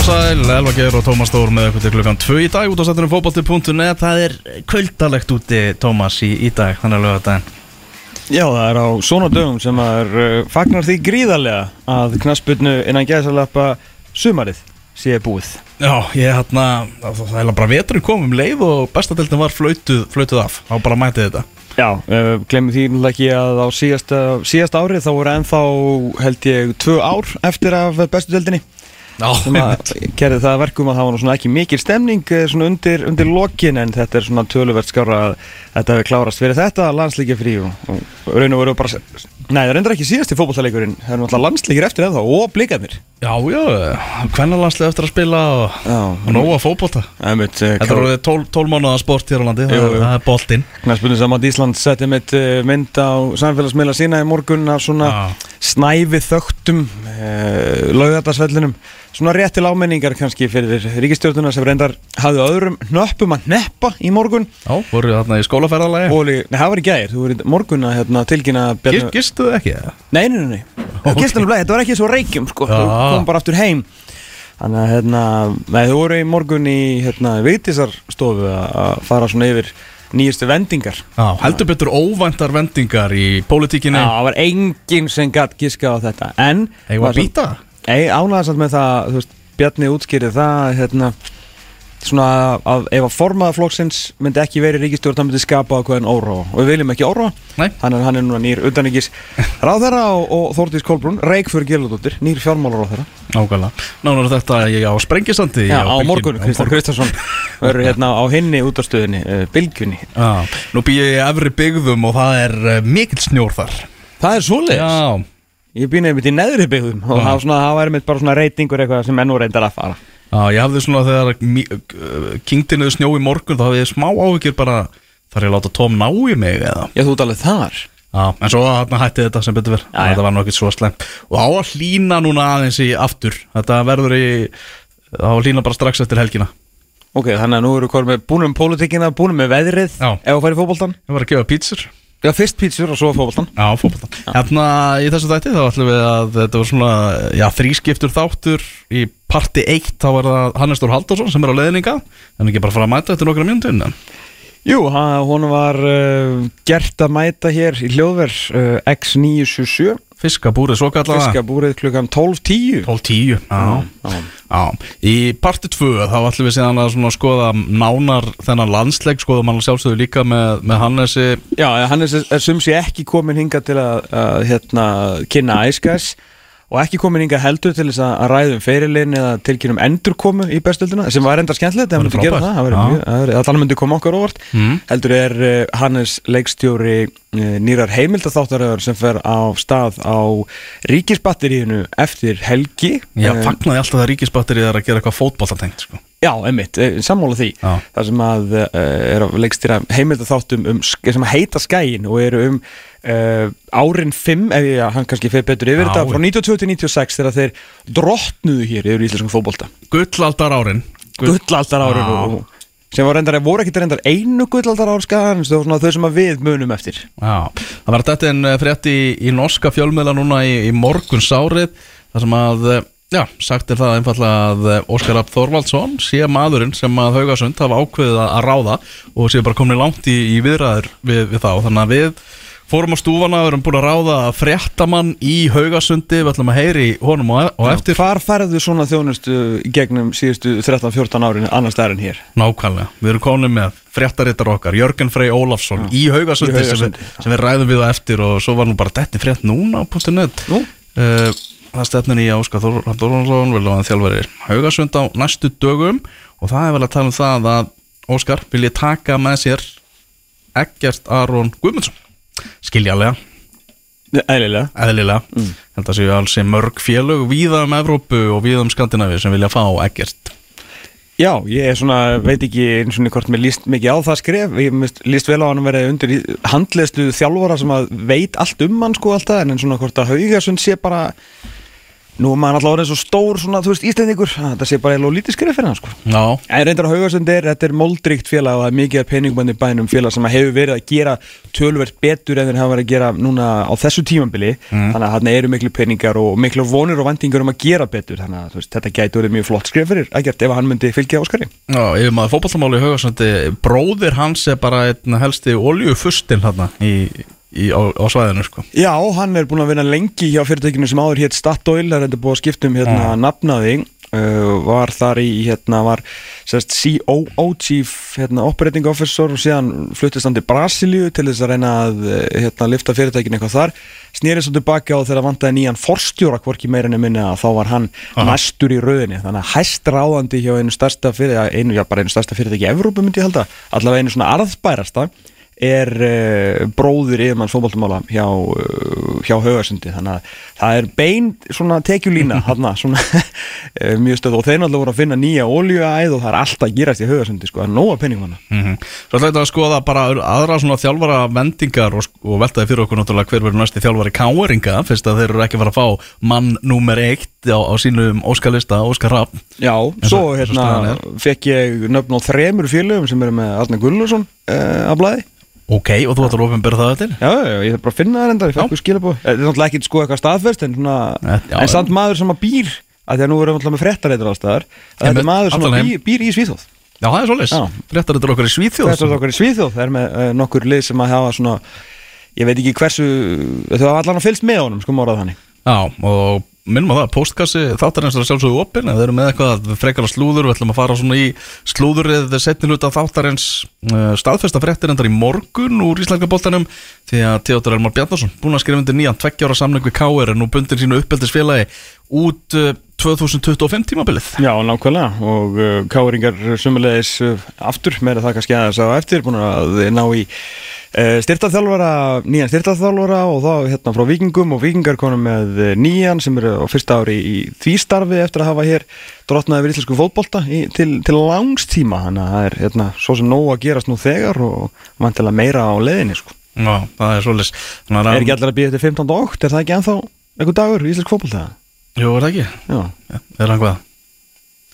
og sæl, Elva Geir og Tómas Þór með eitthvað til klukkan 2 í dag út á sættunum fótbolti.net Það er kvöldalegt úti, Tómas, í, í dag, þannig að lögða daginn Já, það er á svona dögum sem er uh, fagnar því gríðarlega að knasputnu innan gæðsalappa sumarið sé búið. Já, ég hérna, það er bara veturinn komum leið og bestadeldin var flautuð, flautuð af, þá bara mæti þetta. Já, uh, glemum því náttúrulega ekki að á síðasta, síðasta árið þá voru ennþá held ég tvö ár eftir af bestu deldinni Já, sem að gerði það að verkum að það var ekki mikil stemning eh, undir, undir lokin en þetta er svona töluvert skára að þetta hefur klárast fyrir þetta landslíkja frí og, og raun og veru bara Nei, það reyndar ekki síðast í fótballtaleikurinn það er náttúrulega landslíkir eftir eða og blikarnir. Já, já, hvernalanslega eftir að spila og, og nóga Einmitt, uh, Þetta 12, 12 mánuða sport hér á landi, Jú, jú. það er boltinn. Knæspunni saman Ísland setti mitt uh, mynd á samfélagsmiðla sína í morgun af svona Já. snæfi þögtum svona rétt til ámenningar kannski fyrir ríkistjórnuna sem reyndar hafði öðrum nöppum að neppa í morgun Já, voru þarna í skólaferðalagi og nei, það var í gæðir, þú voru morgun að hérna, tilkynna Gist, Gistu þið ekki? eða? Nei, nei, nei, nei. Ok. Gistunum bleið, þetta var ekki svo reykjum sko, þú kom bara aftur heim Þannig að, hérna, þú voru í morgun í, hérna, Vigdísarstofu að fara svona yfir nýjustu vendingar Já, heldur betur óvæntar vendingar í pólitíkinni Já, það var enginn sem gætt giska á þetta En að býta? Ei, ánægðast með það, þú veist, Bjarni útskýrið það, hérna Svona að ef að formaða flokksins myndi ekki verið ríkistjórn, það myndi skapa ákveðin óróa. Og við viljum ekki Nei. hann er, hann er núna nýr utaningis ráðherra og, og Þórdís Kolbrún Reykjör Gjeludóttir, nýr fjármálar ráðherra Nákvæmlega. Nánar þetta ég á Sprengisandi Já, á morgun, Kristján Kristjánsson verður hérna á hinni útastöðinni, uh, Bilgjunni Já, nú býð ég efri byggðum og það er uh, mikill snjór þar. Það er svoleiðis? Já, Ég býnaði mitt í neðri byggðum og það var svona, það væri mitt bara svona reytingur eitthvað sem ennú reyndar að fara. Já, ég hafði svona þegar uh, kingdinuðu snjó í morgun þá hafði ég smá áhyggjur bara þar ég láta Tom ná í mig eða? Já, þú ert alveg þar. Já, en svo hætti þetta sem betur verð. Þetta var ekkert svo slemt Og á að hlína núna aðeins í aftur. Þetta verður í á að hlína bara strax eftir helgina. Ok, þannig að nú eru við búnum með pólitíkina, búnum með veðrið. Ef þú færi fótboltan Já, fyrst pítsur og svo fótboltan Já, fótboltan Hérna í þessu þætti þá ætlum við að þetta var svona Já, þrískiptur þáttur. Í parti 1 þá var það Hannes Þór Halldórsson sem er á leiðninga En ekki bara fara að mæta eftir nokkra en- Jú, hún var uh, gert að mæta hér í hljóðver uh, X977 Fiskabúrið svo kallega Fiskabúrið klukkan 12.10 12.10 Já, Já. Í parti 2 þá ætlum við síðan að skoða nánar þennan landsleik, skoða mann sjálfsögðu líka með, með Hannesi. Já, hann er, er sumsi ekki komin hinga til að, að hérna, kynna æskæs og ekki komin hinga heldur til þess að að ræðum ferilinn eða tilkynum endurkomu í bestölduna sem var enda skemmtilegt, það Það myndi er gera frábært. það, það væri- allan myndi koma okkur óvart Mm. heldur er uh, Hannes leikstjóri uh, nýrar heimildatháttaröður sem fer á stað á ríkisbatteríinu eftir helgi Já, Eh, fagnaði alltaf það ríkisbatterið er að gera eitthvað fótballtatengt sko. Já, einmitt, eh, sammála því. Já. Það sem að uh, er að leikstýra heimildatháttum um, sem heita skæin og eru um uh, árin 5, ef ég, hann kannski fer betur yfir Já. þetta, frá 92 til 96 þegar þeir drottnuðu hér yfir íslenskum fótbolta. Gullaldar árin Gullaldar árin og, sem var reyndar, voru ekki reyndar einu gullaldar ár skaðan, það var svona þau sem að við munum eftir. Já, það var þetta en frétt í, í norska fjölmiðla núna í, í morgun sárið þar sem að, eh, já, sagt er það einfallega að eh, Óskar Rapp Þorvaldsson sé maðurinn sem að Haugasund hafa ákveðið að, ráða og sé bara komin langt í, í viðræður við, við þá, þannig að við fórum á stúfana, við erum búin að ráða fréttamann í Haugasundi, við ætlum að heyri honum og, og eftir. Hvar færðu svona þjónustu gegnum síðustu 13-14 árin annar staðar en hér? Nákvæmlega, við erum komin með fréttarittar okkar, Jörgen Frey Ólafsson í Haugasundi, Í sem, Haugasundi, við, sem við ræðum við á eftir og svo var nú bara detti frétt núna á .net Nú? uh, Það stefnir í Áskar Þorvarsson vil að þjálfari Haugasund á næstu dögum. Og það er vel að tala um það að Óskar vilji taka með sér Eggert Aron Guðmundsson. Skiljalega, Ælilega eðlilega. Mm. að séu alls sem mörg félög víða um Evrópu og víða um Skandinavíu sem vilja fá Eggert. Já, ég er svona, veit ekki eins og hvort mér líst mikið á það skref. Ég líst vel á hann að vera undir í- handleiðslu þjálfara sem að veit allt um hann sko alltaf en en svona hvort að Haugasund sé bara nú er maður alltaf orðið svo stór svona, þú veist, Íslendingur að þetta sé bara eitthvað lítið skrif fyrir hann sko. Já, En reyndar á Haugasund er, þetta er moldríkt félag og það er mikið af peningmanni bænum félag sem hefur verið að gera tölvert betur en þeir hafa verið að gera núna á þessu tímambili þannig að þarna eru miklu peningar og miklu vonir og vendingar um að gera betur. Þannig að veist, þetta gæti verið mjög flott skrif fyrir ekkert ef hann myndi fylgja Óskari. Já yfir maður fótballamáli í Haugasandi Bróðir hans er bara einn helsti oljufustin hérna í, í, á, á svæðinu sko. Já, hann er búin að vinna lengi hjá fyrirtækinu sem áður hétt Statoil, það er þetta búið að skipta um hérna nafnaði. Uh, var þar í, hérna, var sérst COO, Chief hérna, Operating Officer og síðan fluttist hann til Brasilíu til þess að reyna að uh, hérna, lifta fyrirtækinu eitthvað þar. Snýrið svo tilbaka og þegar vantaði nýjan forstjóra hvorki meira enn minni að þá var hann næstur í rauðinni, þannig að hæst ráðandi hjá einu stærsta fyrirtæki, einu, já bara einu stærsta fyrirtæki í Evrópu myndi ég halda, allavega einu svona arðbærasta er uh, bróður yfirmann fótballtumála hjá, uh, hjá Haugarsundi þannig að það er bein svona tekjulína hana, svona, uh, mjög stöð og þeir náttúrulega voru að finna nýja oljuæð og það er alltaf að gerast í Haugarsundi sko, það er nóga penningum hana mm Svo ætla þetta að skoða bara aðra svona þjálfara vendingar og, og veltaði fyrir okkur náttúrulega hver verður næsti þjálfari káeringa fyrst að þeir eru ekki fara að fá mann númer eitt á, á sínum Óskarlista, Óskar Rapp Já, svo hérna fekk ég nöfn á þremur félögum sem eru með Arne Gullarsson uh, að blæði Ok, og þú ætlar að ofinbera það eftir? Já, já, ég þarf bara að finna það enda, ég fekk skilabóð Þetta er náttúrulega ekki sko eitthvað staðfest en, svona, Eh, já, en samt maður sem að býr að því að nú erum við alltaf með fréttareitur ástæðar að þetta er maður sem að býr, býr í Svíþóð Já, það er. Fréttar þetta okkar í Svíþjóð. Er okkar í Svíþjóð, það er með uh, nokkur lið sem að hafa svona ég veit ekki hversu, þau hafa allan að fylgst með honum sko mórað þannig. Já, og minnum að það, postkassi þáttarins er að sjálfsögðu opinn, eða þeir eru með eitthvað frekara slúður, við ætlum að fara svona í slúðurið setni hluta þáttarins uh, staðfesta fréttir endar í morgun úr Íslandska boltanum, því að Theodor Elmar Bjarnason, búin að skrifa undir nýjan tveggjára samning við KR, er nú bundin sínu uppeldisfélagi út uh, 2025 tímabilið. Já, nákvæmlega og uh, káringar sumulegis uh, aftur, meira það kannski aðeins á eftir búin að ná í uh, styrtaþjálfara, nýjan styrtaþjálfara og þá hérna frá vikingum og vikingar konum með nýjan sem eru á fyrsta ári í því starfi eftir að hafa hér drotnaði við íslensku fótbolta í, til, til langstíma þannig að það er hérna svo sem nóg að gerast nú þegar og vantilega meira á leiðinni sko. Já, það er svolítið. Er ekki allir að býja til 15. ótt, er það ekki ennþá einhver dagur í íslensk fótbolta? Jú, er það ekki? Já, Ja, er hann hvað?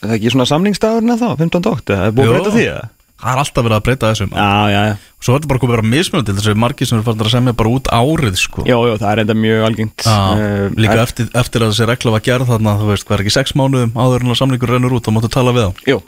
er það ekki svona samlingsdagurinn ennþá, 15. ótt, er búið að breyta því eða? Það er alltaf verið að breyta þessum. Já, já, já Svo er þetta bara komið að vera mismunandi, þessu margir sem eru farin að semja bara út árið, sko. Jó, jó, það er enda mjög algengt Já, Eh, líka en- eftir, eftir að þessi regla var gerð þarna, þú veist, hvað er ekki sex mánuðum áður en að samlingur rennur út, þá máttu tala við þá. Jú,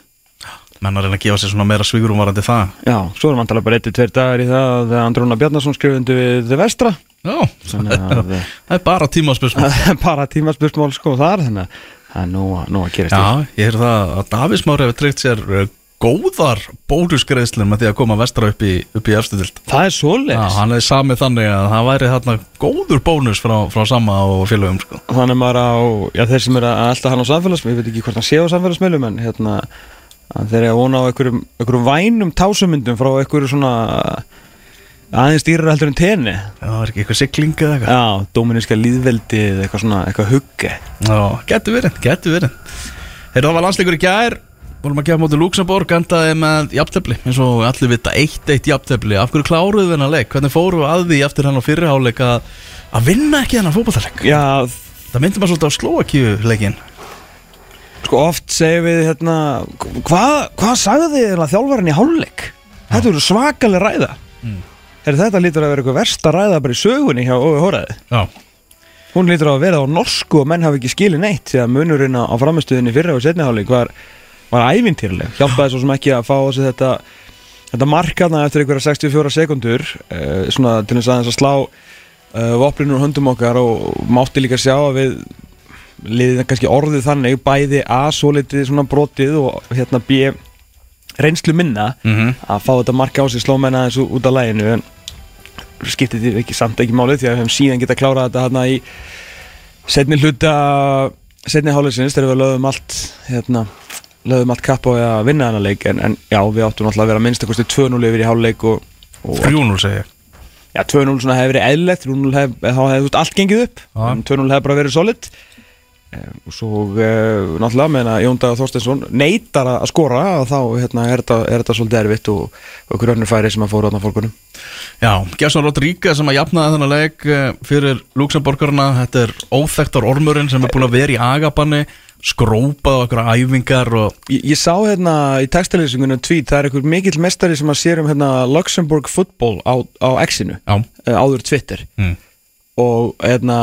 Menn að reyna að gefa sér svona meira svigurum varandi það. já, svo er vantalega bara eittir tveir dagar í það að Andróna Bjarnason skrifundi við þið vestra Já, það er bara tímaspörsmál. það er bara tímaspörsmál sko þar þannig að það er nú, að- nú að gerast Já, ég heyrði það að Davís Mári hefur tryggt sér uh, góðar bónusgreðslur með því að koma vestra upp í, í eftirdild. Það er Já, svoleiðis hann er samið þannig að það væri þarna góður bónus frá, frá sama og félögum, sko. Þannig að maður á, já þeir sem að elda hann á samfélagsmiðlum, ég veit ekki hvort hann sé á samfélagsmiðlum en hérna að þeir eru að vona á einhverjum, einhverjum vænum tásumyndum frá einhverju svona aðeins dýrar heldur en tenni Já, er ekki eitthvað sigling eða eitthvað. Já, dóminíska líðveldi eða eitthvað svona, eitthvað hugge Já, getur verið, getur verið Heyrðu, það var landsleikur í gær Vorum að gefa móti Luxemburg Endaði með jafntefli eins og allir vita 1-1 jafntefli Af hverju kláruðu hennar leik? Hvernig fóru að því eftir hennar fyrirháleik að, að vinna ekki hennar fótballleik? Já, Það myndi maður svolítið á Slovakíu leikin sko oft segjum við hérna Hvað hva sagði þið þjálfarinn í hálfleik? Þetta eru svakaleg ræða Mm. Heyrðu, Þetta lítur að vera eitthvað versta ræða bara í sögunni hjá Óvi Hóraði Já, Hún lítur að vera á norsku og menn hafi ekki skilið neitt því að munurinn á framistuðinni fyrra og setniháleik var, var ævintýrleg hjálpaði svo sem ekki að fá þessi þetta þetta markaðna eftir einhverja 64 sekundur uh, svona til þess aðeins að slá vopninu úr höndum okkar og mátti líka sjá að við liðið kannski orðið þannig bæði A svo litið svona brotið og hérna B reynslu minna mm að fá þetta marka á sig sló menna eins út af læginu en skiptið því ekki samt ekki málið því að við hefum síðan geta klárað þetta hérna í setni hluta setni hálfleysins þegar við lögum allt hérna, lögum allt kapp á að vinna þennan leik en, en já, við áttum náttúrulega að vera minnst að kosti 2-0 yfir í hálfleik og, og 3-0 segi ég. Já, 2-0 svona hefði verið eðlilegt 3-0 hef, þá hefði allt gengið upp Já. en 2-0 hefði bara verið solid og svo uh, náttúrulega meðan að Jón Dagar Þorsteinsson neytar að skora og þá hérna, er, þetta, svolítið erfitt og, ykkur önnur færi sem að fóra á fólkunum. Já, Gesson Rodríguez sem að jafnaði þennan leik eh, fyrir Luxemburgarna þetta er óþektar ormurinn sem er búin að vera í agabanni skrópað á okkur æfingar og... ég, ég sá hérna í textilýsingunum tvít, það er einhver mikill mestari sem að sér um hérna Luxemburg football á, á X-inu, áður Twitter. Mm og hérna,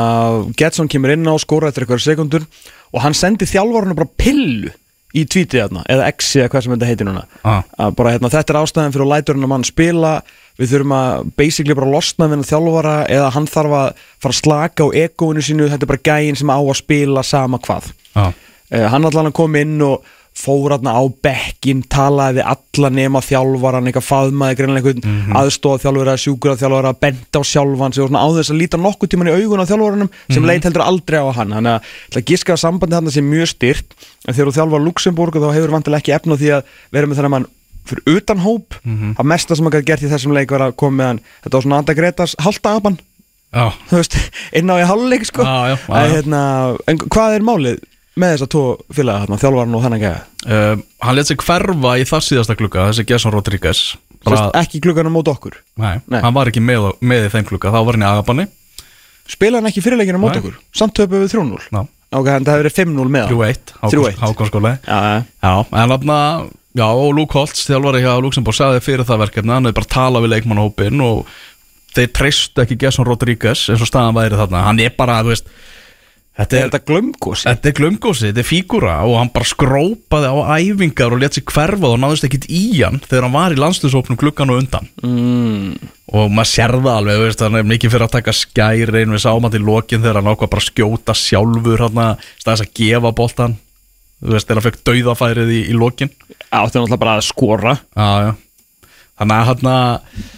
Getson kemur inn á skóra eftir eitthvað sekundur og hann sendi þjálfvarinu bara pillu í tvítið hérna, eða exi eða hvað sem þetta heitir núna ah. bara hérna, þetta er ástæðan fyrir að læturinn að mann spila við þurfum að basically bara losna við þjálfvara eða hann þarf að fara að slaka á egóinu sínu, þetta er bara gægin sem á að spila sama hvað ah. uh, hann allan kom inn og fór aðna á bekkin, talaði við alla nema þjálfvaran, eitthvað faðmaði greinlega einhvern mm -hmm. aðstóða þjálfvara, sjúkura þjálfvara benda á sjálfan sig og svona á þess að líta nokkuð tíman í augun á þjálfvaranum sem mm -hmm. leit heldur aldrei á hann, þannig að það gískaða sambandi hann sem mjög styrt en þegar þú þjálfvar Luxemburg þá hefur vantilega ekki efna því að vera með þannig að mann fyrir utan hóp mm -hmm. að mesta sem maður gæti gert í þessum leik var að koma með hann, þetta var svona Anda Gretas halda apan, þú veist inn á í halvleik sko, ah, já, ah, já. Hérna, en hvað er málið með þess að tó félaga hérna, þjálfvarn og hann ekki uh, Hann let sig hverfa í það síðasta klukka þessi Gesson Rodríguez. Bara... Ekki klukkanum mót okkur? Nei, Nei. hann var ekki með, með í þeim klukka, þá var hann í agabanni. Spila hann ekki fyrirleikina mót okkur? Samt töpu við 3-0 Ok, það hefur verið 5-0 með 3-1 Hákonskóli En þarna, já, og Luke Holtz þjálfari hjá Luxemburg sagði fyrir það verkefni hann hefði bara talað við leikmannhópin og þeir treystu ekki Gesson Rodríguez eins og staðan væri þarna, hann er bara, þú veist Þetta er, er glömgósi Þetta er glömgósi, þetta er fígúra og hann bara skrópaði á æfingar og létt sér hverfa og náðist ekkit í hann þegar hann var í landslýsóknum klukkan og undan. Mm. og maður sérða alveg, veist, hann er mikið fyrir að taka skæri einu við sáum hann til lokin þegar hann ákvað bara skjóta sjálfur hann staðis að gefa bóltan þú veist, þegar hann fekk dauðafærið í, í lokin. Þetta er náttúrulega bara að skora. Já, já. Þannig að hann að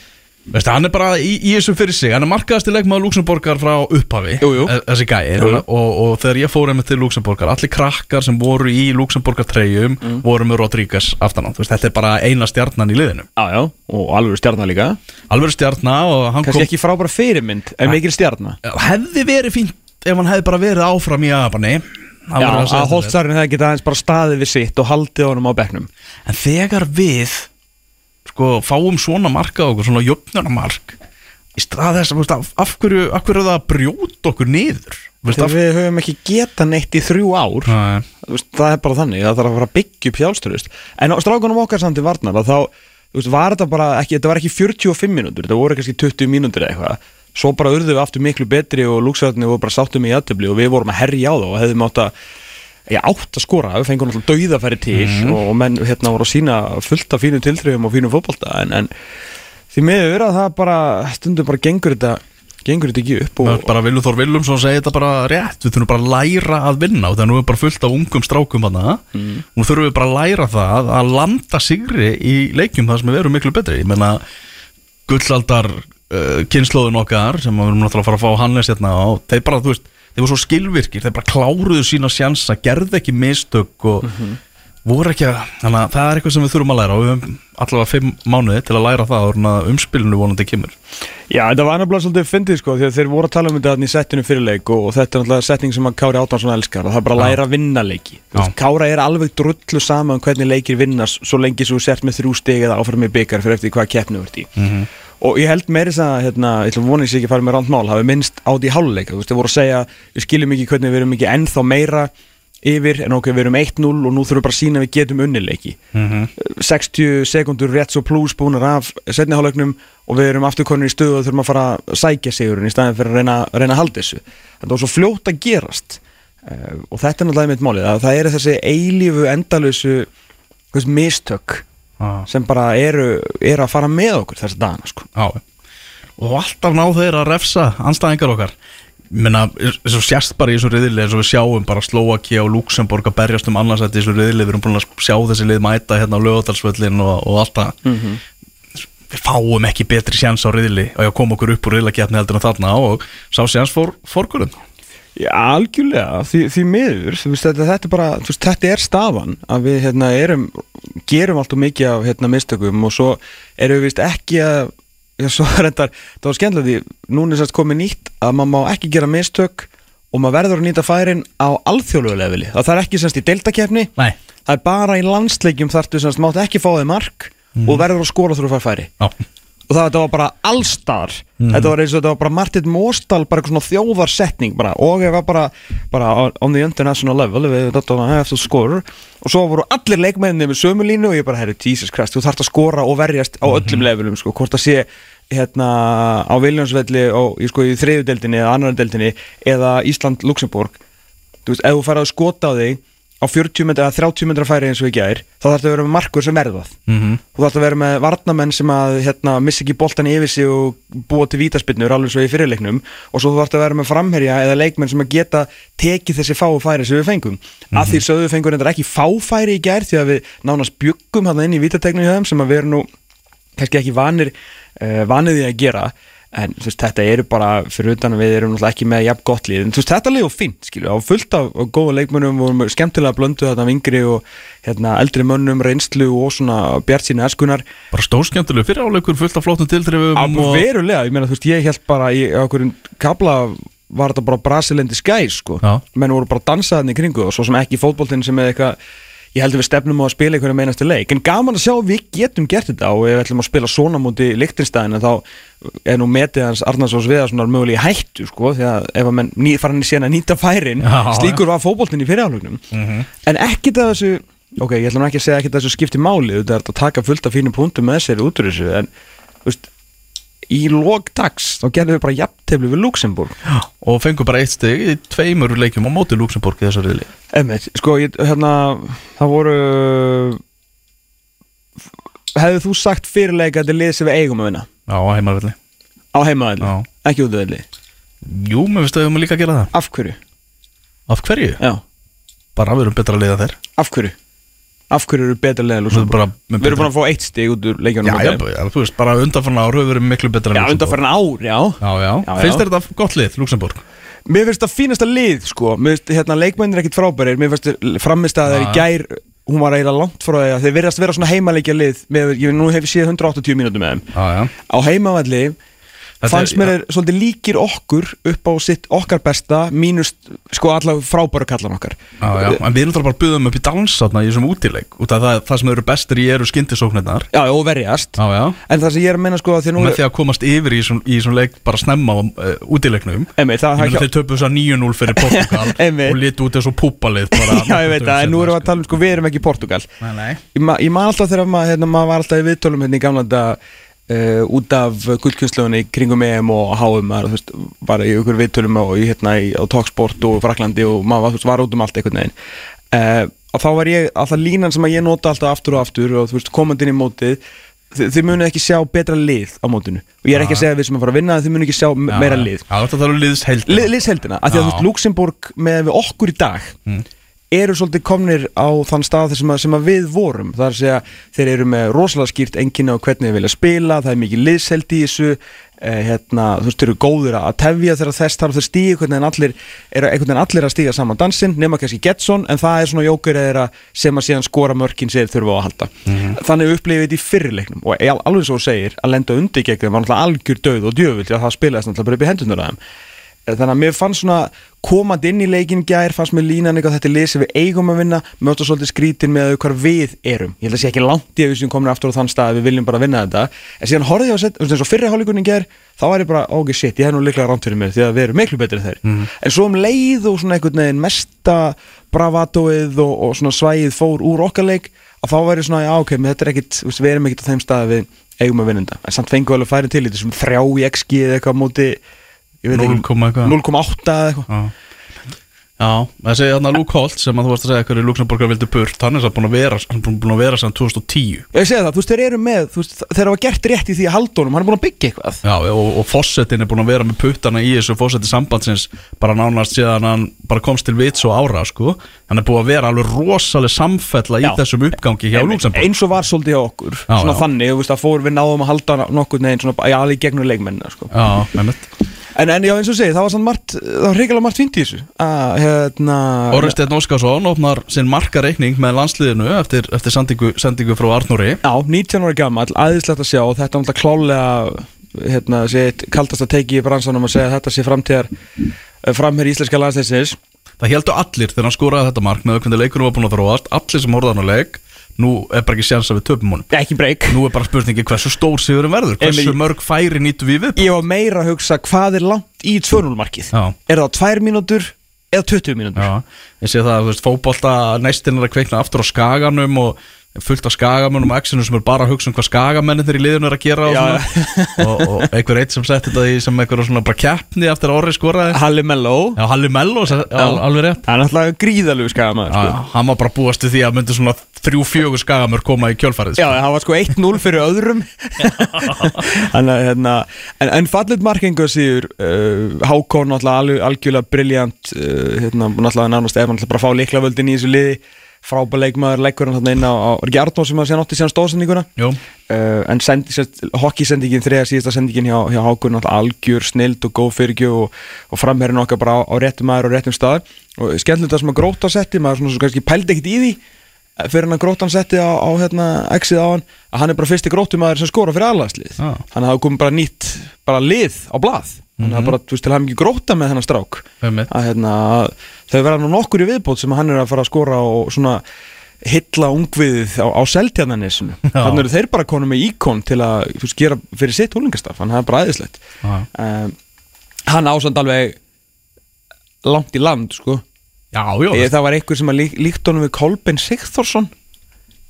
Veistu, hann er bara í, í þessum fyrir sig. Hann er markaðast í leikmaður Luxemburgar frá upphafi jú, jú. Þessi gæi. Og, og þegar ég fór einmitt til Luxemburgar allir krakkar sem voru í Luxemburgar treyjum mm. voru með Rodríguez aftan á. Þetta er bara eina stjarnan í liðinu. Já, já, og alveg stjarnan líka. Alveg stjarnan Kanski kom... ekki frábæra fyrirmynd, en mikil stjarnan Hefði verið fínt ef hann hefði bara verið áfram í aðbanni Já, að Holtzarinn hefði getað eins bara staðið við sitt og haldið honum á begnum En þegar við sko, fáum svona marka okkur, svona jöfnarmark í stað þess að af, af af það brjóta okkur niður? Þegar við höfum ekki geta neitt í þrjú ár. Veist, það er bara þannig, það þarf að fara að byggja upp hjálpstöðust en á strákunum okkar samt í varnar þá veist, var þetta bara ekki, þetta var ekki 45 mínútur, þetta voru kannski 20 mínútur eða eitthvað. Svo bara urðum við aftur miklu betri og lúksvæðinni voru bara sáttum í aðtöfli og við vorum að herja á það og hefðum átt að ég átt að skora, við fengum náttúrulega dauðafæri til mm. og menn hérna voru að sína fullt af fínum tilþrifum og fínum fókbalta en, en því miður að það bara stundum bara gengur þetta gengur þetta ekki upp og bara Vilur Þór Vilumsson segi þetta bara rétt við þurfum bara að læra að vinna og þannig að við erum bara fullt af ungum strákum hana mm. og þurfum við bara að læra það að landa sigri í leikjum þar sem við verum miklu betri ég menna gullaldar uh, kynnslóðun okkar sem við erum náttúrulega að fara að fá Hannes hérna og þeir bara þú veist þeir voru svo skilvirkir, þeir bara kláruðu sína sjansa, gerði ekki mistök og mm -hmm. voru ekki að þannig að það er eitthvað sem við þurfum að læra og við höfum allavega fimm mánuði til að læra það og umspilinu vonandi kemur. Já, þetta var annafnilega svolítið fyndið sko því að þeir voru að tala um þetta í settinu fyrirleik og, og þetta er náttúrulega setting sem að Kári Áttansson elskar og það er bara að læra að vinna leiki. Kára er alveg drullu saman um hvernig leikir vinnast svo lengi sem þú sért með þrjú steg eða áfram með byggar fyrir eftir hvað keppnu vart í. Mm -hmm og ég held meiri þess að hérna, ég ætlum vonið sér ekki að fara með ránt mál hafi minnst átt í háluleika, þú veist, þið voru að segja við skiljum ekki hvernig við erum ekki ennþá meira yfir, en ok, við erum 1-0 og nú þurfum við bara að sína að við getum unnileiki mm -hmm. 60 sekundur rétt svo pluss búinar af setniháleiknum og við erum afturkonur í stöðu og þurfum að fara að sækja sigurinn í staðin fyrir að reyna, reyna að halda þessu. Þetta var svo fljótt að gerast. Uh, og þetta er náttúrulega mitt málið að það er þessi eilífu endalösu mistök ah. sem bara eru, eru að fara með okkur þessi dagana sko. og alltaf ná þeir að refsa anstæðingar okkar Menna, og sérst bara í þessu riðli eins og við sjáum bara Slovakia og Luxemburg að berjast um annarsætti í þessu riðli við erum búin að sjá þessi lið mæta hérna á lögadalsvöllin og, og allt það mm -hmm. við fáum ekki betri sjans á riðli og ég kom okkur upp úr riðlakjapni heldur en þarna og sá sjans fór fórkurinn Já, algjörlega, því, því miður veist, þetta, þetta, er bara, veist, þetta er stafan að við hérna, erum, gerum alltaf mikið af hérna, mistökum og svo erum við vist ekki að já, svo reyndar, það var skemmtilega því núna er sérst komið nýtt að maður má ekki gera mistök og maður verður að nýta færin á alþjóðlegu það er ekki semst í deltakefni Nei, það er bara í landsleikjum þarftu semst mátt ekki fá þig mark og verður að skora þurfa að færi. Já, og það var bara allstar þetta var eins og þetta var bara Martin Mostal bara eitthvað svona þjóðarsetning bara. Og ég var bara, bara on the international level við þetta have to score og svo voru allir leikmenninni með sömu línu og ég bara, herri, Jesus Christ, þú þarft að skora og verjast á öllum levelum, sko, hvort að sé hérna á Viljánsvelli og sko, í þriðudeldinni eða annar deldinni eða Ísland-Luxemburg þú veist, ef þú færði að skota á þig á 40 metra eða 30 metra færi eins og ekki gær þá þarf það að vera með markur sem verðað mhm. Þú þarf að vera með varnamenn sem að hérna, missa ekki boltan yfir sig og búa til vítaspinnur alveg svo í fyrirleiknum. Og svo þarf að vera með framherja eða leikmenn sem að geta tekið þessi fáu færi sem við fengum. Að því sögðu við fengum þetta ekki fáfæri í gær því að við nánast bjöggum hann inn í þeim sem að við erum nú kannski ekki vanir uh, vanið því að gera en þú veist, þetta eru bara fyrir utan að við erum náttúrulega ekki með jafn gott lið. En þú veist, þetta lið og fint, skilju, á fullt af góða leikmönnum, vorum skemmtilega blöndu þetta af yngri og hérna, eldri mönnum reynslu og svona bjart sína eskunar Bara stórskemmtilegu fyrir áleikur fullt af flottum tilþrifum á verulega, ég meina, þú veist, ég held bara í okkur kabla var þetta bara Brasilendi skæs, sko. Já. menn voru bara dansaðan í kringu og svo sem ekki fótboltinn sem er eitthvað ég heldur við stefnum á að spila einhverja meinasti leik en gaman að sjá að við getum gert þetta og ef við ætlum að spila svona múti Lichtenstein þá er nú metið hans Arnars og Sviðarssonar mögulega í hættu sko því að ef að menn ný, fara hann í sena að nýta færin Já, slíkur var fótboltinn í fyrirhálugnum Mhm. en ekkit að þessu ok, ég ætlum ekki að segja ekkit að þessu skipti máli þetta er að taka fullt af fínum punktum með sér út úr þessu en veist í lók dags þá gerðum við bara jafntefli við Luxemburg Og fengur bara eitt stig í tveimur leikjum á móti Luxemburg í þessari riðli Emmett, sko, ég, hérna, það voru Hefðu þú sagt fyrirleika að þetta lið sem við eigum að vinna? Já, á heimarvelli á heimaðalli, Já. ekki útvöldi Jú, mér finnst að við erum líka að gera það. Af hverju? Af hverju? Já, Bara við erum betra að liða þær af hverju? Af hverju eru betra leðal Við erum búin að fá eitt stig út úr leikjónum já, já, þú veist, bara undanfarn ár hefur verið miklu betra Já, undanfærin ár, já. Já, já, finnst þetta gott lið, Luxemburg? Mér finnst það fínasta lið, sko. Mér finnst, hérna, leikmennir ekkit frábærir. Mér finnst framist að það er í gær Hún var eiginlega langt frá því að þeir verðast vera svona heimaleikja lið með, Ég nú hef ég séð 180 mínútur með þeim. Já, já. Á heimavalli Þetta fannst mér er svolítið líkir okkur upp á sitt okkar besta mínus sko allavega frábæru kallan okkar. Já, já, en við erum bara að buðum upp í dans í þessum útileik. Út af það, það sem eru bestir í eru skyndisóknirnar. Já, og verjast. Já, En það sem ég er að menna sko að með því að komast yfir í þessum, leik bara snemma á uh, útileiknum. Einmitt, það Ég það meina þeir töpu þess að 9-0 fyrir Portugal og litu út og púpalið Já, ég veit það, en nú erum við að tala um sko við erum ekki Portugal. Nei, nei. Ég, ma ég man alltaf þegar maður, hérna, maður var alltaf í viðtölum hérna í gamla þetta uh, út af gullkynslöfunni kringum EM og HM maður, veist, var í ykkur viðtölum og hérna, í, á Talksport og Fraklandi og maður veist, var út um allt einhvern veginn. Uh, og þá var ég, alltaf línan sem að ég nota alltaf aftur og aftur og veist, komandi inn í mótið þi- þið munið ekki sjá betra lið á mótinu. Og ég er ekki að segja að við sem að fara að vinna þið munið ekki sjá me- meira lið. Já, þetta þarf að liðs held Lið, liðsheldina, af því að Luxemburg með okkur í dag eru svolítið komnir á þann stað sem að, sem að við vorum. Það er að segja, þeir eru með rosalega skýrt enginni á hvernig þeir vilja spila, það er mikið liðsheldi í þessu eh, hérna, þú veist, þeir eru góður að tefja þegar þess þarf þeir stíga einhvern veginn allir, að stíga saman dansinn, nema kannski Getson en það er svona jókur eða sem að síðan skora mörkin sér þurfa á að halda. Þannig upplifið þetta í fyrirleiknum. Og al- alveg svo segir að lenda undir gegn þeim var náttúrulega algjör döð og djöfull þannig að mér fannst svona komandi inn í leikin gær, fannst mér línan eitthvað þetta er sem við eigum að vinna, að svolítið skrítin með hvar við erum, ég held að sé ekki langt í að við sem komin aftur á þann stað að við viljum bara vinna þetta. En síðan horfði ég á sett, eins og fyrri hálfleikunni gær þá var ég bara, ok shit, ég hef nú líklega rámt fyrir mér því að við erum miklu betri þeir. En svo um leið og svona einhvern veginn mesta bravatóið og, og svona svæðið fór úr okkar leik að þá væri svona, já ok, þetta er ekkit við erum ekkit á þeim stað að við eigum að vinna þetta. En samt fengum við alveg færi til í þessum þrjá í XG eða eitthvað móti ég veit 0, ekki, eitthvað. 0,8 eða eitthvað. Já. Já, þessi þarna Luke Holt sem að þú varst að segja hverju Luxemburgar vildu burt hann er samt búin að vera, hann er búin að vera sem 2010 ég segi það, þú veist, þeir eru með þú veist, þeir hafa gert rétt í því að haldunum, hann er búin að byggja eitthvað. Já, og, og Fossetin er búin að vera með puttana í þessu Fosseti sambandsins bara nánast síðan hann bara komst til vits og ára sko. hann er búin að vera alveg rosaleg samfella í Já. þessum uppgangi hjá Luxemburg eins og var svolítið hjá okkur Já, svona já. þannig, þú veist, að að en, en já, eins og segi, það var svona margt það var hrigalega margt fínt í þessu. Að, hérna Orri Steinn Óskarsson opnar sinn markareikning með landsliðinu eftir, eftir sendingu, sendingu frá Arnóri. Já, 19 ára gammal, aðeinslegt að sjá. Og þetta er náttúrulega klálega hérna, sé, eitt kaldast að teki í bransanum að segja að þetta sé framtíðar framherri íslenska landsleisins Það heldur allir þegar hann skoraði þetta mark með hvernig leikunum var búin að þróast. Allir sem horfði á hann á leik nú er bara ekki sjans að við töpum honum. Ekki breyk Nú er bara spurningi hversu stór sigurum verður hversu mörg færi nýttu við við ég var meira að hugsa hvað er langt í 2-0 markið? Já. er það 2 mínútur eða 20 mínútur? Já, ég sé það, veist, fótbolta næstinn er að kveikna aftur á skaganum og fullt af skagamönnum og exinu sem er bara að hugsa um hvað skagamennir í liðinu er að gera og, Já. og, og einhver eitt sem setti þetta í sem einhver svona bara keppni eftir að orri skoraði. Halli Mello. Já, Halli Mello, já, alveg rétt. Hann er alltaf gríðalegu skagamaður Já, sko. já, hann var bara búast við því að myndi svona þrjú fjögur skagamör koma í kjölfarið Já, sko. það var sko 1-0 fyrir öðrum. Að hérna En, en fallit markingu síður uh, Hákon alveg, algjörlega briljant uh, hérna, náttúrulega nánast ef hann náttúrulega bara fá líklavöldin í þessu liði frábæð leikmaður, leggur hann þarna inn á, á er ekki Arnór sem að segja nátti síðan stóðsendinguna? Uh, en hockey-sendingin þriða síðasta sendingin hjá, hjá náttúrulega algjör, snild og góð fyrirgjöf og, og framherrin okkar bara á, á réttum maður og réttum stað. Og skemmtilegt það sem að gróta setti maður svona svo kannski pældi ekkit í því eh, fyrir hann að grótan setti á, á hérna, exið á hann að hann er bara fyrsti grótumæður sem skora fyrir alagslið Já. þannig að það kom bara nýtt bara lið á blað þannig að bara, þú veist, til að hafa mikið gróta með þennan strák að hérna, þau verða nú nokkur í viðbót sem hann er að fara að skora og svona hylla ungviðið á, á seltjarnanisinu þannig eru þeir bara konum með íkon til að þú veist, gera fyrir sitt húlingastaf þannig að það er bara æðislegt. Já. um, hann ásand alveg langt í land sko. Já, já, Ég, það var einhver sem að lík, líkt honum við Kolbein Sigþórsson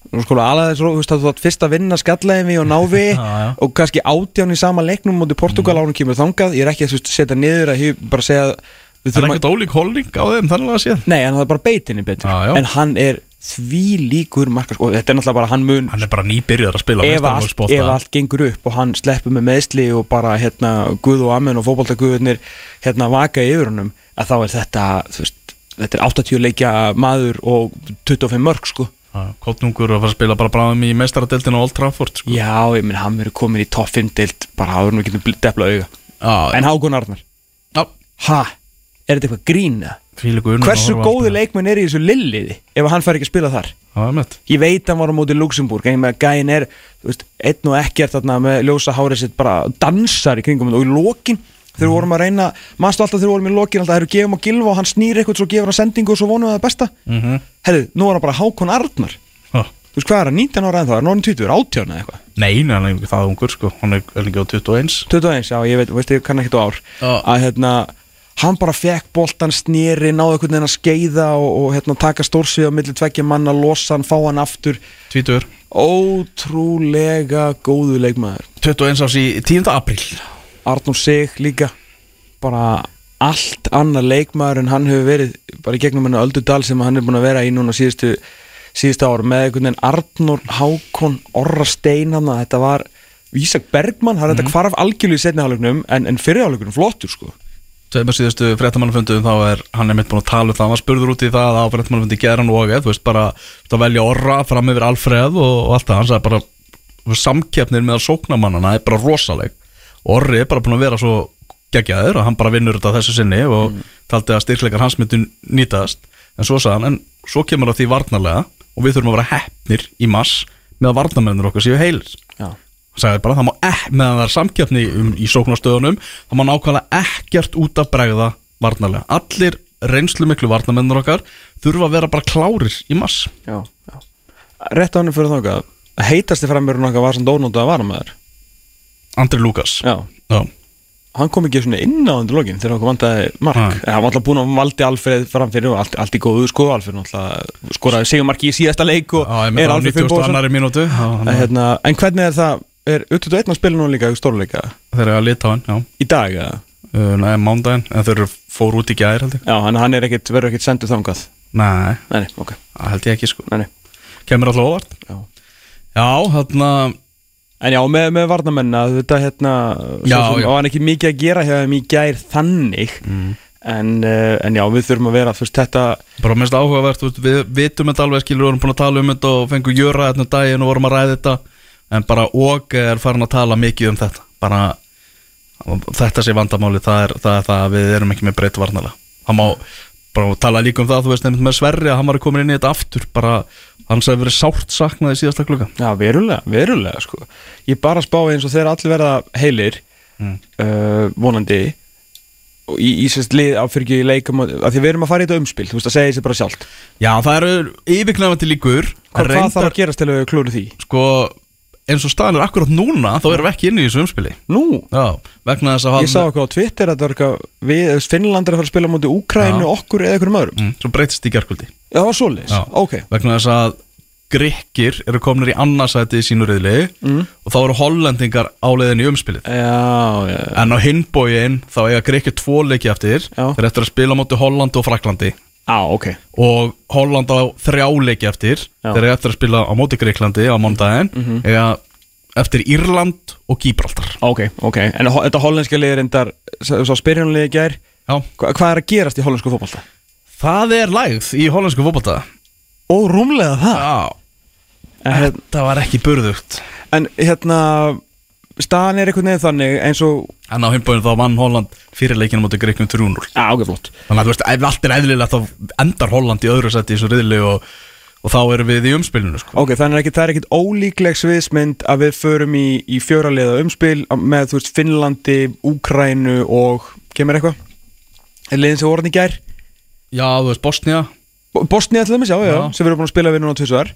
Nú sko alveg þess að þú veist að þú átt fyrst að vinna skallæðinvi og návi Já, já. og kannski átján í sama leiknum mútið Portugal mm. ánum kemur þangað ég er ekki að setja niður að ég bara segja það er ekkert ólík holding á þeim þannig að séð Nei, en það er bara beitinni betur Já. En hann er því líkur markas og þetta er náttúrulega bara hann mun Hann er bara nýbyrjar að spila ef allt, allt gengur upp og hann sleppur með meðsli og bara hérna Guð og Amen og fótboltaguðurnir hérna vaka yfir honum að þá er þetta þú veist, þetta er 80 leikja maður og 25 mörg sko Kottnungur að fara að spila bara bráðum í meistaradeildinu á Old Trafford sko. Já, ég minn hann verður komin í topp 5 deild bara áður en við getum defla auga. Já, En Hákon Arnar, já, ha, er þetta eitthvað grína? Hversu góði leikmenn er í þessu lilliði ef hann fær ekki að spila þar? Það var mitt Ég veit hann var á móti Luxemburg en ég með að gæin er, þú veist, einn og ekkert þarna með ljósa hárið sitt bara dansar í kringum og í lokin þegar við vorum að reyna, mannstu alltaf þegar við vorum í lokin alltaf, við gefum á gilva og hann snýr eitthvað svo gefur hann sendingu og svo vonum við það besta. Mm -hmm. Herðu, nú er hann bara Hákon Arnar. Þú veist hvað er hann, 19 ára en þá, er hann orðin 20, er 18 eða eitthvað? Nei, nei, hann er ekki það ungur sko. Hann er er ekki á 21 21, já, ég veit, veist, ég kann ekkert á ár. Já. að hérna, hann bara fekk boltan snýri, náðu einhvern veginn að skeiða og, og hérna, taka stórsvið á milli tveggja manna, losa hann, fá hann aftur. Tvítur ótrúlega góðu leikmaður. 21 ás í 10. apríl Arnur Sig líka. Bara allt annar leikmaður en hann hefur verið bara í gegnum hennar Öldu Dal sem hann er búin að vera í núna síðustu, síðustu ára með einhvern veginn Arnur Hákon Orra Stein hann þetta var Ísak Bergmann, hann er þetta hvarf algjörlega í setni hálfleiknum en, en fyrirhálfleiknum flottur sko. Tveimur síðustu fréttamannafundum þá er hann er mitt búin að tala um það. Hann var spurður út í það á fréttamannafundi geran og eð Þú veist bara þú velja orra fram yfir Alfreð og, og allt það. Hann sagði bara samkeppnir með að sókna mannana er bara rosaleg Orri er bara búin að vera svo geggjaður og hann bara vinnur þetta þessu sinni og taldi að styrkleikar hans myndi nýtast. En svo sagði hann, en svo kemur það því varnarlega og við þurfum að vera heppnir í mass með að varnarmennur okkar séu heilir. Já, hann sagði bara það má ekki, meðan það er samkeppni um, í sóknastöðunum, það má nákvæmlega ekkert út að bregða varnarlega. Allir reynslu miklu varnarmennur okkar þurfa að vera bara klárir í mass já, já. Rétt á hann fyrir þáka heitasti framverðun okkar var sem dónóta að vara maður Andri Lukas. Já, Já. hann kom ekki inn á undir lokin þegar hann vantaði mark. Nei. en hann var alltaf búin að valdi Alfreð framfyrir og allt, allt í góðu sko. Náttúrulega skoraði sigurmarki í síðasta leik og Já, er það á Alfreð 90 Finnbóðsson annari mínútu. Já, hann en, var- hérna, en hvernig er það er 21 að spila nú líka í stórleika? Þeir eru að lita á hann, já. Í dag eða? uh, Nei, mándaginn, en þeir eru fór út í ég. Já, hann, hann er ekkit, verður ekkit sendur þangað? Nei, Nei, nei, ok, það held ég ekki sko. Nei, nei. Kemur alltaf óvart. Já. Já, hérna En já, með, með varnamenn að þetta hérna Já, sem já. hann ekki mikið að gera þeim í gær þannig mm. en, uh, en já, við þurfum að vera þú veist, þetta, Bara mest áhugavert, við vitum þetta alveg skilur, við vorum búin að tala um þetta og fengum jöra þetta um daginn og vorum að ræða þetta en bara og er farin að tala mikið um þetta bara þetta sé vandamáli, það er það, er það að við erum ekki með breytt varnala hann má bara tala líka um það, þú veist, einmitt með Sverri að hann var komin inn í þetta aftur, bara hann sem verið sárt saknað í síðasta klukka já, verulega, verulega sko. ég bara spá eins og þeir allir verða heilir Mm. uh, vonandi og í, í sérst lið á fyrir ekki í leikum af því við erum að fara í þetta umspil, þú veist að segja sér bara sjálft Já, það eru yfirknæfandi líkur Hvað, hvað þarf að gerast til að klúru því? Sko, eins og staðan er akkurat núna þá erum við ekki inn í þessu umspili. Nú, Já, vegna þess að ég sá eitthvað á Twitter að það var eitthvað við, þú veist, Finnland er að fara að spila mútið Úkrænu, Já. okkur eða einhverjum öðrum. Mm, Svo breytist í gerkvöldi Já, Já. ok. Vegna þess að Grikkir eru komnir í annarsæti í sínu riðli mm. og þá eru hollendingar á leiðin í umspilið. Já, já, En á hinbógin þá eiga Grikkir tvo leiki eftir. Já. Þeir eftir að spila á móti Holland og Fraklandi já, ok. Og Holland á þrjá leiki eftir Já. Þeir eiga eftir að spila á móti Greiklandi á mándaginn Mhm. eiga eftir Írland og Gíbraltar. Ok, ok, en þetta hollenska lið er endar, svo spyrjunarliði gær Já, hva, Hvað er að gerast í hollensku fótbolta? það er lægð í hollensku fótbolta. Ó, rúmlega það? Já, En, hér- þetta var ekki burðugt. En hérna, staðan er einhvern veginn þannig eins og En á hinbógin þá vann Holland fyrir leikinu móti Greikum 3-0 Já, ok, flott Þannig að þú veist, ef allt er eðlilegt þá endar Holland í öðru seti í þessu riðli og, og þá erum við í umspilinu sko. Ok, þannig ekki, það er ekkit ólíkleg sviðsmynd að við förum í, í fjóraliða umspil með, þú veist, Finnlandi, Úkrænu og, kemur eitthvað? Er liðin sem voru hann í gær? Já, þú veist, Bosnia Bo- Bosnia til dæmis, já, já, Já. sem við erum búin að spila við núna tvisvar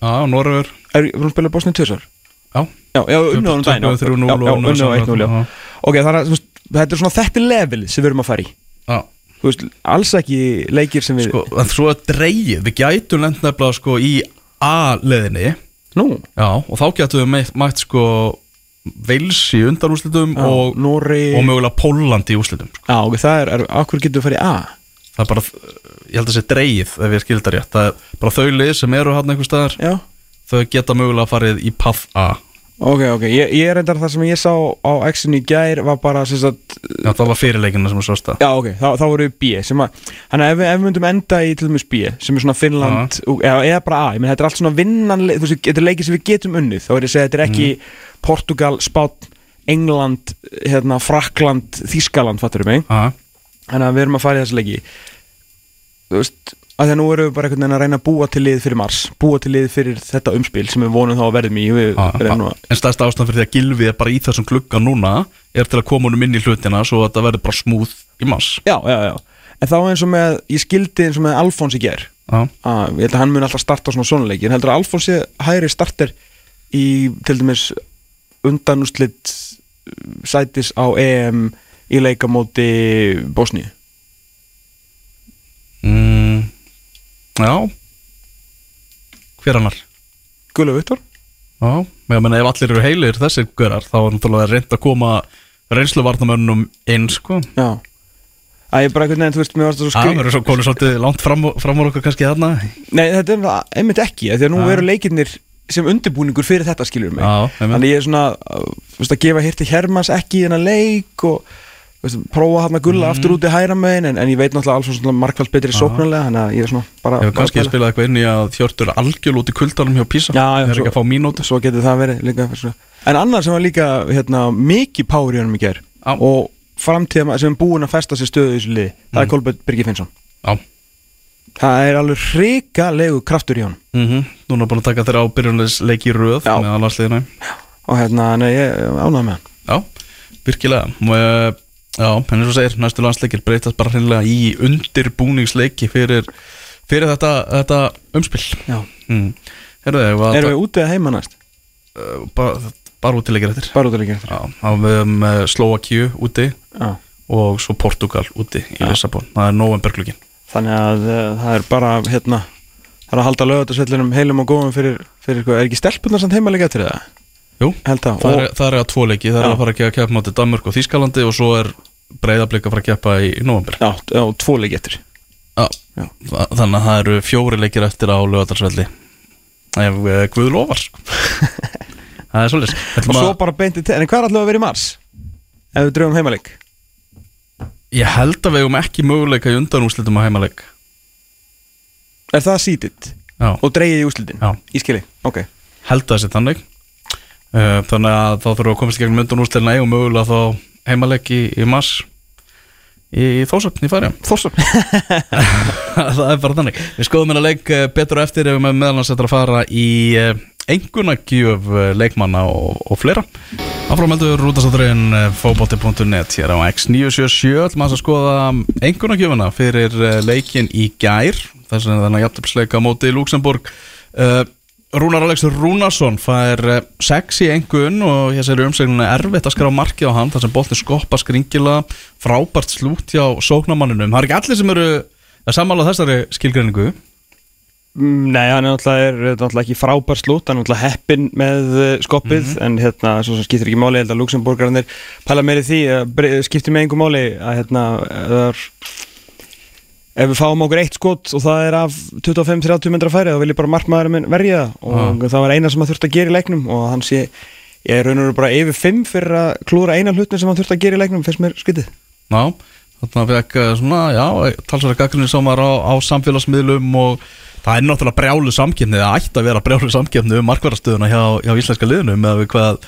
Já, að? Já, unnið á hann daginn já. 3-0 Já, já, unnið á 1-0, já. Já, Ok, þannig að, þetta er svona þetta level sem við erum að fara í. Já. Þú veist, alls ekki leikir sem við Sko, en svo er dreigið Við gætum lent nefnilega sko í A-leðinni Nú, Já, og þá getum við mætt, sko Veils í undanúslitum og, Nóri og mögulega Póland í úslitum sko. Já, ok, það er, er akkur getum við að fara í A? Það er bara, ég held að sé dreigið ef ég skilda rétt. Það er bara þau lið sem eru hann einhver staðar. Já Þau geta mögulega farið í path A. Ok, ok, ég, ég reyndar það sem ég sá á X-inu í gær var bara sem sagt, Já, það var fyrirleikina sem er svo stað Já, ok, þá, þá voru við B sem að, Þannig að ef, ef við myndum enda í til dæmis B sem er svona Finnland, eða, eða bara A ég menn þetta er allt svona vinnan, þú veist, þetta er leikið sem við getum unnið, þá er ég að segja þetta er ekki Portugal, Spán, England hérna, Frakland, Þískaland fattur við mig, Aha. þannig að við erum að fara í þessu leiki. Þú veist að því að nú erum við bara einhvern veginn að reyna að búa til lið fyrir mars, búa til lið fyrir þetta umspil sem við vonum þá að verðum í. Reynum að En stærsta ástæðan fyrir því að Gilvi er bara í þessum glugga núna er til að koma honum inn í hlutina svo að þetta verður bara smúð í mass Já, já, já, en þá eins og með ég skildi eins og með Alfons í ger að ég held að hann mun alltaf starta svona svona leiki. En heldur að Alfons sé hægri starter í til dæmis undanúslit sætis á EM í leikamóti Bosníu já. Hver annar? Gullu Viktor Já, ég meina ef allir eru heilir þessir görar þá er náttúrulega reynd að koma reynsluvarnamönnum inn sko Já að ég bara einhvern veginn, þú veist, mér varst það svo Það skri verður svo konur svolítið langt fram, fram úr okkur kannski þarna Nei, þetta er það einmitt ekki, því að nú Já. eru leikirnir sem undirbúningur fyrir þetta skilur mig Já. Þannig ég er svona, þú veist, að gefa hirti Hermans ekki í þennan leik og veist, prófa hann að gulla Mhm. aftur út í hæra megin en, en ég veit náttúrulega alls svona markvælt betri sóknarlega þannig að ég er svona bara Hefur kannski bara- spilað eitthvað inn í að þjórtur algjörl út í kuldanum hjá Písa Það er svo- ekki að fá mínútu svo getur það verið líka. En annar sem var líka hérna, mikið power í honum í ger Já. og framtíða sem er búin að festa sér stöðu í þessu liði, það er Mhm. Kolbjörn Birgir Finnsson Já Það er alveg hrikalegu kraftur í honum mm Núna búin að taka þeirra á byrjunleik í röð Já. með allarsliðina og hérna, nei, ég ánægði með hann Já, virkilega Já, en eins og segir, næstu landsleikir breytast bara hreinlega í undirbúningsleiki fyrir, fyrir þetta, þetta umspil Já. mm. Erum við úti að heima næst? uh, bara, bara útileikir eftir Bara út að leikja Já, þá við höfum uh, Slovakíu úti Já og svo Portugal úti í. Lissabon það er novemberglugin Þannig að uh, það er bara hérna Það er að halda lögatarsvellinum heilum og góðum fyrir, fyrir er ekki stelpunar samt heimaleika til það? Jú, það, er, það er að tvo leiki. Það er að fara að keppa mátti Danmörk og Þískalandi og svo er breyðablika að fara að keppa í, november já, já, tvo leiki eftir. Já, Já. Þa- Þannig að það eru fjóri leikir eftir á lögatarsvelli ef uh, Guð lofar. Það er svolítið Og svo bara beinti en hvað er alltaf að vera í mars? Ef við dröfum heimaleik. Ég held að við hefum ekki möguleika í undanúslitum á heimaleik. Er það sítið Já, og dreigið í úslitin? Já. Í skili, ok. Held að það sé þannig Þannig að þá þurfum við að komast í gegnum undanúslitina og mögulega þá heimaleik í, mars í þósöfn í færi Þorsson það er bara þannig. Við skoðum hérna leik eh, betur eftir ef við með meðalans eftir að fara í enguna gjöf leikmanna og, og fleira. Á Áframeldur rútasátturinn fókbóti.net hér á X977 ætlum að skoða einhverna gjöfuna fyrir eh, leikin í gær. Þess að þannig að jæftabsleika móti í Luxemburg uh, Rúnar Alex Rúnarsson fær 6 í engun og hér sér umsegnuna erfitt að skrá markið á hann þar sem boltin skoppa skringila frábært slút hjá sóknamanninum það er ekki allir sem eru að samála þessari skilgreiningu? Mm, Nei, hann er náttúrulega, ekki frábær slútt, hann er náttúrulega heppin með eh, skoppið, en hérna, svo sem skiptir ekki máli, held að Luxemburgarnir pæla meiri því, eh, skiptir með einhver máli að hérna, það er- ef við fáum okkur eitt skot og það er af 25-30 myndra færi, þá vil ég bara markmaðurinn minn verja og það var eina sem hann þurfti að gera í leiknum og hann sé, ég er raun og veru bara yfir 5 fyrir að klúra eina hlutin sem hann þurfti að gera í leiknum, fyrst mér skytið. Já, þarna fekk eh, svona, já, talsverða gaggrinni samar á, á samfélagsmiðlum og það er náttúrulega brjálu samkefni, það ætti að vera brjálu samkefni um markverðarstöðuna hjá, hjá íslenska liðinu með hvað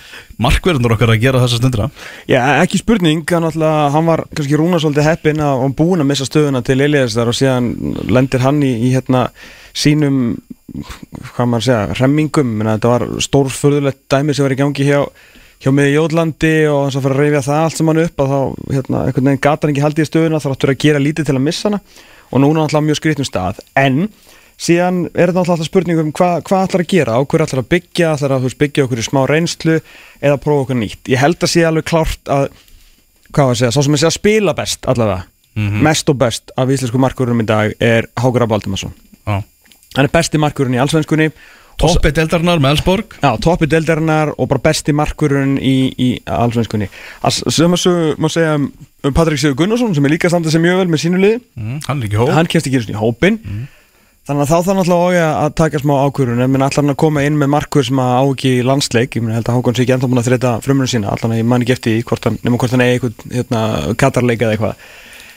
markverðinur okkar að gera þessa stundra. Já, ekki spurning, hann, hann var kannski rúna svolítið heppinn að hann búin að missa stöðuna til Eliasar og síðan lendir hann í, í hérna sínum, hvað maður segja, remmingum, þetta var stórfurðulegt dæmi sem var í gangi hjá, hjá miði Jóðlandi og hans að fara að reyfja það allt sem hann upp að þá, hérna, einhvern veginn gata hann ekki haldið í stöðuna þáttur að gera lítið til að missa hana. Og núna alltaf mjög skrifnum stað, en síðan er þetta alltaf spurning um hvað hva ætlar að gera, á hverju ætlar að byggja ætlar að veist, byggja okkur í smá reynslu eða prófa okkur nýtt. Ég held að sé alveg klárt að, hvað var að segja, sá sem er segja að spila best allavega, mest og best af íslensku markurunum í dag er Hákur Abba Aldimarsson. Já. Hann er besti markurinn í allsvenskunni Toppi deildarinnar með Elsborg. Já, toppi deildarinnar og bara besti markurinn í, í allsvenskunni. Sem að svo má segja um, um Patrik Sigur Gunnarsson sem er líka standað sem mjög vel með sínu liði Mm, hann er ekki hó. hann kemst ekki í hópin þannig að þá þarf náttúrulega Ógi að taka smá ákvörun en hann að koma inn með markur sem að á ekki í landsleik, ég held að Hákon sé ekki ennþá búin að þreita frumurinn sína, allan að ég man ekki eftir hvort hann, nema hvort hann eigi eitthvað hérna, katarleik eða eitthvað.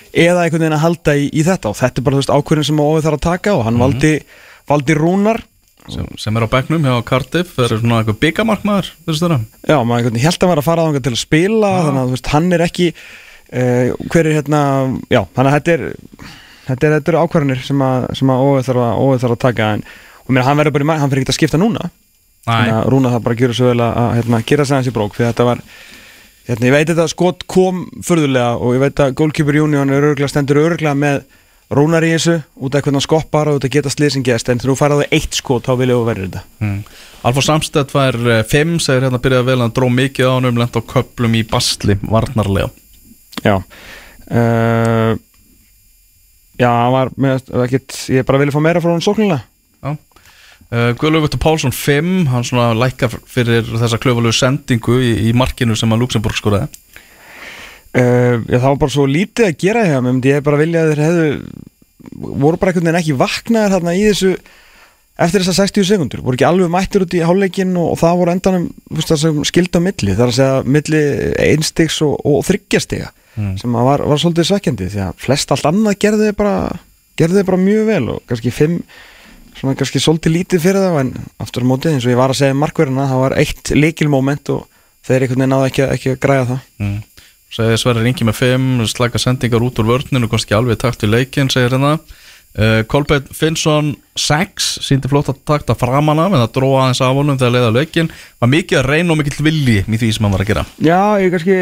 Eða einhvern veginn að halda í, í þetta. Og þetta er bara þú veist, ákvörun sem Ógi þarf að taka og hann valdi, valdi rúnar. Sem, sem er á bekknum hjá Cardiff, það er svona eitthvað byggamarkmaður. Já, maður held að var að fara þangað til að spila þannig að veist, hann er ekki uh, að þetta er þetta er, ákvarðanir sem að, sem að óið þarf að, þarf að taka en og mér hann verður bara í maður, hann fyrir ekki að skipta núna að Rúna það bara að gera svo vel að, að hérna, gera sig hans í brók að þetta var hérna, ég veit að þetta skot kom förðulega og ég veit að Goalkeeper Union er örglega stendur örglega með Rúnar í þessu út af hvernig hann skoppar og út af geta sliðsing gest en þú færði eitt skot þá vilja þú verður þetta mm. Alfa Samstedt fær 5, segir hérna byrjaði vel, hann dró mikið á hann um lent á köplum í basli, varnarlega. Já uh, Já, hann var með, ekkit, ég bara vilja fá meira frá hann sóknilega Já. Uh, Guðlaug Vittur Pálsson 5, hann svona lækkar fyrir þessa klöfalegu sendingu í, í markinu sem að Luxemburg skoraði. uh, Já, það var bara svo lítið að gera hjá mér Ég bara vilja að þeir hefðu voru bara einhvern veginn ekki vaknaðir þarna í þessu eftir þessar 60 sekundur voru ekki alveg mættir út í hálfleikin og, og það voru endanum skildi á milli það er að segja milli einstigs og, og þryggjastiga Mm. sem var, var svolítið svekkjandi því að flest allt annað gerði bara gerði bara mjög vel og kannski fimm svona kannski svolítið lítið fyrir það en aftur á mótið eins og ég var að segja markverðina það var eitt leikilmoment og þeir einhvern veginn náðu ekki, ekki að græða það Mm. Segir Sverri Ringi með 5, slaka sendingar út úr vörninu, kannski alveg í takt við leikinn, segir hérna. Uh, Kolbjörn Finnsson 6, síndi flott að takta framan af, en það dróða aðeins af honum þegar leiða leikinn. Var mikið að reyna og mikill vilji í því sem hann var að gera. Já, ég kannski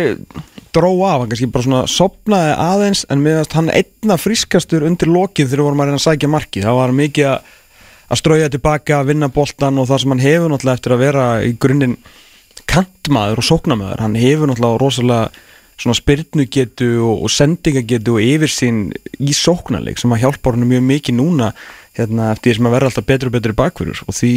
dró af, hann kannski bara svona sopnaði aðeins en meðast hann einna frískastur undir lokið þegar vorum að reyna að sækja marki það var mikið að, að strauja tilbaka að vinna boltan og það sem hann hefur náttúrulega eftir að vera í grunninn kantmaður og sóknamaður hann hefur náttúrulega rosalega svona spyrnugetu og, og sendingagetu og yfirsýn í sóknarleik sem að hjálpa hann mjög mikið núna hérna, eftir því sem að verða alltaf betur og betur í bakverður og því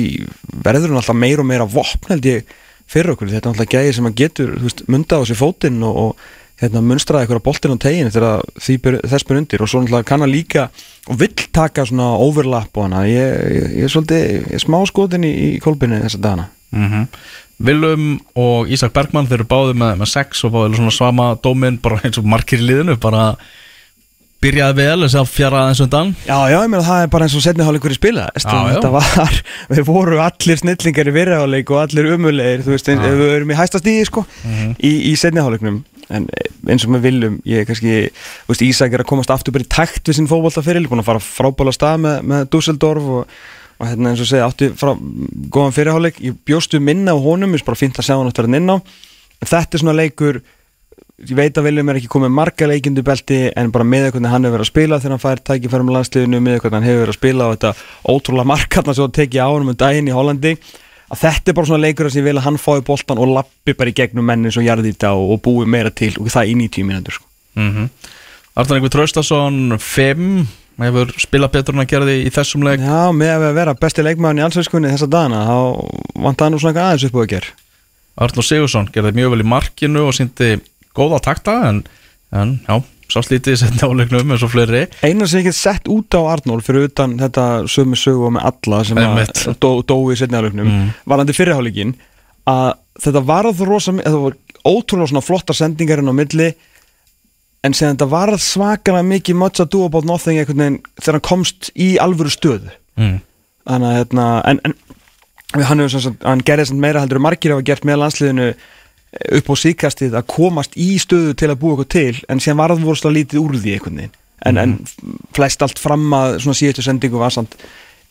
verður hann alltaf meira og meira vopn held ég fyrir okkur. Þetta er alltaf gæði sem að getur þú veist, munda á sér fótinn og, og hérna, munstraði eitthvað á tegin þegar því ber, þess ber undir. Og svo náttúrulega kann hann líka og vill taka svona overlap og hana. Ég, ég, ég er svolítið ég er smá skotin í, í kolbinni þessa dagana. Mm Willum og Ísak Bergmann þeir eru báðið með, með 6 og báðið svona sama dóminn bara eins og markir í liðinu bara byrjaði vel þess að fjara aðeins undan Já, já, ég meina það er bara eins og setni hálfleikur í spila Já, Þetta já. var, við voru allir snillingar í virðahálfleik og allir umulegir Þú veist, Já. við erum í hæsta stíði sko Mhm. í, í setni hálfleiknum En eins og við viljum, ég er kannski veist, Ísak er að komast aftur bara í takt við sinn fótbolta fyrir Búin að fara frábæla stað með, með Dusseldorf og, og hérna eins og segja, átti frá, góðan fyrirhálleik Ég bjóstu minna á honum, ég er bara fínt að sjá hann aftur hann inn á þetta er svona leikur ég veit að Viljum er ekki komið marga leikindu belti en bara með hvernig hann hefur verið að spila þegar hann fær tækifærum landsliðinu með hvernig hann hefur verið að spila og þetta ótrúlega markarna sem hann tekið á hann um daginn í Hollandi að þetta er bara svona leikur sem ég vil að hann fái boltan og lappi bara í gegnum menni svo jarðýta og, og búi meira til og það í 90 mínútur sko. mm -hmm. Artur Engvi Traustason 5 hefur spilað betur en að gera því í þessum leik? Já, með að vera besti leikmaðurinn í allsveitskunni þessa dagana þá vant það nú svona aðeins upp á að gera Artur Sigursson gerði mjög vel í markinu og síndi góða takta en, en já, sá slítið setni áleiknum eins og fleiri. Einar sem ég get sett út á Arnól fyrir utan þetta sömu sögu og með alla sem að dó, dói í setni áleiknum Mm. varandi fyrirháleikin að þetta varð rosa þetta var ótrúlega svona flottar sendingar inn á milli en sem þetta varð svakalega mikið much ado about nothing þegar hann komst í alvöru stöðu. Mm. þannig að hérna en, en hann, sem sagt- hann gerði sem meira heldur margir hafa gert með landsliðinu eh, upp á síkastið að komast í stöðu til að búa eitthvað til en síðan varð voru lítið úr því einhvern veginn. En, en flest allt fram að svona síðustu sendingu var samt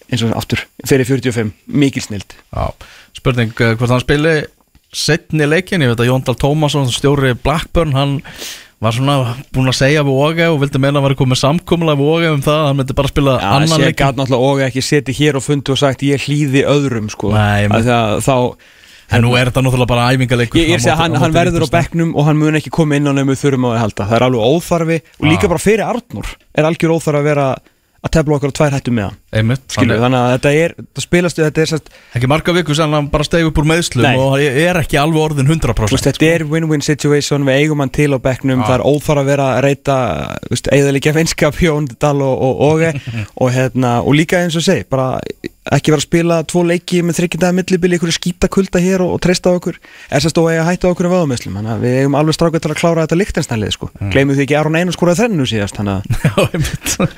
eins og aftur fyrir 45 mikil snild Já, spurning uh, hvort hann spili setni leikin, ég veit að Jóndal Tómasson stjóri Blackburn, hann var svona búinn að segja við Óge og vildi meina að vera komið samkomulega við Óge um það að hann myndi bara spila Já, annan leikin gæt náttúrulega og ekki seti hér og fundi og sagt ég hlýði öðrum sko. Nei, Af men- því að þá en nú er þetta náttúrulega bara æfingaleikur Ég, ég sé að hann, hann verður á bekknum og hann mun ekki koma inn á nefnum þurfum á því halda. Það er alveg óþarfi og líka bara fyrir Arnur er algjör óþarfi að vera að tefla okkur á tvær hættu með hann Skilu, þannig að þetta er, þetta spilast þetta er, sest, ekki marga viku sem hann bara stegi upp úr meðslum Nei. og hann er ekki alveg orðin 100% þú veist, þetta er win-win situation við eigum hann til á bekknum, Já. það er óþarf að vera að reyta eða vinskap Jón Dal og, og, og, og, hérna, og líka eins og segi, bara ekki vera að spila tvo leiki með þryggjandaða millibili ykkur skýta kulda hér og, og treysta okkur er sérst og eiga á okkur um vöðumöslum þannig að við eigum alveg strákað til að klára þetta líktenstænlið sko. mm. gleymum því ekki Aron Einar skóraði þrennu síðast þannig að Já,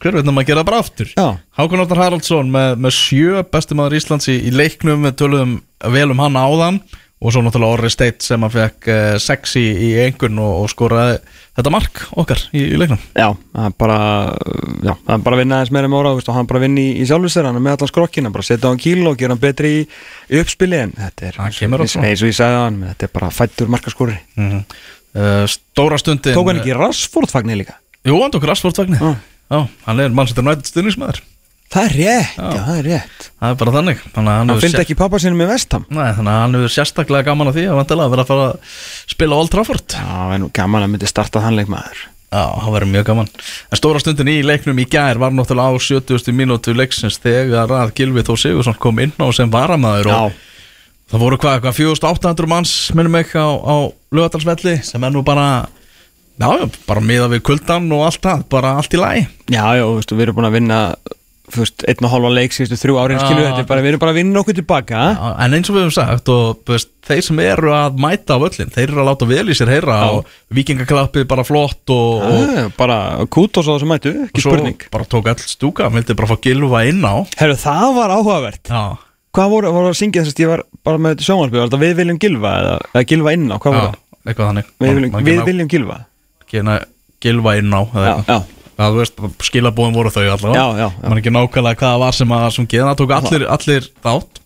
Hver veit að maður gera bara aftur Já. Hákon Óttar Haraldsson með, með sjö bestumæður Íslands í, í leiknum við töluðum vel um hann áðan og svo náttúrulega Orri Steit sem að fekk uh, sex í, í engun og, og skoraði þetta mark okkar í, í leiknum. Já, það er bara já, það er bara að vinna aðeins meira með óra og hann bara vinna í, í er með allan skrokkina bara setja á hann kíl og gera hann betri í, uppspili en þetta er, eins, og ég sagði á hann þetta er bara fættur markaskóri mm uh, Stóra stundin Tók hann ekki Rassford fagnir líka? Jú, hann tók Rassfordvagni Já. Já, hann er mannsættur nættið stuðningsmæður Það er rétt, já, Já. það er rétt. Það er bara þannig Þannig að hann Hann fylgdi sér- ekki pappa sinni með vestam Nei, þannig að hann hefur sérstaklega gaman að því að vantilega vera að fara að spila Old Trafford. Já, en gaman að myndi starta hann leikmaður. Já, það verður mjög gaman. En stóra stundin í leiknum í gær var náttúrulega á 70. mínútu leiksins þegar að Gilvi Þór Sigursson kom inn á sem varamæður og það voru hvað, hvað 4800 manns minnum ekki á, á lögadalsvelli sem er nú bara já, bara miða við kuldan og allt það bara allt í lagi. Já, já, við erum búin að vinna veist, einn og hálfa leik síðustu þrjú árin skilu, þetta er bara, við erum bara að vinna okkur tilbaka. Já, En eins og við höfum sagt og veist, þeir sem eru að mæta á völlin þeir eru að láta vel í sér heyra Já. og vikingaklappið bara flott og, og Já, bara kútos á þessu mætu, ekki svo spurning. bara tók all stúka, vildi bara fá Gilva inn á. Herru, það var áhugavert. Hvað voru, voru að syngja þess að ég var bara með sjónvarpið, þetta við viljum gilva eða, eða gilva inn á, hvað voru það? Við viljum, við viljum ná- Gilva inn á eða Það, þú veist, skilabóðum voru þau allavega. Já, já, já. Man ekki nákvæmlega hvað það var sem að geða, það tók allir, allir þátt.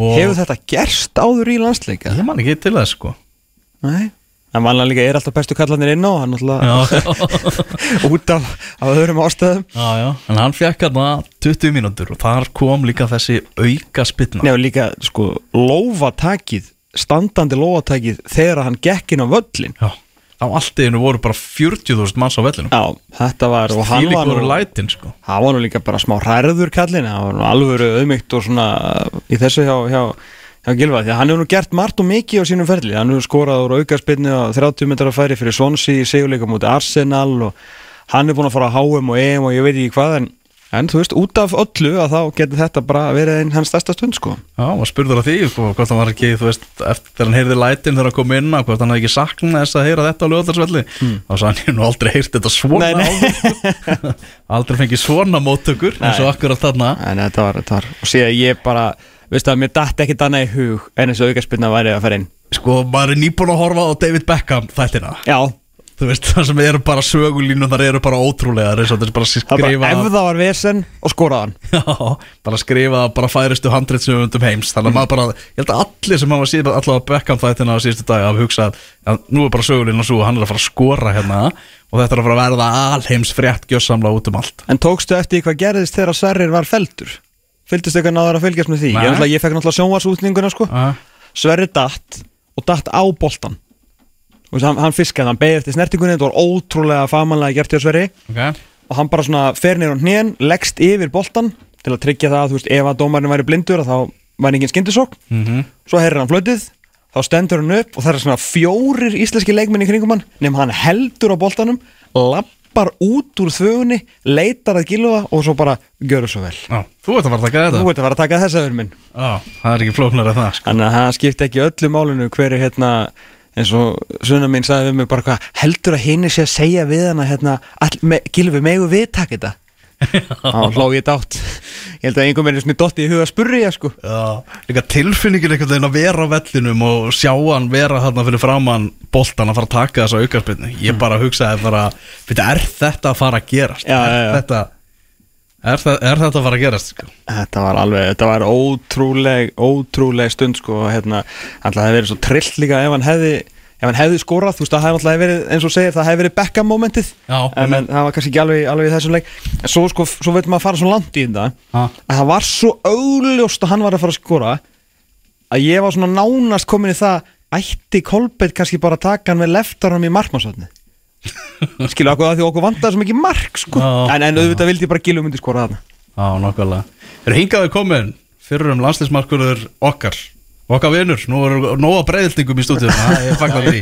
Og Hefur þetta gerst áður í landsleika? ég man ekki til þess sko. Nei. En vanlega líka er alltaf bestu kallarnir inn á hann alltaf út af, af öðrum ástæðum. Já, já, en hann fekk hérna 20 mínútur og þar kom líka þessi auka spilna Nei, og líka, sko, lófatakið standandi lófatakið þegar hann gekk inn á völlin já, á allt einu voru bara 40.000 manns á vellinu Já, þetta var og hann var, nú, lætin sko. hann var nú líka bara smá hræður kallin hann var nú alvöru auðmygt og svona í þessu hjá, hjá, hjá Gilva því að hann hefur nú gert margt og mikið á sínum ferli. Hann hefur skorað úr aukarspinnu á 30 metrar færi fyrir Swansea í segjuleika múti Arsenal og hann er búin að fara á HM og EM og ég veit ekki hvað en, en þú veist, út af öllu að þá getur þetta bara verið einn hans stærsta stund sko. Já, maður spurður að því sko, hvort hann var ekki, þú veist, eftir hann heyrði lætin þegar hann kom inn á, hvort hann hefði ekki saknað þess að heyra þetta á lögðarsvelli þá svo hann hefði nú aldrei heyrt þetta svona Nei, nei. áður, sko. aldrei fengið svona móttökur eins og Nei. akkurat þarna. En þetta var, þetta var og síðan ég bara, veistu að mér datt ekkit annað í hug en þessu aukarspinna væri að fara inn. Sko, maður er nýbúin að horfa á David Beckham þættina. Já, þú veist, það sem eru bara sögulínu þar eru bara ótrúlega það er bara Það er bara ef það var vesen og skoraðan Já, bara skrifa bara færistu handritsöfundum heims. Þannig að maður bara, ég held að allir sem hafa síðan allavega Beckham þættina á síðustu dag hafa hugsað að nú er bara sögulínu svo og hann er að fara að skora hérna og þetta er að fara að verða alheims frétt gjössamla út um allt. En tókstu eftir hvað gerðist þegar Sverrir var feldur? Fylgdist eitthvað náður að fylgjast með því? Ég, ég fekk náttúrulega sjónvarsútninguna sko. Sverrir datt og datt á boltan Þú veist, hann, hann fiskaði, hann beigði eftir snertingunni þetta var ótrúlega fagmannlega gert hjá Sverri. Okay. og hann bara svona fer nýr á hnén leggst yfir boltan til að tryggja það að þú veist, ef að dómarinn væri blindur þá væri engin skyndisók mm svo heyrir hann flötið þá stendur hann upp og það er svona fjórir íslenski leikmenn í kringum hann nefn hann heldur á boltanum lappar út úr þvögunni leitar að gilfa og svo bara görur svo vel. Já, þú ert að fara að taka Þú þetta veit að vera að taka þessa öður minn. Já, það er ekki flóknar en það sko. Þannig að það skipti ekki öllu málinu hver er hérna eins og svona mín sagði við mig bara hvað heldur að henni sé að segja við hana hérna, me, gilfi megu við takk þetta? Þá hló ég dátt. Ég held að einhver með svona dotti í huga að spurri sko. Já, líka tilfinningin einhvern veginn að vera á vellinum og sjá hann vera þarna fyrir framann boltan að fara að taka þessa aukarspilni ég bara hugsaði bara, veit, er þetta að fara að gerast? Já, er, já, já. Þetta, er, það, er þetta að fara að gerast? Sko? Þetta var alveg, þetta var ótrúleg ótrúleg stund sko hérna, alltaf það verið svo trillt líka ef hann hefði ef hann hefði skorað, þú veist það hefði alltaf verið eins og segir, það hefði verið Beckham momentið Já, en, það var kannski ekki alveg, alveg í þessum leik en svo sko, svo veit maður að fara svo langt í þetta Ha. að það var svo augljóst að hann var að fara að skora að ég var svona nánast komin í það ætti Kolbeitt kannski bara taka hann með leftarum í markmannsotni skilu okkur að því okkur vandaði svo mikið mark sko. Já. en, en auðvitað vildi ég bara Gilvi myndi skora þarna. Já, nokkulega Er hingaði komin fyrir um landslismarkurður okkar okkar vinur, nú er nóga breyðildingum í stúdíu ég fagnar því.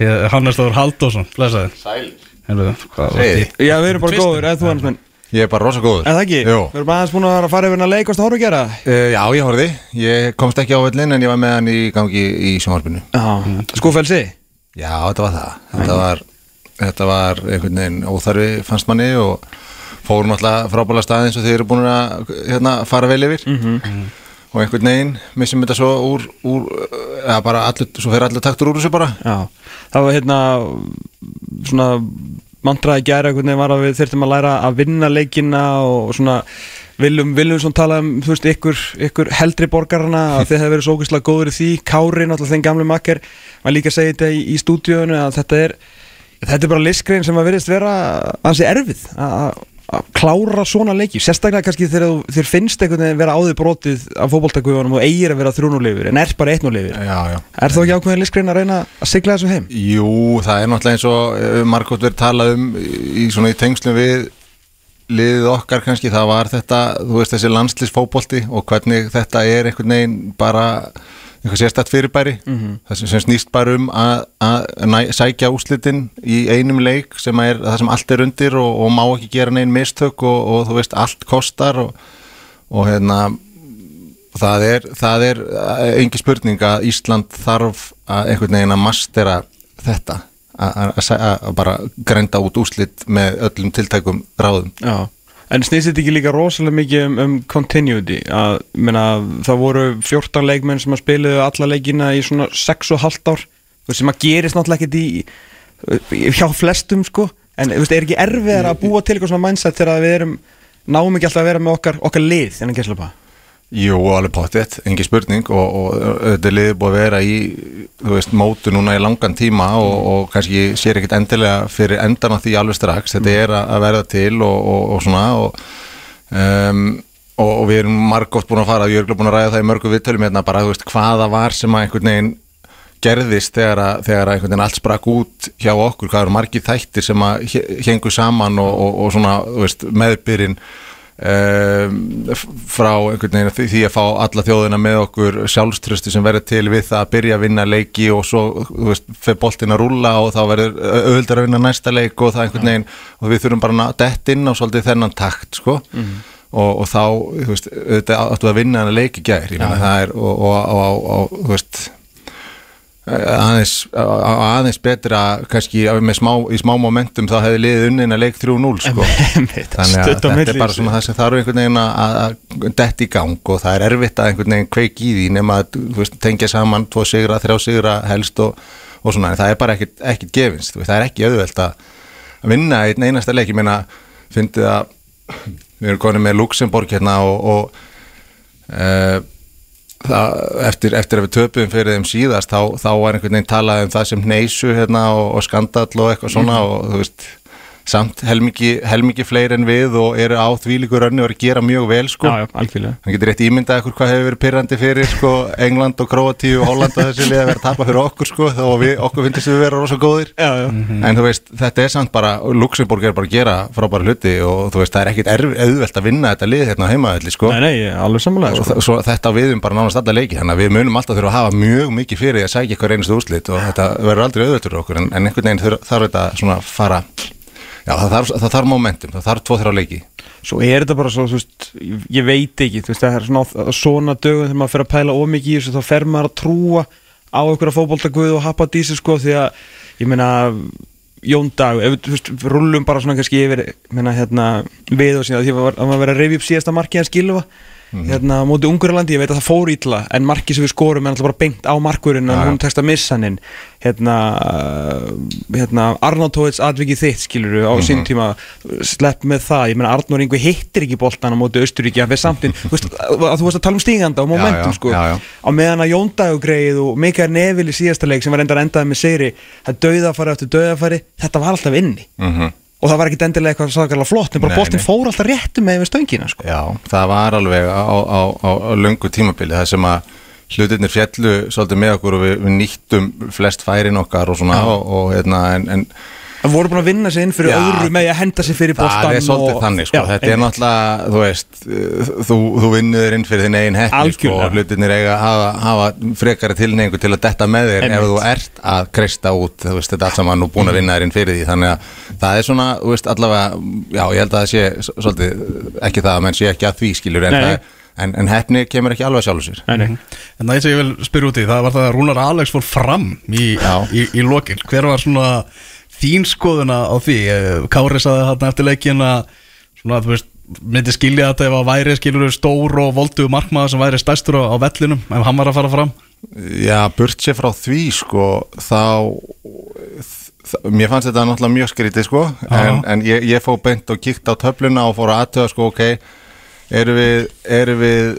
Ég- Hannes Þór Haldásson, blessaði Sæl. Helvðu, hvað var Hey. því? Já, við erum bara Tvistin. góður, eða þú hans menn Ég er bara rosa góður. Er það ekki? Jú. Við erum aðeins búin að fara yfir hann að leikast að horfa að gera? Uh, Já, ég horfði. Ég komst ekki á vellin en ég var með hann í gangi í sjónvarpinu. Já, skúfelsi Já, þetta var það. Þetta var, þetta var einhvern veginn óþarfi fannst manni og fórum alltaf frábæla staðins og þið eru búin að hérna, fara vel yfir. Mhm. og einhvern veginn missum þetta svo úr, úr ja, bara allur, svo fer allur taktur úr þessu bara. Já, það var hérna svona mantraði gæra einhvern veginn var að við þurftum að læra að vinna leikina og svona Viljum, viljum svona tala um, þú veist, ykkur, ykkur heldri borgarna að þið hefur verið svo ógeðslega góður í því, Kári, náttúrulega þenn gamle makker maður líka segið þetta í, í stúdíónu að þetta er, þetta er bara listgrein sem að verðist vera ansi erfið að að klára svona leiki, sérstaklega kannski þegar þér finnst einhvern veginn vera áður brotið af fótboltakuðunum og eigir að vera þrjúnulifir en er bara já Er þá ekki ákveðin listgrein að reyna að sigla þessu heim? Jú, það er náttúrulega eins og margótt verið talað um í svona í tengslum við liðið okkar kannski, það var þetta þú veist þessi landslýsfóbolti og hvernig þetta er einhvern veginn bara eitthvað sérstætt fyrirbæri það sem, sem snýst bara um að, að sækja úslitin í einum leik sem er það sem allt er undir og, og má ekki gera neinn mistök og, og þú veist allt kostar og, og hérna það er, það er engi spurning að Ísland þarf að einhvern veginn að mastera þetta að bara grænda út úslit með öllum tiltækum ráðum. Já En snýst þetta ekki líka rosalega mikið um, um continuity? Að minna, það voru 14 leikmenn sem að spiluðu alla leikina í svona 6,5 ár sem að gerist náttúrulega ekkert í, hjá flestum sko. En veist, er ekki erfiðar að búa til eitthvað svona mindset þegar við erum náum ekki alltaf að vera með okkar, okkar lið en að gæsla Jú, alveg potið, engi spurning og, og þetta liðið búið að vera í veist, mótu núna í langan tíma og, og kannski sér ekkit endilega fyrir endan á því alveg strax, þetta er að verða til og, og, og svona og, um, og, við erum margótt búin að fara, ég er búin að ræða það í mörgu viðtölum hérna bara, þú veist, hvaða var sem að einhvern veginn gerðist þegar að, þegar að einhvern veginn allt sprakk út hjá okkur, hvað eru margir þættir sem að hengu saman og, og, og svona, þú veist, meðbyrinn um, frá einhvern veginn því- að fá alla þjóðina með okkur sjálfströstu sem verður til við það að byrja að vinna leiki og svo, þú veist, fyrir boltin að rúlla og þá verður auðvitað að vinna næsta leik og það einhvern veginn og við þurfum bara að dett inn á svolítið þennan takt, sko. Og, og þá, þú veist, auðvitað áttu að vinna hann að leiki gær, ég meina það er og, og, og, og, þú veist aðeins, aðeins betra kannski smá, í smá momentum þá hefði liðið unnin að leik 3-0 sko. þannig að þetta er bara svona það sem þarf einhvern veginn að- að dett í gang og það er erfitt að einhvern veginn kveik í því nema að veist, tengja saman tvo sigra, þrjá sigra helst og, og svona, en það er bara ekkit, ekkit gefinst, það er ekki auðvelt að vinna einn einasta leik, ég meina fyndið að við erum konið með Luxemburg hérna og, og uh, það, eftir, eftir að við töpuðum fyrir þeim síðast þá, þá var einhvern veginn talað um það sem neysu hérna og, og skandall og eitthvað svona og þú veist samt helmingi, helmingi fleiri en við og eru á því líkur önni og eru að gera mjög vel sko. Já, já, algjörlega hann getur rétt ímyndað ykkur hvað hefur verið pyrrandi fyrir sko, England og Kroatíu og Holland og þessi lið að vera að tapa fyrir okkur sko, og við, okkur finnst við vera rosa góðir Já, já en þú veist, þetta er samt bara Luxemburg er bara að gera frábæra hluti og þú veist, það er ekkit auðvelt að vinna þetta lið hérna heimaðalli sko. Nei, nei, alveg samanlega sko. svo þetta á við um bara nánast alla leiki þannig að við munum alltaf þurfa að hafa mjög mikið fyrir að sækja eitthvað reynustu úslit og þetta verður aldrei auðvelt fyrir okkur en, en einhvern veginn þarf þetta svona að fara já það þarf, það þarf momentum, það þarf tvo þrjá leiki. Svo er þetta bara svo, þú veist, ég, veit ekki, þú veist, það er svona, svona dögum þegar maður fer að pæla ómikið í þessu, þá fer maður að trúa á einhverja fótboltaguð og happa dísi, sko, því að, ég meina, Jón Dag, ef við, rullum bara svona kannski yfir, meina, hérna, við og síðan, því að að maður verið að reyfi upp síðasta markið hans Gilva, hérna, móti Ungurlandi, ég veit að það fór ítla, en markið sem við skorum er alltaf bara beint á markurinn, en Já, já. hún tekst að missa hann hérna, hérna, Arnótóits atvikið þitt, skilur á Mhm. sín tíma, slepp með það, ég meina, Arnór Ingi hittir ekki boltan á móti Östuríki, hann fyrir samtinn, þú veist, að þú veist að tala um stíganda og momentum, já, sko, já, já. á meðan að Jóndagugreið og Mikael Neville í síðasta leik sem var endar endaði með sigri, það dauðafæri eftir dauðafæri, þetta var alltaf inni. Mm og það var ekki endilega eitthvað sakalega flott en bara nei. fór alltaf réttum með yfir stöngina, sko. Já, það var alveg á, á, á, á lungu tímabili það sem að hlutirnir fjallu svolítið með okkur og við, við nýttum flest færin okkar og svona og, og hérna en, en Það voru búin að vinna sig inn fyrir Já, öðru með að henda sig fyrir boltan það er svolítið og... þannig sko, Já, þetta er einmitt. náttúrulega, þú veist þú, þú vinnur inn fyrir þinn eigin heppni sko, og hlutirnir eiga að hafa, hafa frekari tilneingu til að detta með þér ef Einmitt. þú ert að kreista út þú veist, þetta er allt saman og búin að vinna þér inn fyrir því. Þannig að það er svona, þú veist, allavega já, ég held að það sé svolítið ekki það að menn sé ekki að því skilur en, það, en, en heppni kemur ekki alveg sjálfur sér. Nei, nei. En það sem ég vil spyrja út í, það var það að Rúnar Alex fór fram í, í, í lokin. Hver var svona þín skoðuna á því? Eh, Kári saði þarna eftir leikin að svona, þú veist, myndi skilja þetta ef að væri skilur stór og voldu markmaður sem væri stærstur á, á vellinum ef hann var að fara fram Já, burt sér frá því sko, þá mér fannst þetta náttúrulega mjög skrítið sko, en, en ég, ég fó beint og kíkt á töfluna og fór að aðtöða sko, ok, erum við erum við,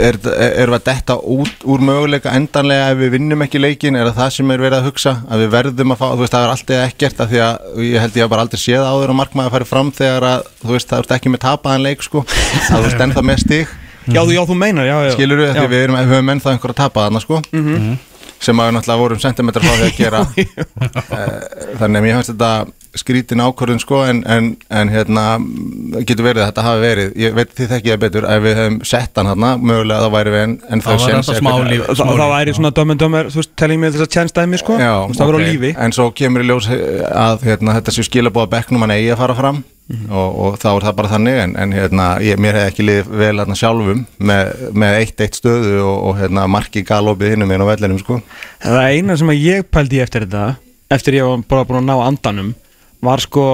er, erum við að detta út úr möguleika endanlega ef við vinnum ekki leikin, er það það sem er verið að hugsa? Að við verðum að fá, þú veist, það er alltaf ekkert af því að ég held ég að bara aldrei séð áður að markmaður fari fram þegar að, þú veist, það er ekki með tapaðan leik sko, að þú veist ennþá með stig. Já, já, þú meinar, já, já. Skilur við, því við erum, við höfum ennþá einhver að tapa þarna sko. Sem að við náttúrulega vorum sentimetra frá því að gera. Eh, þannig að mér finnst þetta skrítin ákvörðun sko en, en, en hérna getur verið að þetta hafi verið ég veit því þekki það betur ef við hefum sett hann þarna mögulega þá væri við en, en Það það væri svona dömmen dömmer, þú veist, telling mér þess að tjænstæmi, sko Já, veist, Það var á ok. lífi En svo kemur í ljós að hérna, þetta séu skilabóða bekknum hann eigi að fara fram og, og þá er það bara þannig en, en hérna, ég, mér hef ekki liðið vel hérna, sjálfum með, með eitt eitt stöðu og, og hérna, marki galopið hinnum inn á vellinum sko. Það eina sem að ég pældi eftir þetta Eftir ég var bara búin að ná andanum Var sko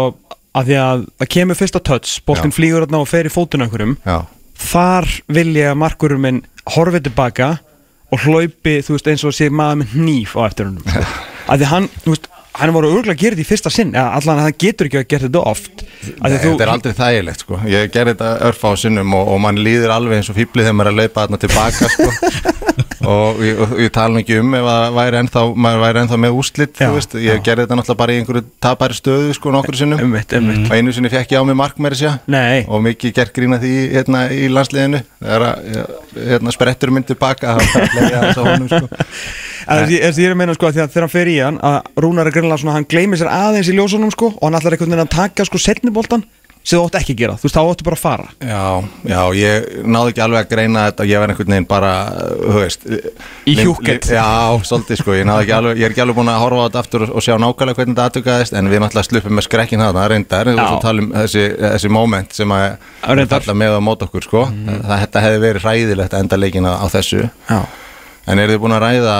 að því að það kemur fyrsta touch Boltinn Já. flýgur þarna og fer í fótun einhverjum Já, Þar vil ég að markurinn minn horfið tilbaka Og hlaupi, þú veist, eins og sé maður með hníf á eftir húnum. Að því hann, þú veist Hann voru örgulega að gera þetta í fyrsta sinn allan að hann getur ekki að gera þetta oft. Nei, þú- þetta er aldrei þægilegt sko. ég gerði þetta örfa á sinnum og, og mann líður alveg eins og fýblið þegar maður er að laupa þarna tilbaka sko. og ég, og ég tala ekki um ef væri ennþá, maður væri ennþá með úslit Já, þú veist, ég gerði þetta náttúrulega bara í einhverju tapæri stöðu sko nokkur sinnum. Einmitt, einmitt. og einu sinni fekk ég á mig mark með þessi Nei, og mikið gert grína því hérna, í landsliðinu. Þegar að hérna, sprettur minn tilbaka ég. En því er því að meina sko að þegar hann fer í hann að Rúnar er greinlega svona, hann gleymir sér aðeins í ljósunum sko og hann ætlar einhvern veginn að taka sko setniboltan sem þú ótt ekki að gera, þú veist, þá óttu bara að fara. Já, já, ég náði ekki alveg að greina þetta ég var einhvern veginn bara, þú veist Í li- Já, svolítið sko, ég náði ekki alveg, ég er ekki alveg búin að horfa á þetta aftur og, og sjá nákvæmlega hvernig þetta aðtökaðist en við náttúrulega sluppum með skrekkin þarna, reyndar en Já. þú svo talum þessi, þessi moment sem að Reyndar. falla með á mót okkur sko. Það, þetta hefði verið hræðilegt að enda leikina á þessu. Já, en eru þið búin að ræða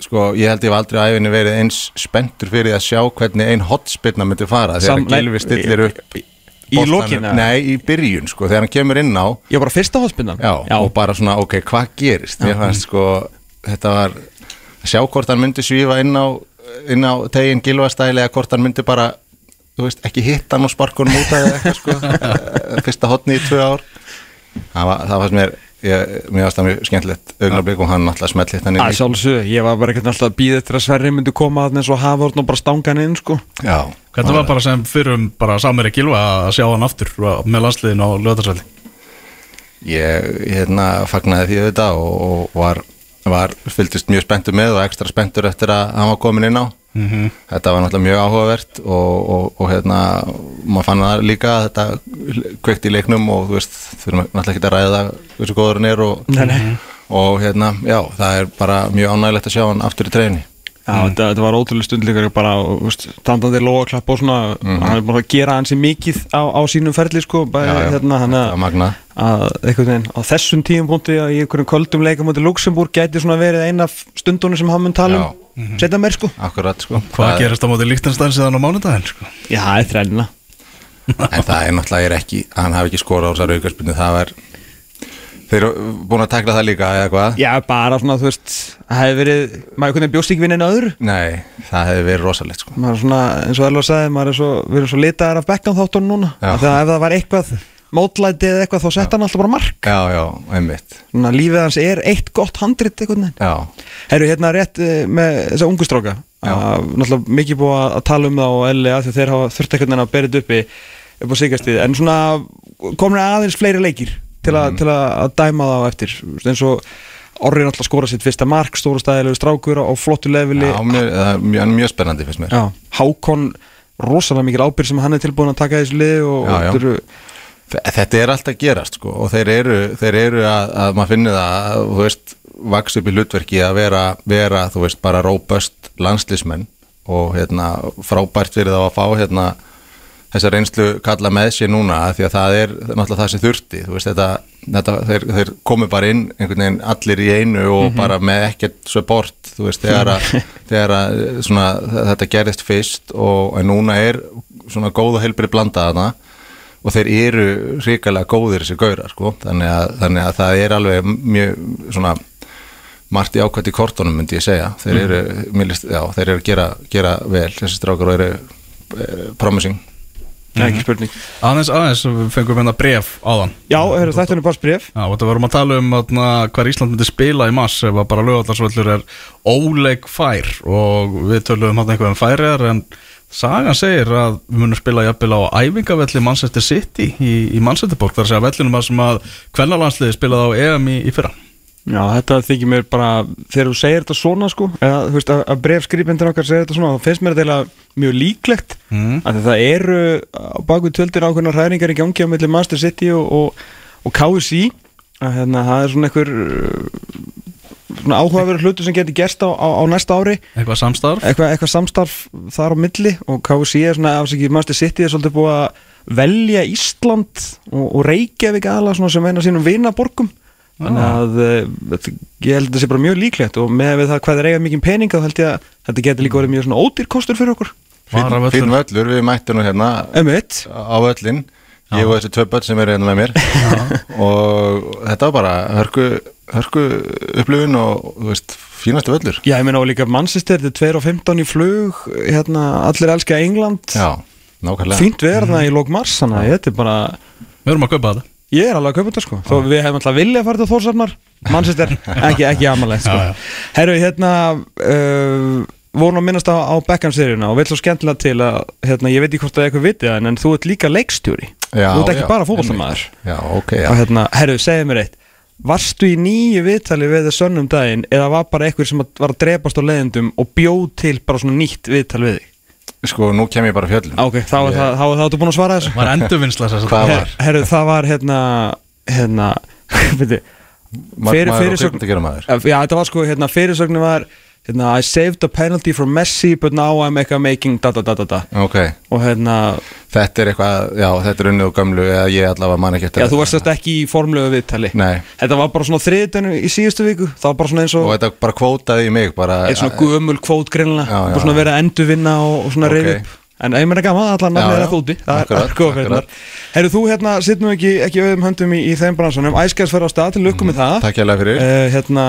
sko, ég held ég hef aldrei á æfinni verið eins spenntur fyrir að sjá hvernig ein hotspilna myndi fara þegar Gilvi stillir upp í- í eða? Nei, í byrjun sko, þegar hann kemur inn á. Var bara fyrsta hóðspinnan já, og bara svona, ok, hvað gerist? Mér fannst sko, þetta var að sjá hvort hann myndi svífa inn á inn á tegin gilvastæli eða hvort hann myndi bara þú veist, ekki hitta hann og sparkunum út eða eitthvað sko. Fyrsta hotni í tvö ár. Það var, það var mér mér varst það mjög skemmtilegt augnablik og hann alltaf smelt hitt hann inn í sjálfsög, ég var bara ekkert alltaf að býða eftir að Sverri myndi koma að eins og hafa orðin og bara stanga hann inn sko. Já, Hvernig var bara sem fyrrum bara Samir Gilva að sjá hann aftur með landsliðin á löðarsvelli? ég hérna fagnaði því auðvitað og, og var, var fylgist mjög spenntur með og ekstra spenntur eftir að hann var komin inn á þetta var náttúrulega mjög áhugavert og, og, og hérna maður fann það líka að þetta kveikt í leiknum og þú veist, þurfum náttúrulega ekki að ræða hversu góður hann er og, og hérna, já, það er bara mjög ánægilegt að sjá hann aftur í treyni Já, þetta, þetta var ótrúlega stundleikar bara, standandi lóaklapp og svona hann er búin að gera hansi mikið á, á sínum ferli sko, hérna, að einhvern veginn á þessum tíum punkti að í einhverjum köldum leika mútið Luxemburg gæti svona verið eina af stundunum sem hann mun tala um. Setja meir sko. Akkurat sko. Hvað gerist á móti Líktanstæðin síðan á mánudaginn? Sko? Já, það er þrælina. En það er náttúrulega er ekki, hann hafi ekki skorað á þessar aukarspunni, það var þeir eru búin að takla það líka eða hvað? Já, bara svona, þú veist, það hefði verið maður veginn bjóst ekki við neina öðru. Nei, það hefði verið rosalegt sko. Maður er svona, eins og Elva sagði, maður er svo við erum svo litaðar af bekkan þáttunum núna að ef það var eitthvað mótlæti eða eitthvað þá sett hann alltaf bara mark. Já, já, einmitt. Svona lífið hans er eitt gott handrit einhvern veginn. Já, Herru, hérna rétt eh, með þessa ungu stráka. Já. að, náttúrulega mikið búið að tala um það og elli að þeir hafa þurft einhvern veginn að berið uppi upp á sigastið, en svona komin aðeins fleiri leikir til, a, Mhm. til að, að dæma það á eftir eins og Orri náttúrulega skora sitt fyrsta mark stóra stæðilegu strákur á flottu leveli já mjög, það er mjög, mjög spennandi fyrst mér Já, Hákon rosalega mikil ábyrg sem hann er tilbúin að taka í þessu liði og, Já, já. og þetta Þetta er alltaf gerast sko og þeir eru, þeir eru að, að maður finnir það að þú veist, vaks upp í hlutverki að vera, vera þú veist, bara róböst landslísmenn og hérna frábært fyrir þá að fá hérna þessa reynslu kalla með sér núna því að það er náttúrulega það sem þurfti veist, þetta, þetta þeir, þeir komu bara inn einhvern veginn allir í einu og bara með ekkert support þú veist, þegar að, þegar að svona, þetta gerist fyrst og núna er svona góð og heilbrið blanda þarna og þeir eru hrikalega góðir þessi gaurar sko, þannig að, þannig að það er alveg mjög svona margt í ákvæmt í kortunum myndi ég segja. Þeir eru, mm. já, þeir eru gera, gera vel þessi strákar og eru eh, promising mm. ekki spurning. Aðeins, aðeins, við fengum hérna bref áðan. Já, heru, þetta er bara bref Já, þetta varum að tala um hvar Ísland myndi spila í mass ef að bara lögvallarsvöllur er óleik fær. Og við töluðum hann eitthvað um færiðar en sagan segir að við munum spila jafnvel á æfingavelli Manchester City í, í Manchesterborg. Þar að segja vellinum að sem að kvennalandsliði spilaði á EM í, í fyrra Já, þetta þykir mér bara, þegar þú segir þetta svona sko, eða þú veist að, að brefskripendur okkar segir þetta svona, þá finnst mér þetta mjög líklegt, Mm. því það eru á baku töldir ákveðnar hræringar í gangi á milli Master City og, og, og KSI, að hérna, það er svona einhver uh, svona áhugaverður hlutu sem getur gerst á, á, á næsta ári, eitthvað samstarf? Eitthvað, eitthvað samstarf þar á milli og KSI er svona, afsakið Master City er svolítið búið að velja Ísland og, og Reykjavík aðla svona sem eina sínum vinaborgum þannig að uh, þetta- ég held að það sé bara mjög líklegt og með við það hvað er eiga mikið pening þá held ég að þetta getur líka verið mjög svona ódýr kostur fyrir okkur. Varavöllur. fín völlur, við mættum nú hérna Emmett, á völlin ég og þessi tvö börn sem eru hérna með mér. Og þetta var bara hörku, hörku upplifun og þú veist, fínastu völlur. Já ég meina og líka Manchester, þetta er 2 og 15 í flug hérna, allir elska England. Já, nákvæmlega. Fínt verð það í lók mars þannig að þetta er bara Við erum að kaupa þetta Ég er alveg að kaupa þetta sko. Þó við hefum alltaf vilja að fara til Þórsarnar Manchester, ekki, ekki amalegt sko. Herru, hérna uh, vorum að minnast á, á Beckham-seríuna og vil svo skemmtilega til að hérna, ég veit ekki hvort það er eitthvað vitið en, en þú ert líka leikstjóri. Þú ert ekki já, bara fótballtamaður já, ok, já. Og hérna, herru, segðu mér eitt. Varstu í nýju viðtali við þess sönnum daginn eða var bara eitthvað sem var að drepast á leiðendum og bjóð til bara svona nýtt viðtal við þig? Sko, nú kem ég bara fjöllum Ok, þá er það, þá er það áttu búin að svara þessu Var endurvinnsla þess að Hvað var? Herru, það var hérna hérna, og fyrirsögn-. Já, þetta var sko, hérna, fyrirsögnin var hérna, I saved a penalty from Messi but now I'm ekki making da da da da da. Ok, og hérna, þetta er eitthvað já, þetta er unnið og gömlu eða ég allavega man ekki eftir já, þú varst þetta ekki í formlegu viðtali. Nei, Þetta var bara svona þriðdönu í síðustu viku. Það var bara svona eins og, og þetta bara kvótaði í mig bara, eitt svona gömul kvót greinlega, bara svona verið að endurvinna og, og svona Ok. reyði upp En ég meina gaman, allan Já, nafnið er að þúti Það er- er fyrir akkurat. Herru, þú hérna, sitt nú ekki, ekki auðum höndum í, í þeim bransunum Æskæðs fyrir á stað til lukku með það. Takk hérlega fyrir. Uh, hérna,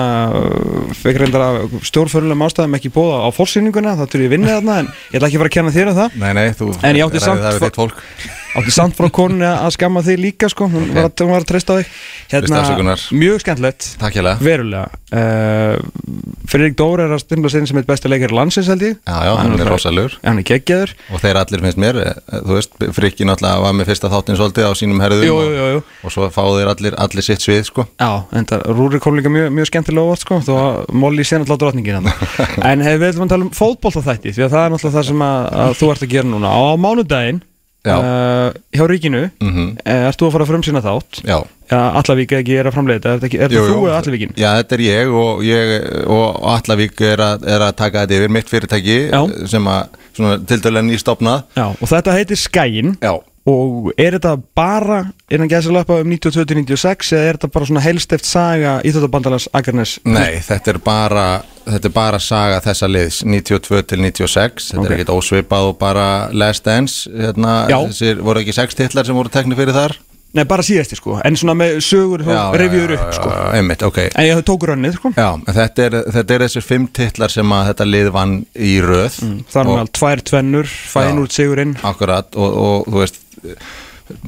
fekk reyndar að stjórnförulegum ástæðum ekki bóða á fórsýninguna, það þurfi ég vinnið þarna en ég ætla ekki að fara að kenna þér um það. Nei, nei, þú En ég átti samt það átti samt frá konunni að skamma þig líka sko, hún var að, hún var að treysta þig. Afsökunar. mjög skemmtilegt. Takk hérlega. Verulega. Uh, Friðrik Dór er að stundla sinn sem eitt besti leikari landsins held ég. Já, já, hann er rosalur. hann er geggjaður. Og þeir allir finnst mér, eh, þú veist, Frikki náttúrulega var með fyrsta þáttinn svolítið á sínum herðum jú, og, jú, jú, jú. og svo fá þeir allir, allir sitt svið, sko. Já, en það Rúri kom líka mjög, mjög skemmtilega óvart sko, þó að Molly sé náttúrulega drottningin að að það er það að, að að uh, hjá Ríkinu mm uh, ert þú að fara að frumsýna þátt? Já, Allavík ekki er að framleiða þetta, er þetta er þetta þú eða Allavíkin? Já, þetta er ég og, ég, og Allavík er að, er að taka þetta yfir mitt fyrirtæki Já. sem að, til dælen nýstofnað. Já, og þetta heitir Skæin. Já, og er þetta bara innan gæðsalöpa um 92-96 eða er þetta bara svona helsteft saga Íþjóttabandalans Akarnes? nei, þetta er bara þetta er bara saga þessa liðs 92 til 96, þetta Ok. er ekkert ósvipað og bara Last Dance hérna, þessir voru ekki sex titlar sem voru tekni fyrir þar? Nei, bara síðasti sko, en svona með sögur og revjur upp sko. já, einmitt, ok. En ég tók rönnið sko. Já, en þetta er, þetta er þessir fimm titlar sem að þetta lið vann í röð. Þar Og- með alveg tvær tvennur, fæn út sigurinn. Akkurat. Og, og þú veist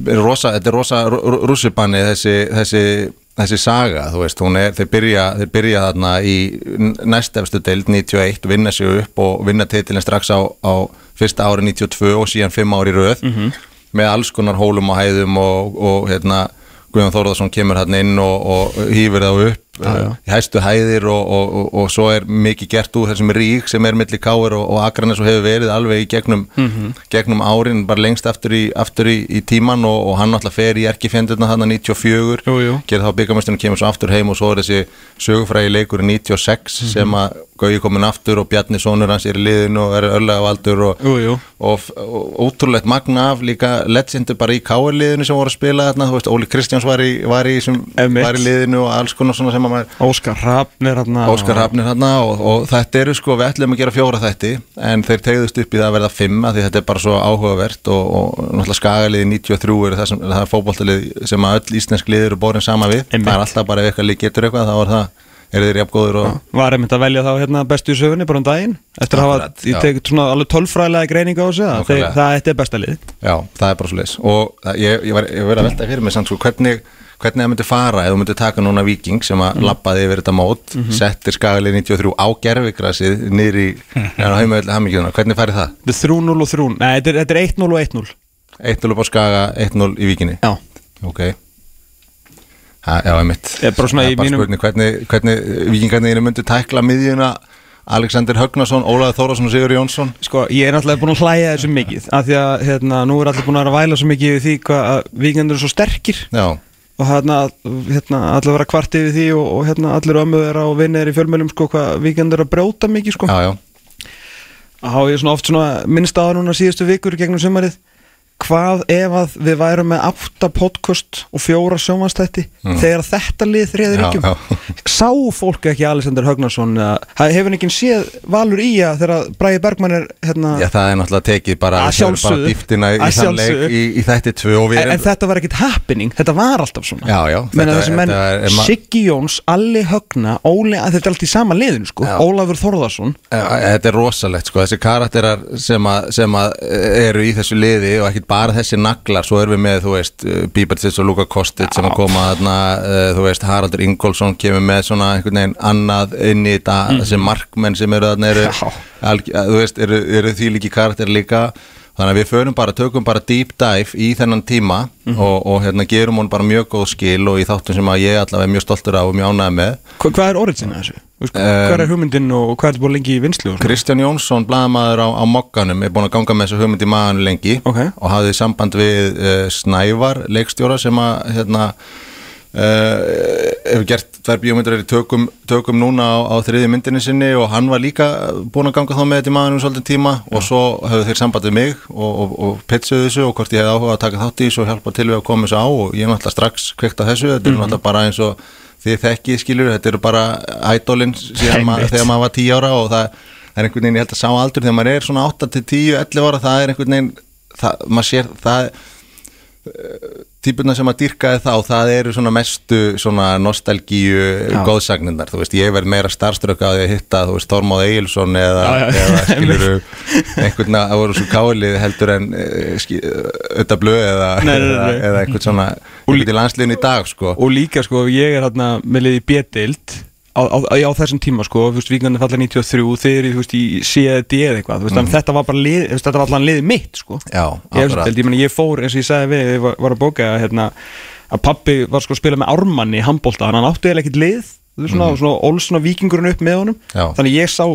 er rosa, þetta er rosa rússipanni þessi, þessi, þessi saga þú veist, er, þeir byrja, þeir byrja þarna í næstefstu deild 91, vinna sig upp og vinna titilin strax á, á fyrsta ári 92 og síðan fimm ári í röð með alls konar hólum og hæðum og, og hérna Guðjón Þórðarsson kemur hann inn og, og hýfur þá upp hæstu hæðir og, og, og, og svo er mikið gert úr þessum rík sem er milli káir og, akranes og hefur verið alveg í gegnum, gegnum árin, bara lengst aftur í, aftur í, í tíman og, hann náttúrulega fer í erkifjendurna hann 94 Jú, jú. gerir þá byggamesturinn kemur svo aftur heim og svo er þessi sögufrægi leikur í 96 sem að Gauji komin aftur og Bjarni Sónur hans er í liðinu og er örlega Jú, jú. og, ótrúlegt magna af líka legendur bara í káarliðinu sem voru að spila þarna, þú veist, Óli Kristjáns var í, var í, sem, var í liðinu og alls konar svona sem að maður Óskar Hrafnir hérna Óskar Hafnir hérna og, og þetta eru sko við ætlum að gera fjóra þætti en þeir tegðust upp í það að verða fimm að því þetta er bara svo áhugavert og, og náttúrulega skagaliði 93 eru það, sem, það er fótboltalið sem að öll íslensk lið eru borin sama við. Einmitt. það er alltaf bara ef eitthvað lið getur eitthvað þá er það eru þeir jafngóður og Var einmitt að velja þá hérna bestu í sögunni bara um daginn Eftir að hafa, ég tek svona alveg tölfræðilega greiningu á þessu. Það þetta er besta lið. Já, það er bara svo leis og það, ég, ég var, að velta fyrir mig samt sko hvernig hvernig það myndi fara ef þú myndi taka núna Viking sem að lappaði yfir þetta mót settir skagalið 93 á gerfigrasið mm. heimöðlega hamingjuna, hvernig færi það? Þetta er 3-0 og 3 Nei, þetta er, þetta er 1-0 og 1-0 1-0 upp á skaga, 1-0 í Víkinni? Já. Ok. Ha, Já, einmitt. Ég er bara svona Það í mínum- spurning hvernig, hvernig Víkingarnir myndi tækla miðjuna Alexander Högnason, Ólaður Þórásson og Sigur Jónsson? Sko, ég er náttúrulega búin að hlæja þessu mikið af því að hérna, nú er allir búin að væla svo mikið yfir því hvað að vikendur er svo sterkir. Já, og hérna, hérna allir vera kvart yfir því og, og hérna allir ömmuð er á vinnir í fjölmjölum sko hvað vikendur er að brjóta mikið sko. Já, já. Hafa ég svona oft svona minnst aða núna síðustu vikur gegnum sumarið hvað ef að við værum með átta podcast og fjóra sjómanstætti þegar þetta lið þriðir já. sá fólk ekki Alexander Högnarsson hefur ekki séð valur í að þegar Bræði Bergmann er hérna Já, það er náttúrulega tekið bara, dýftina í, í í, þætti tvö en, en þetta var ekkit happening, þetta var alltaf svona. Já, já, þetta- menn, þetta er- Siggi Jóns, Alli Högna Óli, þetta er allt í sama liðinu sko. Ólafur Þórðarsson Já, Þetta er rosalegt sko, þessi karakterar sem að, sem að eru í þessu liði og ekkit bara þessi naglar, svo erum við með, þú veist, Bíbertsis og Luka Kostic sem að koma þarna, uh, þú veist, Haraldur Ingólfsson kemur með svona einhvern veginn annað inn í þetta, þessi markmenn sem eru þarna, eru, alg, þú veist, eru, eru því líki karakter líka, þannig að við förum bara, tökum bara deep dive í þennan tíma og, og hérna gerum hún bara mjög góð skil og í þáttum sem að ég allavega er mjög stoltur af og mjög ánægð með. Hva, Hvað er origin að þessu? Um, hvað er hugmyndin og hvað er þetta búin lengi í vinslu? Kristján Jónsson, blaðamaður á, á Mokkanum er búin að ganga með þessu hugmynd í maðanu lengi Ok. og hafði samband við uh, Snævar, leikstjóra sem að hérna hefur gert tvær bíómyndir í tökum, tökum núna á, á þriði myndinni sinni og hann var líka búin að ganga þá með þetta í maðurinn svolítið tíma og svo hefur þeir sambandið mig og, og, og pitsuðu þessu og hvort ég hefði áhuga að taka þátt í þessu og hjálpa til við að koma þessu á og ég er náttúrulega strax kveikt á þessu, þetta er náttúrulega bara eins og þið þekkið skilur, þetta eru bara ædolin síðan ma Einmitt. þegar maður var tí ára og það það er einhvern veginn, ég held að sá aldur þegar maður er svona 8 til 10, 11 ára það er einhvern veginn, það, maður sér það típuna sem að dyrkaði þá, það eru svona mestu svona nostalgíu Já. góðsagnindar, þú veist, ég verð meira starfströka að ég hitta, þú veist, Þormáð Egilson eða, Já, já. eða skiluru einhvern að voru svo kálið heldur en auðvitað blöð eða, eða, eða einhvern svona einhvern í landsliðinu í dag, sko og líka sko, ég er hérna með liði B-dild á, á, á þessum tíma sko, þú veist, Víkandi falla 93 þeir eru, þú veist, í CED eða eitthvað þú veist, mm. þetta var bara lið, þetta var allan liðið mitt sko, Já, ég, deild, ég, meni, ég fór eins og ég sagði við, ég var, var að bóka hérna, að pappi var sko að spila með ármanni í handbólta, hann átti eða ekkert lið þú veist, svona, svona óls svona vikingurinn upp með honum Já. þannig ég sá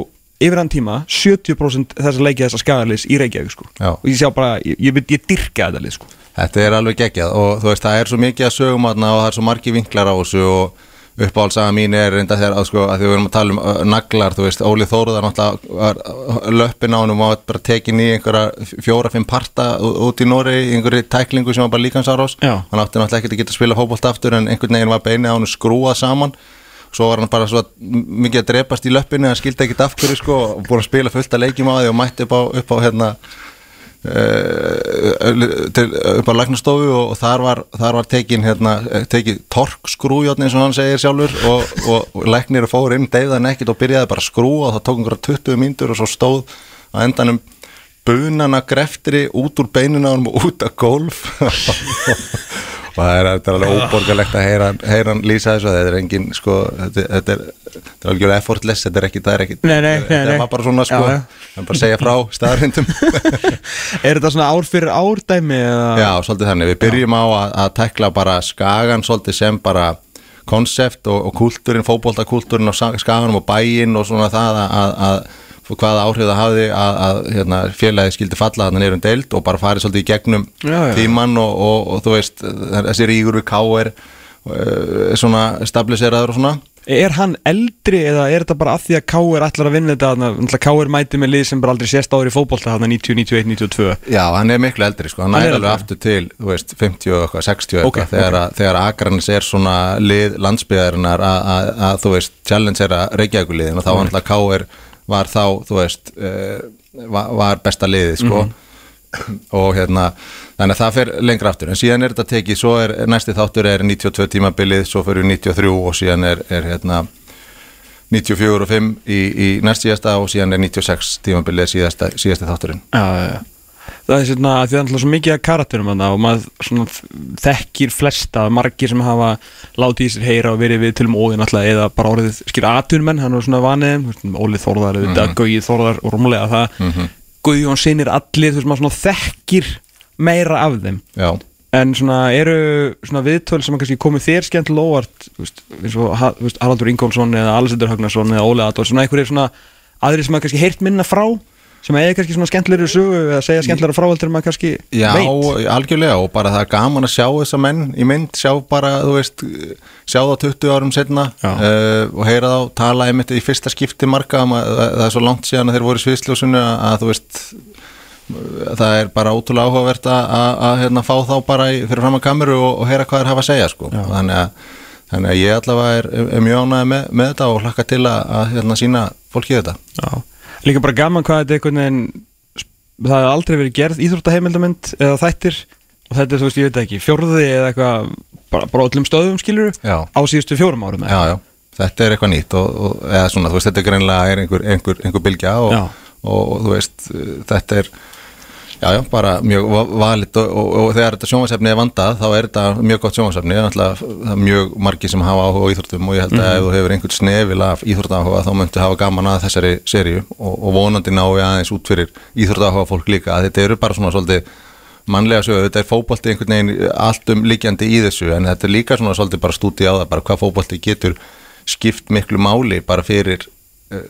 yfir hann tíma 70% þess að leikja þessa skagaliðs í Reykjavík sko, Já. og ég sjá bara, ég, ég, ég dyrka þetta lið sko Þetta er alveg geggjað og þú veist, það er svo mikið að sögum og það er svo margi vinklar á þessu og uppáhaldsaga mín er reynda þegar að sko, að því við erum að tala um uh, naglar, þú veist, Óli Þóruðar náttúrulega uh, löppin á hann og var bara tekin í einhverja fjóra-fimm parta út í Nóri, í einhverju tæklingu sem var bara líkansárás, Já. hann átti náttúrulega ekki að geta að spila fótbolt aftur en einhvern veginn var beinið á hann skrúað saman svo var hann bara svo mikið að drepast í löppinu hann skildi ekkit af hverju sko og búin að spila fullt að leikjum á því og mætti upp á, upp á hérna upp á læknastofu og, og þar var, þar var tekin hérna, eh, tekið torkskrújotn eins og hann segir sjálfur og, og, og læknir fór inn, deyðan ekkit og byrjaði bara að skrúa og það tók einhverja 20 mínútur og svo stóð á endanum bunana greftri út úr honum og út að golf það er, er alveg óborgarlegt að heyra, heyra hann lýsa þessu þetta er engin sko þetta, þetta er, er algjörlega effortless þetta er ekki, það er ekki Nei, nei, nei, þetta nei. var bara svona sko Já, já. bara segja frá staðarindum Er þetta svona ár fyrir árdæmi eða? Já, svolítið þannig, við byrjum á að, að tekla bara skagan svolítið sem bara konsept og, og kultúrin, fótboltakúltúrin og sa- skaganum og bæinn og svona það að, að, að hvaða áhrif það hafði að, að hérna, félagið skildi falla þarna neyrum deild og bara farið svolítið í gegnum Já, já. tíman og, og, og þú veist þessi ríkur við K.R. Uh, svona stabiliseraður og svona Er hann eldri eða er þetta bara að því að K.R. ætlar að vinna þetta K.R. mæti með lið sem bara aldrei sést áður í þarna 90, 91, 92 Já, hann er miklu eldri sko, hann Hann er alveg aftur til, þú veist, 50 og eitthvað, 60 og Ok, eitthvað, þegar, að- þegar Akranis er svona lið landsbyðarinnar að, þú veist, challenge er að Reykjavíkuliðin og þá var alltaf K.R. var þá, þú veist, uh, var, besta liðið, sko. Og hérna, þannig að það fer lengra aftur, en síðan er þetta tekið, svo er næsti þáttur er 92 tímabilið, svo fyrir 93 og síðan er, er hérna 94 og 5 í, í næst síðasta og síðan er 96 tímabilið síðasta, síðasti þátturinn. Já, já, já Það er svona að því það er alltaf svo mikið af karakterum þarna og maður svona þekkir flesta, margir sem hafa látið í sér heyra og verið við til um óðin alltaf eða bara orðið skil aðtunmenn, hann er svona vanið Ólið Þórðar, mm -hmm. Gauði Þórðar og rúmlega það, mm -hmm. Guðjón sinir allir, þú veist maður svona þekkir meira af þeim Já, En svona eru svona viðtöl sem að kannski komið þér þú veist, eins og Haraldur Ingólfsson eða Alessandur Högnarsson eða Óli Adolf svona einhverjir svona aðrir sem að kannski heyrt minna frá sem að eiga kannski svona skemmtilegri sögu eða segja skemmtilega frá heldur en maður kannski Já, veit algjörlega og bara það er gaman að sjá þessa menn í mynd, sjá bara, þú veist, sjá það 20 árum setna Já. uh, og heyra þá tala einmitt í fyrsta skipti marga, um að, það, það er svo langt síðan að þeir voru í sviðsljósunu að, að þú veist, það er bara ótrúlega áhugavert að, hérna, fá þá bara í, fyrir fram að kameru og, og heyra hvað þeir hafa að segja, sko, þannig að Þannig að ég allavega er, er mjög ánægð með, með þetta og hlakka til að, að hérna, sína fólki þetta. Já. Líka bara gaman hvað þetta er einhvern veginn það hefur aldrei verið gerð íþróttaheimildamönd eða þættir og þetta er þú veist ég veit ekki fjórði eða eitthvað bara, bara öllum stöðum skilur Já. á síðustu fjórum árum eða? já, já, þetta er eitthvað nýtt og, og eða svona, þú veist, þetta er greinlega er einhver, einhver, einhver bylgja og, og, og þú veist, þetta er já, já, bara mjög va- valið og, og, og þegar þetta sjónvarsefni er vandað þá er þetta mjög gott sjónvarsefni það er mjög margir sem hafa áhuga á íþróttum og ég held að ef þú hefur einhvern snefil af íþróttaáhuga þá möntu hafa gaman að þessari seríu og, og vonandi ná við aðeins út fyrir íþróttaáhuga fólk líka. Að þetta eru bara svona svolítið mannlega sögu, þetta er fótbolti einhvern veginn allt um líkjandi í þessu en þetta er líka svona svolítið bara stúti á það bara hvað fótbolti getur skipt miklu máli bara fyrir uh,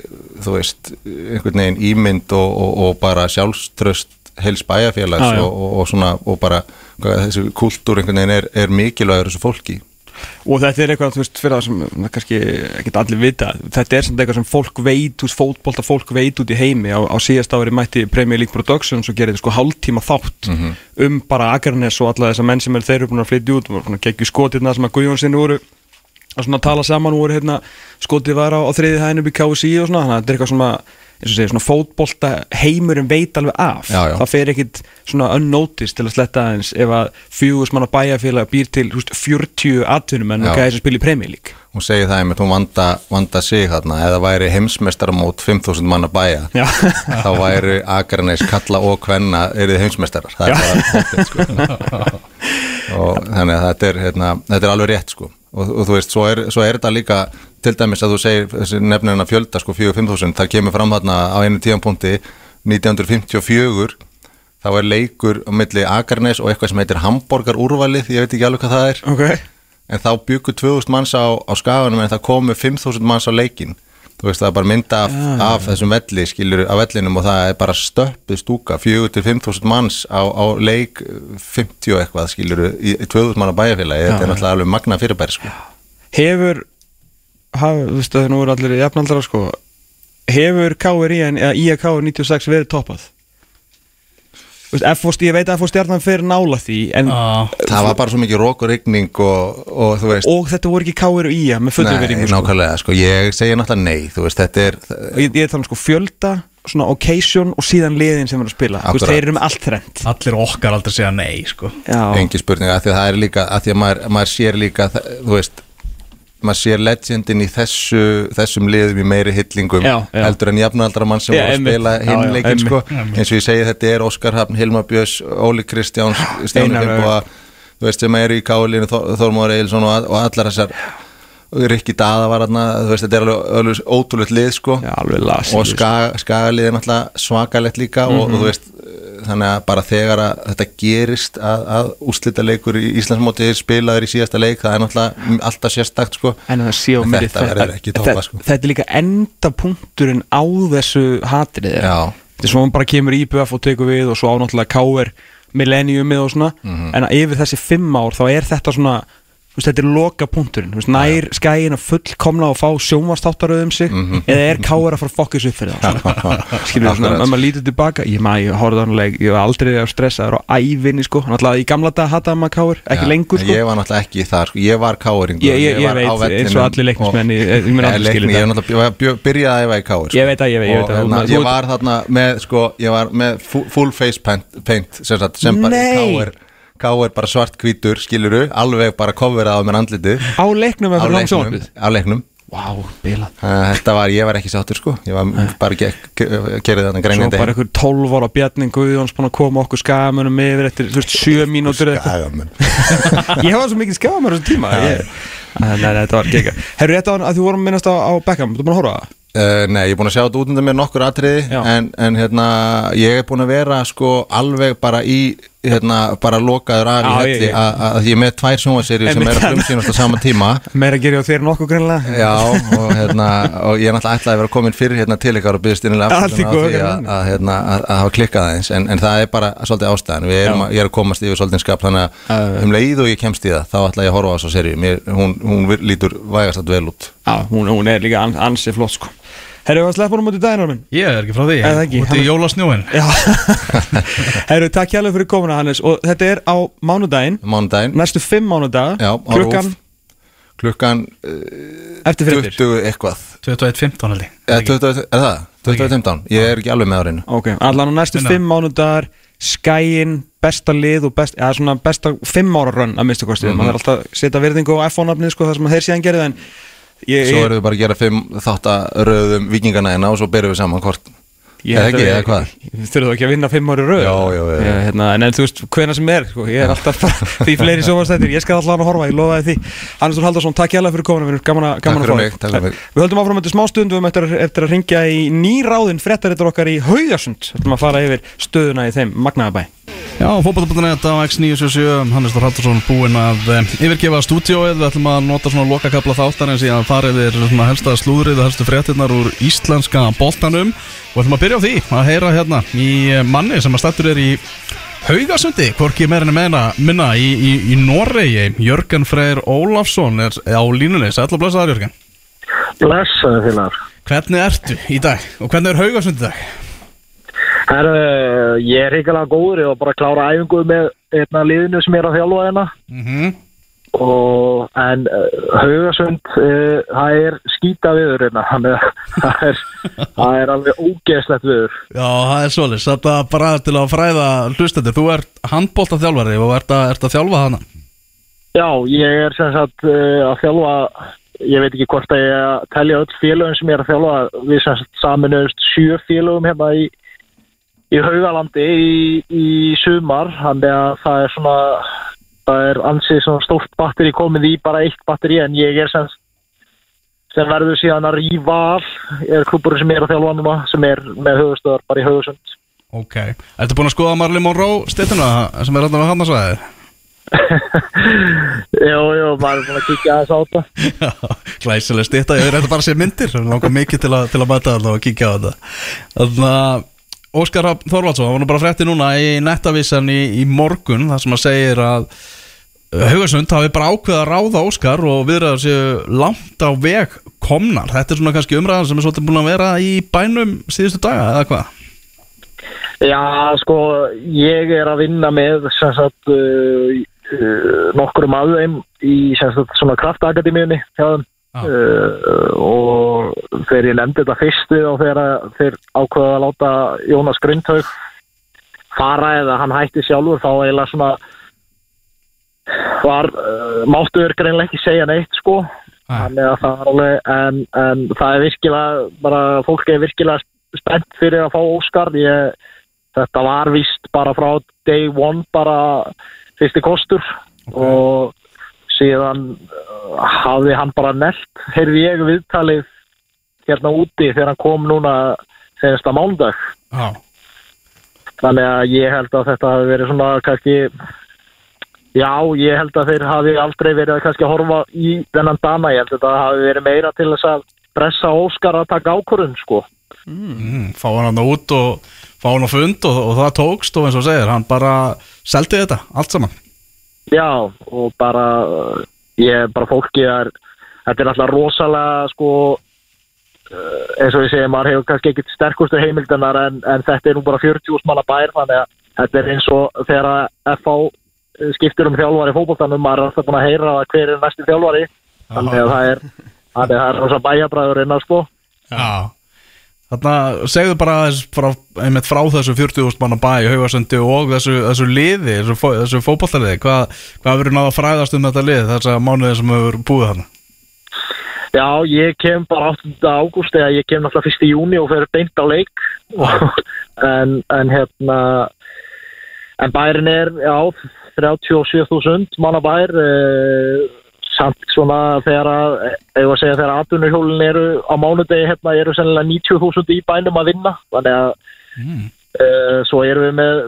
þú veist, einhvern veginn ímynd og, og, og bara sjálfströst heils bæjarfélags já. og, og, og svona og bara hvað, þessi kultúr einhvern veginn er, er mikilvægur þessu fólki. Og þetta er eitthvað, þú veist, fyrir það sem kannski ekkert allir vita, þetta er samt eitthvað sem fólk veit, fótbolta fólk veit út í heimi, á, á síðast ári mætti Premier League Productions og gerði sko hálftíma þátt um bara Akarnes og alla þessar menn sem er þeir eru búin að flytja út og geggjum skotirna sem að Guðjón sinni voru að svona tala saman og voru hérna skotið var á, á þriði hæðinu upp í KSI og svona, þannig að þetta er eitthvað sem og segir, svona fótbolta heimurinn veit alveg af. Já, já. það fer ekkit svona unnoticed til að sletta aðeins ef að fjögust manna bæjarfélag býr til veist, 40 atvinnumenn og Já. gæði sem spila í Premier League. Hún segir það einmitt, hún vanda, vanda sig þarna. Eða væri heimsmestaramót 5000 manna bæja þá væri Akranes kalla og kvenna er þið heimsmestarar það er bara hóttið sko. Og þannig að þetta er, hérna, þetta er alveg rétt sko. Og, og þú veist, svo er, svo er þetta líka til dæmis að þú segir þessi nefnirna fjölda sko 4-5.000, það kemur fram þarna á einu tíðanpunkti 1954 þá er leikur á milli Akranes og eitthvað sem heitir Hamborgar úrvalið, ég veit ekki alveg hvað það er. Ok. En þá byggu 2000 manns á, á skaganum en það komu 5000 manns á leikin þú veist það er bara mynda af, af þessum velli skilur af vellinum og það er bara stöppuð stúka 4-5.000 manns á, á leik 50 og eitthvað skilur í, í 2000 manna bæjarfélagi. Þetta er náttúrulega alveg magna fyrirbæri sko. hefur haf, þú veist að nú eru allir jafnaldra sko. Hefur KRI en eða IAK 96 verið toppað? Þú veist, FO, ég veit að FO stjarnan fyrir nála því en, Já. það var bara svo mikið rók og rigning og, og þú veist og þetta voru ekki KRI IA með fullur nei, sko. nákvæmlega, sko, ég segja náttúrulega nei þú veist, þetta er Og ég, ég er þannig sko fjölda svona occasion og síðan liðin sem eru að spila. Þú veist, Akkurat. þeir eru með allt þrend Allir okkar aldrei segja nei sko. Engi spurning að því að það er líka að því að maður, maður sér líka það- þú veist maður sér legendin í þessu, þessum liðum í meiri hillingum Já, já. heldur en jafnaldra mann sem Já, voru að spila hinleikin sko. Eins og ég segi þetta er Óskar Hafn, Hilmar Björns, Óli Kristjáns Stjáni Fimboa þú veist sem eru í Kálinu, Þormóður Eilsson og, og allar þessar Rikki Daða var þarna, þú veist þetta er alveg, alveg ótrúlegt lið sko Já, og skaga, skagalið er náttúrulega svakalegt líka og, Mhm. og þú veist þannig að bara þegar að þetta gerist að, að úslita leikur í Íslandsmóti er spilaður í síðasta leik, það er náttúrulega alltaf sérstakt sko En En þetta verður ekki toppað, sko. Þetta er líka endapunkturinn á þessu hatrið. Þetta er svo hann bara kemur BF og tekur við og svo ánáttúrulega KR millenniumið og svona Mhm. en að yfir þessi fimm ár þá er þetta svona veist, þetta er loka punkturinn veist, nær skæin að fullkomna og fá sjónvastáttaröð um sig eða er KR að fara að fokkis upp fyrir það skilur þú ef maður lítur tilbaka ég maður, ég horfði hann leik, ég var aldrei að stressa það er á ævinni sko, alltaf í gamla dag hataði maður KR, ekki Já, lengur en sko ég var náttúrulega ekki þar, sko. ég var káringur Ég- ég- ég veit, eins og allir leiknismenn í- ég aldrei skilja Ég er náttúrulega var byrjaði að í káir Ég veit það, ég veit- hérna, Þú- Ég var þarna með, sko, full face paint, sem, sagt, bara Nei. káir Káir bara svart hvítur, skiluru alveg bara coverað á mér andlitið. Á leiknum eða langsjónvarpið á leiknum. Vá, bilað Uh, Þetta var, ég var ekki sáttur sko. Ég var bara ge ge gerði þarna Svo grænjandi bara einhver 12 ára Bjarni Guðjóns búin að koma okkur skamunum yfir eftir, þú veist, 7 mínútur eitthvað. Ég var svo mikið skamur á þessum tíma ég, Nei, nei, þetta var gega Herru, rétt á hann að þú vorum minnast á, á Beckham Þú búin að horfa á það? Uh, nei, ég er búin að sjá þetta út undan mér nokkur atriði en, en hérna, ég er búin að vera sko alveg bara í hérna, bara lokaður af í Já, ég- helli að ég er með tvær sjónvarsýri sem Einmitt. er að frumsýnast á sama tíma. Meira að gera á þér nokkuð greinlega Já, og, hérna, og ég er náttúrulega ætlaði að vera komin fyrir hérna til ykkar og byggðist innilega að, hérna, að, hafa klikkað aðeins. En, en það er bara svolítið ástæðan. Erum ég er að komast yfir svolítið skap þannig að um leið og ég kemst í það þá ætla ég að horfa á þessu Mér, hún, hún lítur vægast að vel út. Já, hún, hún er líka an, ansi flott sko Herru, við að sleppa hún út í daginn minn Ég er ekki frá því, Er það ekki? út í jólasnjóin Já. Herru, takk hjálpa fyrir komuna Hannes. Og þetta er á mánudaginn. Mánudaginn, Næstu fimm mánudaga Já, á Klukkan? Klukkan uh, eftir fréttir? 20 eitthvað. 21.15 held ég. Eða 20, Er það? 2015? Ég er ekki alveg með árinu Ok, allan á næstu Minna. fimm mánudagar Skæin, besta lið og best, ja, svona besta fimm ára rönn að minnstu kosti, Mhm. maður er alltaf að setja virðingu á iPhone-nafnið sko, það sem þeir síðan gerði en ég, Svo ég, erum við bara að gera fimm þáttaröðum vikingana hérna og svo byrjum við saman hvort ég Eða ekki, eða hvað? Við þurfum ekki að vinna fimm ári röð Já, já, já. Ég, hérna, En en þú veist, hvena sem er sko, Ég er alltaf því fleiri sjófastættir Ég skal alltaf að horfa, ég lofaði því Þór Haldarsson, takk hjálpa fyrir komuna vinur, Gaman, að- gaman Takk fyrir að fá mig, þig. takk fyrir mig. Við höldum áfram eftir smá stund Við höfum eftir, eftir að ringja í nýráðin Frettarittur okkar í Haugasund Við höfum að fara yfir stöðuna í þeim Magnaðabæ Já, fótbolta.net á X977 Hannes Þór Haldursson búinn að um, yfirgefa stúdíóið. Við ætlum að nota svona lokakabla þáttar en síðan fara yfir svona helsta slúðrið og helstu fréttinnar úr íslenska boltanum. Og ætlum að byrja á því að heyra hérna í eh, manni sem að stættur er í Haugasundi, hvorki meira en meina minna í, í, í Noregi. Jörgen Freyr Ólafsson er á línunni, sætla og blessaður Jörgen. Blessaði félagar. Hvernig ertu í dag? Og hvernig er Haugasund í dag? Herru, ég er hrigalega góður, ég var bara að klára æfingu með einna liðinu sem er að þjálfa hérna. Mm og en uh, Haugasund uh, það er skýta viður hérna. Það er, það er alveg ógeðslegt viður Já, það er svolítið, þetta bara til að fræða hlustendur, þú ert handbólta þjálfari og ert að, ert að þjálfa hana? Já, ég er sem sagt uh, að þjálfa ég veit ekki hvort að ég er telja öll félögum sem ég er að þjálfa. Við sem sagt saminuðust sjö félögum hérna í í Haugalandi í, í sumar þannig að það er svona það er ansið svona stórt batteri komið í bara eitt batteri en ég er sem sem verður síðan að rífa af er klubburinn sem er að þjálfa núna sem er með höfustöðar bara í höfusund Ok, ertu búin að skoða Marley Monroe stittuna sem er alltaf að hann að svæði? Jú, jú, maður er búin að kíkja aðeins á þetta. Já, glæsileg stitta, ég er bara að sé myndir. Langar mikið til að, til að mæta þetta og kíkja á þetta. Þannig að Óskar Þorvaldsson, það var nú bara frétti núna í nettavísan í, í morgun þar sem að segir að uh, Haugarsund hafi bara ákveða að ráða Óskar og viðraður séu langt á veg komnar. Þetta er svona kannski umræðan sem er svolítið búin að vera í bænum síðustu daga eða hvað? Já, sko, ég er að vinna með sagt uh, uh, nokkurum aðeim í sagt svona kraftakademíunni hjá þeim Já. uh, og þegar ég nefndi þetta fyrst við og þegar þeir ákveða að láta Jónas Grindhaug fara eða hann hætti sjálfur þá eiginlega svona var uh, máttuður greinlega ekki segja neitt sko. Að það alveg en, en það er virkilega bara fólk er virkilega spennt fyrir að fá Óskar ég, þetta var vist bara frá day one bara fyrsti kostur. Og síðan uh, hafði hann bara nelt heyrði ég viðtalið hérna úti þegar hann kom núna senasta mándag Já, þannig að ég held að þetta hafi verið svona kannski já, ég held að þeir hafi aldrei verið að kannski horfa í þennan dana, ég held að þetta hafi verið meira til þess að pressa Óskar að taka ákvörðun sko. Mm, fá hann hann út og fá hann á fund og, og það tókst og eins og segir, hann bara seldi þetta, allt saman. Já, og bara uh, ég bara fólki er þetta er alltaf rosalega sko uh, eins og ég segi, maður hefur kannski ekkit sterkustu heimildanar en, en þetta er nú bara 40 manna bær þannig að þetta er eins og þegar að FH skiptir um þjálfari í fótboltanum, maður er alltaf búin að heyra að hver er næsti þjálfari. Þannig að það er að það er rosa bæjabræður innan sko. Já Þarna segðu bara frá, einmitt frá þessu 40.000 manna bæ Haugarsöndi og þessu, þessu liði þessu, fó, þessu fótballtaliði hvað, hvað verður náða að fræðast um þetta lið þessa mánuði sem hefur búið þarna? Já, ég kem bara 8. ágúst eða ég kem náttúrulega fyrst í júni og fer beint á leik. En, en hérna en bærin er, já 37.000 manna bær eh, samt svona þegar að eða að segja þegar aðtunarhjólin eru á mánudegi hérna eru sennilega 90.000 í bænum að vinna. Þannig að mm. eh, svo erum við með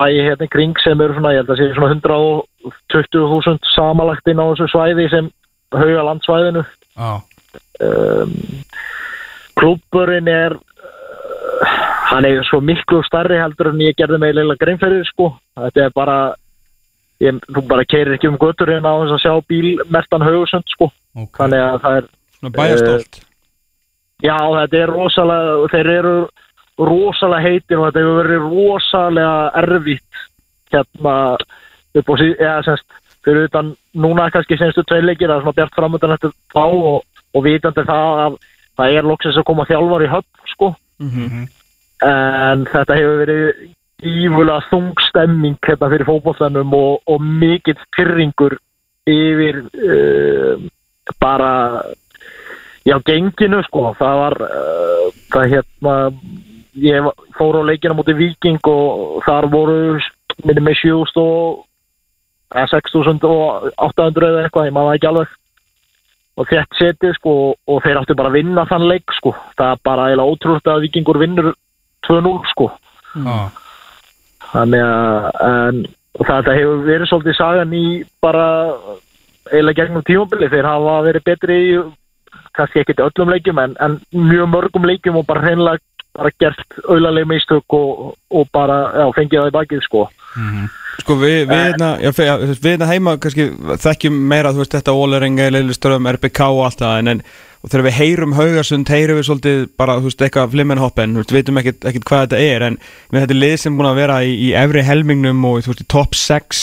bæi hérna kring sem eru svona, ég held að sé svona 120.000 samalagt inn á þessu svæði sem hauga landsvæðinu. Já, um, klúburinn er uh, hann er svo miklu starri heldur en ég gerði mig leila greinferðir sko. Þetta er bara ég, þú bara keirir ekki um götturinn á þess að sjá bílmertan haugusund sko. Ok. Þannig að það er, Svona bæjastolt já þetta er rosalega þeir eru rosalega heitir og þetta hefur verið rosalega erfitt hérna upp á síð, eða semst fyrir utan núna kannski senstu tveileikir að svona bjart framöndan eftir þá og, og vitandi það að það er loksins að koma þjálfar í höfn sko. Mhm. en þetta hefur verið ívulega þung stemming hérna fyrir fótbollannum og, og mikill pyrringur yfir uh, bara já, genginu sko. Það var uh, það hérna ég fór á leikina mútið Viking og þar voru minni með 7.000 og eða 6.800 eða eitthvað, ég maður ekki alveg. Og þett setið sko og þeir áttu bara að vinna þann leik sko. Það er bara ótrúlega að vikingur vinnur 2-0 sko. Já, þannig að þetta hefur verið svolítið sagan í bara eiginlega gegnum tímabili þeir hafa verið betri í kannski ekkert öllum leikjum en, en mjög mörgum leikjum og bara hreinlega bara gert auðarlega mistök og, og bara já, fengið það í bakið sko. Sko við, við, hérna, við hérna heima kannski þekkjum meira þú veist þetta Ólerenga, Leiliström, RBK og allt það en, en og þegar við heyrum Haugarsund heyrum við svolítið bara þú veist eitthvað flimmenhoppen, þú veist, við veitum ekkert, ekkert hvað þetta er en þetta er lið sem búin að vera í, í efri helmingnum og þú veist í top 6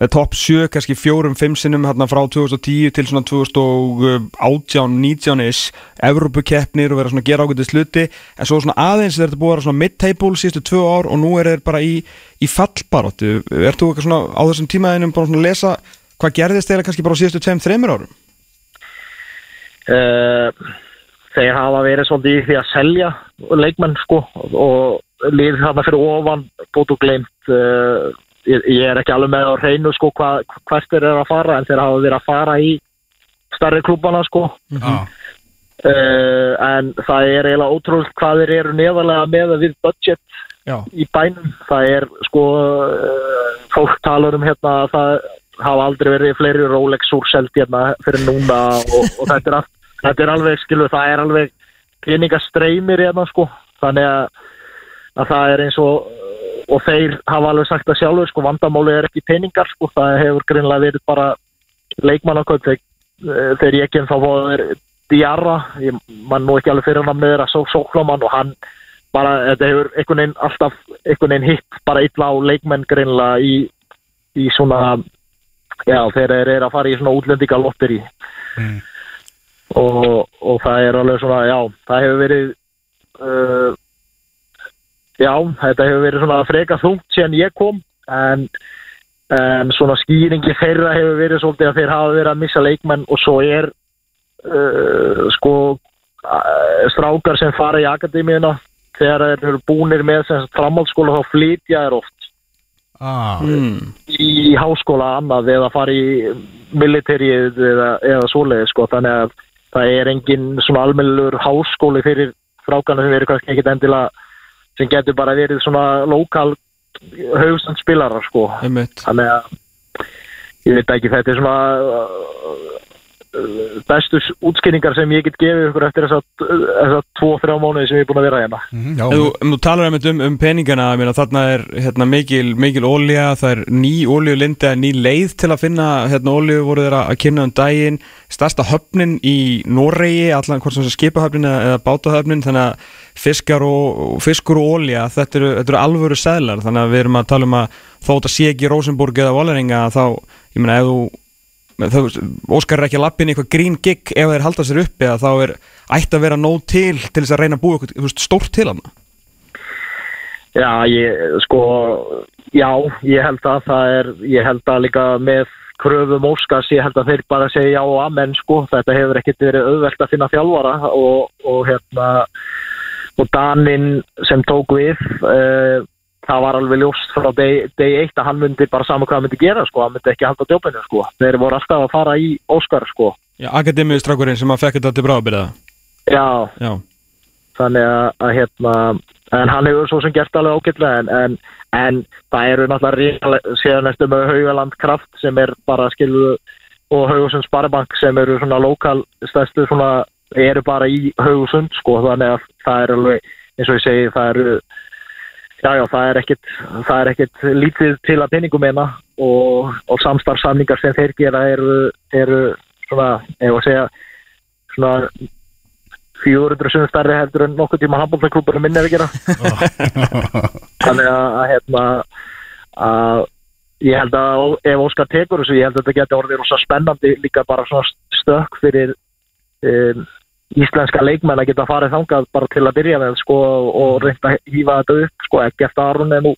eh, topp 7 kannski fjórum, fimm sinnum hérna frá 2010 til svona 2018, 19-is Evrópukeppnir og vera svona gera ágætið sluti en svo svona aðeins er þetta búið að vera svona mid-table síðustu tvö ár og nú er þeir bara í, í fallbaróttu, er þú eitthvað svona á þessum tímaðinum bara svona að lesa hvað gerðist þeirra kannski bara á síðustu tveim, þreymur árum? Uh, þeir hafa verið svolítið í því að selja leikmenn sko og lið þarna fyrir ofan búið og glemt uh, ég, ég er ekki alveg með á hreinu sko hva, hvert þeir eru að fara en þeir hafa verið að fara í starri klúbana sko. Já, uh, en það er eiginlega ótrúlega hvað þeir eru neðarlega með við budget Já, í bænum. Það er sko uh, fólk talar um hérna að það hafa aldrei verið fleiri Rolex úrselt hérna fyrir núna og, og þetta, er allt, þetta er alveg skilu það er alveg peningastreymir hérna sko. Þannig að, að það er eins og og þeir hafa alveg sagt að sjálfur sko vandamáli er ekki peningar sko. Það hefur greinlega verið bara leikmannakaup þeir, þeir ég ekki en þá fóður Diarra, ég man nú ekki alveg fyrir hann með þeirra svo sóklamann og hann bara, þetta hefur einhvern veginn alltaf einhvern veginn hitt bara illa á leikmenn greinlega í, í svona já, þeir eru að fara í svona útlendingalottir í Mm. og, og það er alveg svona, já, það hefur verið uh, já, þetta hefur verið svona freka þungt síðan ég kom en, en svona skýringi þeirra hefur verið svolítið að þeir hafa verið að missa leikmenn og svo er uh, sko uh, strákar sem fara í akademíuna þegar þeir eru búnir með sem framhaldsskóla þá flytja þeir oft ah, mm. í háskóla annað eða fara í militærið eða, eða svoleiði sko þannig að það er engin svona almennlur háskóli fyrir frákana sem verður kannski ekkit endilega sem getur bara verið svona lokal haugstandspilarar sko. Einmitt. Þannig að ég veit ekki þetta er svona bestu útskýringar sem ég get gefið ykkur eftir þess að tvo-þrjá mánuði sem ég er búin að vera hérna. Mhm, já, Ef þú, þú talar um, um peningana ég meina, þarna er hérna, mikil, mikil ólja það er ný óljulinda, ný leið til að finna hérna, ólju voru þeirra að kynna um daginn, stærsta höfnin í Noregi, allan hvort sem skipahöfnin eða, bátahöfnin, þannig að fiskar og, fiskur og ólja þetta eru, þetta eru alvöru seðlar, þannig að við erum að tala um að þó þetta sé ekki Rosenborg eða Voleringa, þá, ég meina, ef þú Óskar er ekki að lappin eitthvað grín gig ef þeir halda sér uppi að þá er ætti að vera nóg til til þess að reyna að búa eitthvað stórt til hann Já, ég, sko, já, ég held að það er, ég held að líka með kröfum Óskars, ég held að þeir bara segja já og amen, sko, þetta hefur ekkert verið auðvelt að finna þjálfara og, og hérna, og Danin sem tók við, uh, það var alveg ljóst frá deg, eitt að hann myndi bara saman hvað hann myndi gera, sko, hann myndi ekki halda djópinu, sko, þeir voru alltaf að fara í Óskar, sko, Já, akademiðstrákurinn sem að fekk þetta til bráðabyrða já, Já, þannig að, að hérna en hann hefur svo sem gert alveg ágætlega en, en, en það eru náttúrulega ríkala- síðan eftir með Haugaland Kraft sem er bara skilu og Haugusund Sparabank sem eru svona lokal stærstu svona eru bara í Haugusund sko þannig að það er alveg eins og ég segi það eru já já það er ekkit það er ekkit lítið til að penningum eina og, og samstarfsamningar sem þeir gera eru, eru svona ef að segja svona 400 sem stærri heldur en nokkuð tíma handbóltaklúburum minni er að gera. Þannig að, að hérna að ég held að ef Óskar tekur þessu ég held að þetta geti orðið rosa spennandi líka bara svona stökk fyrir um, íslenska leikmenn að geta farið þangað bara til að byrja með sko og reynda að hýfa þetta upp sko. Ekkert Aron er nú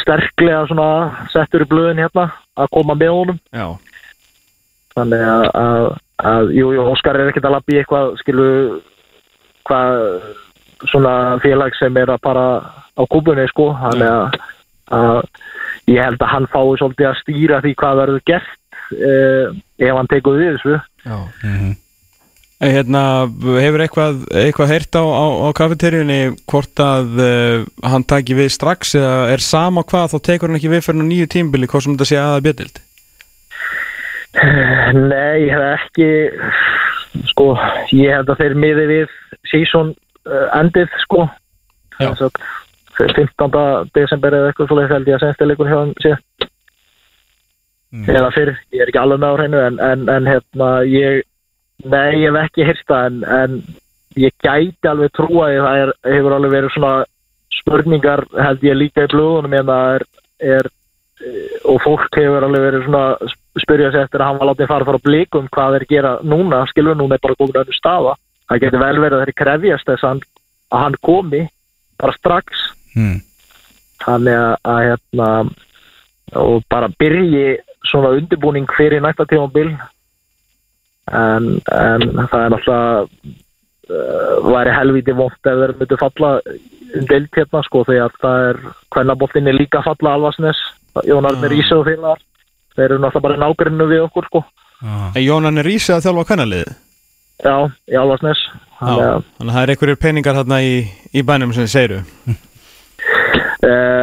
sterklega svona settur í blöðin hérna að koma með honum. Já, þannig að, að, að jú, jú, Óskar er ekkert að lappa í eitthvað skilu hvað svona félag sem er að bara á kúbunni sko. Þannig að, að ég held að hann fái svolítið að stýra því hvað verður gert eh, ef hann tekur við þessu. Já. mhm. Hérna, hefur eitthvað, eitthvað heyrt á, á, á kafeteríunni hvort að uh, hann taki við strax eða er sama hvað þá tekur hann ekki við fyrir nýju tímbili hvort sem þetta sé aða bjötild Nei, ég hef ekki sko, ég held að þeir miði við season uh, endið sko að 15. desember eða eitthvað svoleiðis held ég að senstilegur hjá hann sé Mm. eða fyrr, ég er ekki alveg með á hreinu en, en, en hérna ég nei, ég hef ekki hýrsta en, en ég gæti alveg trúa að það er, hefur alveg verið svona spurningar held ég líka í blöðunum. En það er, er eh, og fólk hefur alveg verið svona að spyrja sig eftir að hann var látið fara fara á blikum hvað þeir gera núna, skilur núna er bara komin að önnur staða. Það getur vel verið að þeir krefjast þess að hann, að komi bara strax. Mm. þannig að, að hérna og bara byrji svona undirbúning fyrir næsta tímabil en, en það er náttúrulega uh, væri helviti vont ef þeir myndu falla um deilt hérna sko því að það er hvernaboltinni líka falla alvarsnes Jónar með Rísa og félagar. Þeir eru náttúrulega bara nágrunnu við okkur sko. Ah. En Jónan er Rísi að þjálfa kannaliðið já, í alvarsnes þannig að það er einhverjir peningar þarna í, í bænum sem þið segiru Uh,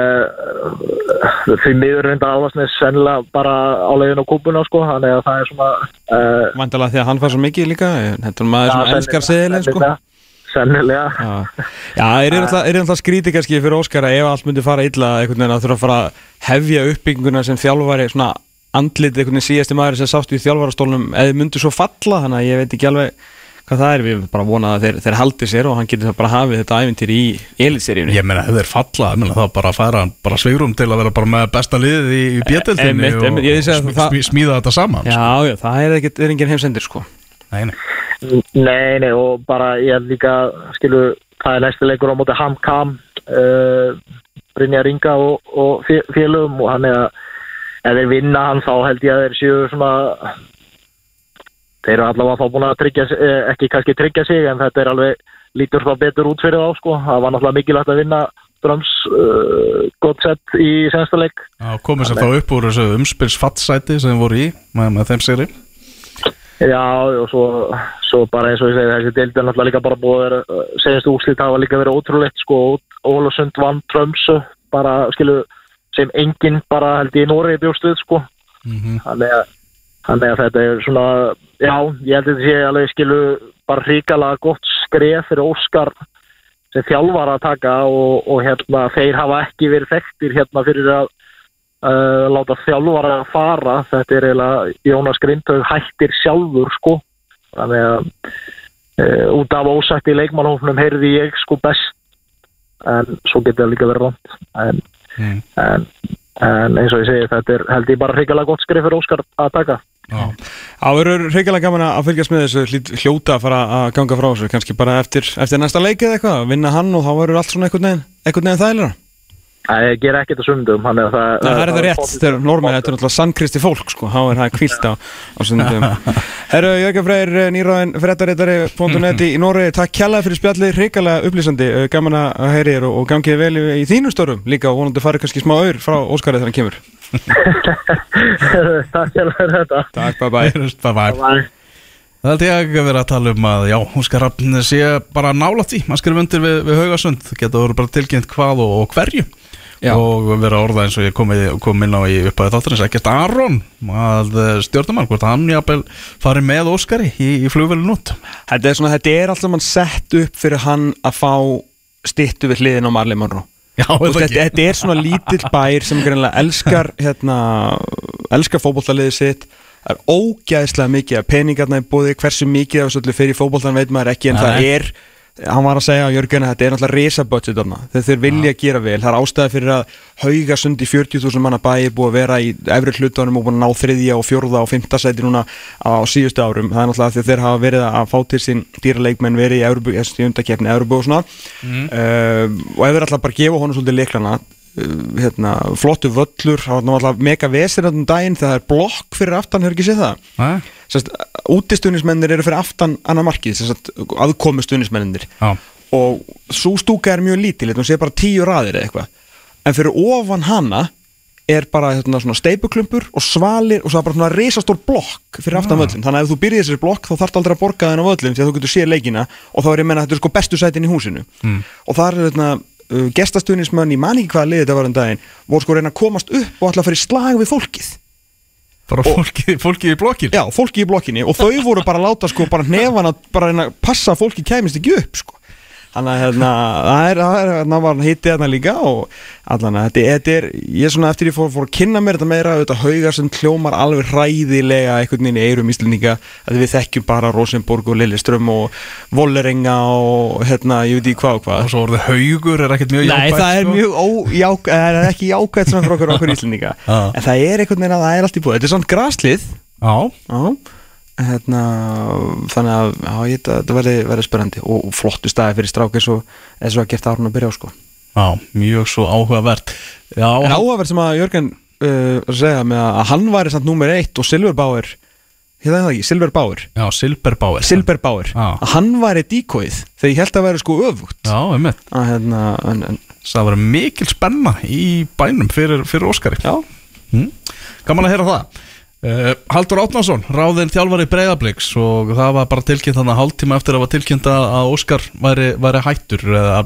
því miður reynda alvarsnes sennilega bara á leiðin á kúpuna sko, þannig að það er svona uh, Vandalega því að hann fær svo mikið líka Þetta er maður sem elskar seðilin sko. sennilega. Já, Já er alltaf skrítið kannski fyrir Óskar að ef allt myndi fara illa einhvern veginn að þurfa að fara að hefja uppbygginguna sem þjálfari svona andlit einhvern veginn síðasti maður sem sátt í þjálfarastólnum eða myndi svo falla þannig að ég veit ekki alveg hvað það er við bara vonað að þeir, þeir haldi sér og hann getur bara hafið þetta æfintir í elitseríunni Ég meina, ef þeir falla, ég meina, þá bara færa hann bara sveirum til að vera bara með besta liðið í, í Einmitt, og, einmitt, ég að sm það- sm smíða þetta saman Já, já, það er, ekki, er engin heimsendir sko. Nei, nei. Nei, nei, og bara ég held líka, skilu, það er næstu leikur á móti Hamkam, uh, Brynja Ringa og, og fé- félögum og hann er að ef þeir vinna hann þá held ég að þeir séu svona, þeir eru allavega þá búin að tryggja, eh, ekki kannski tryggja sig en þetta er alveg lítur svo betur út fyrir þá sko, það var náttúrulega mikilvægt að vinna Dröms uh, gott sett í sensta leik. Já, komið sér þá upp úr þessu umspilsfattsæti sem voru í með, með þeim sigri. Já, og svo, svo bara eins og ég segi þessi deildi er náttúrulega líka bara búið að vera segjast úrslit hafa líka verið ótrúlegt sko, Ólasund vann Trömsu bara, skilu, sem enginn bara held í Nóri bjóst við sko. Mm þannig að, þannig að þetta er svona já, ég held að þetta sé alveg skilu bara hrikalega gott skref fyrir Óskar sem þjálfar að taka og, og hérna þeir hafa ekki verið þekktir hérna fyrir að uh, láta þjálfara að fara. Þetta er eiginlega Jónas Grindhaug hættir sjálfur sko. Þannig að uh, út af ósætt í leikmannhófnum heyrði ég sko best. En svo getur það líka verið rámt en, Mm. en, en eins og ég segi þetta er held ég bara hrigalega gott skrif fyrir Óskar að taka Það verður reyngilega gaman að fylgjast með þessu hljóta að fara að ganga frá þessu kannski bara eftir, eftir næsta leik eða eitthvað vinna hann og þá verður allt svona einhvern veginn þægilega Það ger ekkert að sundum það, Það, það er þetta rétt, þegar normið, þetta er náttúrulega sannkristi fólk sko, þá er það kvílt á, á sundum. Herru, Jörgur Freyr, nýráðin frettarittari.net í Nóri, takk kjallaði fyrir spjallið, reyngalega upplýsandi eh, gaman að heyri þér og, og gangið vel í, í þínu störum líka og vonandi farið kannski smá aur frá Óskarið þegar hann kemur Takk fyrir þetta. Takk, bye bye Heyrjumst, bye bye. Bye. Það held ég að vera að tala um að já, hún skal rafn sé bara nálægt í maður skrifa undir við, við haugasund. Það geta verið bara tilkynnt hvað og, og hverju. Já. og vera orða eins og ég kom, kom inn á í upphæði þáttarins. Ekkert Aron að stjórnumann hvort hann jafnvel farið með Óskari í, í flugvelin út? Þetta er svona, þetta er alltaf mann sett upp fyrir hann að fá styttu við hliðin á Marley Monroe Já, veist, þetta þetta, er svona lítill bær sem elskar hérna, elskar fótbollaliðið sitt það er ógæðislega mikið af peningarna í búði hversu mikið af þessu fyrir fótbollan veit maður ekki en Nei. það er hann var að segja á Jörgen að þetta er náttúrulega risa budget þarna. Þegar þeir vilja gera vel. Það er ástæði fyrir að hauga sund í 40.000 manna bæi búið að vera í efri hlutunum og búið að ná þriðja og fjórða og fymta sæti núna á síðustu árum. Það er náttúrulega að þeir hafa verið að fá til sín dýraleikmenn verið í, Evrópu- í undakefni Európu og svona. Uh, og ef þeir alltaf bara gefa honum svolítið leiklana uh, hérna, flottu völlur það var náttúrulega mega vesir útistunismennir eru fyrir aftan annar markið, sest, aðkomu stunismennir Já, og svo stúka er mjög lítil, þú sé bara tíu raðir eða eitthvað. En fyrir ofan hana er bara hérna, svona steipuklumpur og svalir og svo er bara svona risastór blokk fyrir aftan völlin, þannig að ef þú byrjir þessari blokk þá þarf aldrei að borga þennan völlin því að þú getur séð leikina og þá er ég að menna að þetta er sko bestu sætin í húsinu. Mm. og það er hérna uh, gestastunismann í man ekki hvaða liðið þetta var um daginn voru sko reyna að komast upp og alltaf að fara í slag við fólkið bara fólki, fólki í blokkin Já, fólki í blokkinni og þau voru bara að láta sko bara hnefan að bara að passa að fólki kæmist ekki upp sko. Þannig að hérna, það er, það er, það var hitti hérna líka og allan að þetta, þetta er, ég er svona eftir ég fór, fór að kynna mér þetta meira, þetta haugar sem hljómar alveg hræðilega einhvern veginn í eirum íslendinga að við þekkjum bara Rosenborg og Lilleström og Vollerenga og hérna, ég veit ekki hvað og hvað. Og svo orðið haugur er ekkert mjög Nei, jákvætt það er sko. mjög ójákvæð, það er ekki jákvæð svona fyrir okkur, okkur íslendinga. En það er einhvern veginn að það er allt í búið Þetta er svona graslið Já, Já Hérna, þannig að já, þetta verði, spennandi og, flottu staði fyrir strák eins og eins og að gert árun að byrja á sko. Já, mjög svo áhugavert. Já, En áhugaverð sem að Jörgen uh, var segja með að hann væri samt númer eitt og Silverbauer hérna það ekki, Silverbauer já Silverbauer, Já. að hann væri díkóið þegar ég held að væri sko öfugt. Já, einmitt. Að hérna, en, en, Það var mikil spenna í bænum fyrir, fyrir Óskari. Já, mm. Gaman að heyra það Haldur Átnason, ráðinn þjálfari breyðabliks og það var bara tilkynnt þannig að hálftíma eftir að var tilkynnt að að Óskar væri, væri hættur eða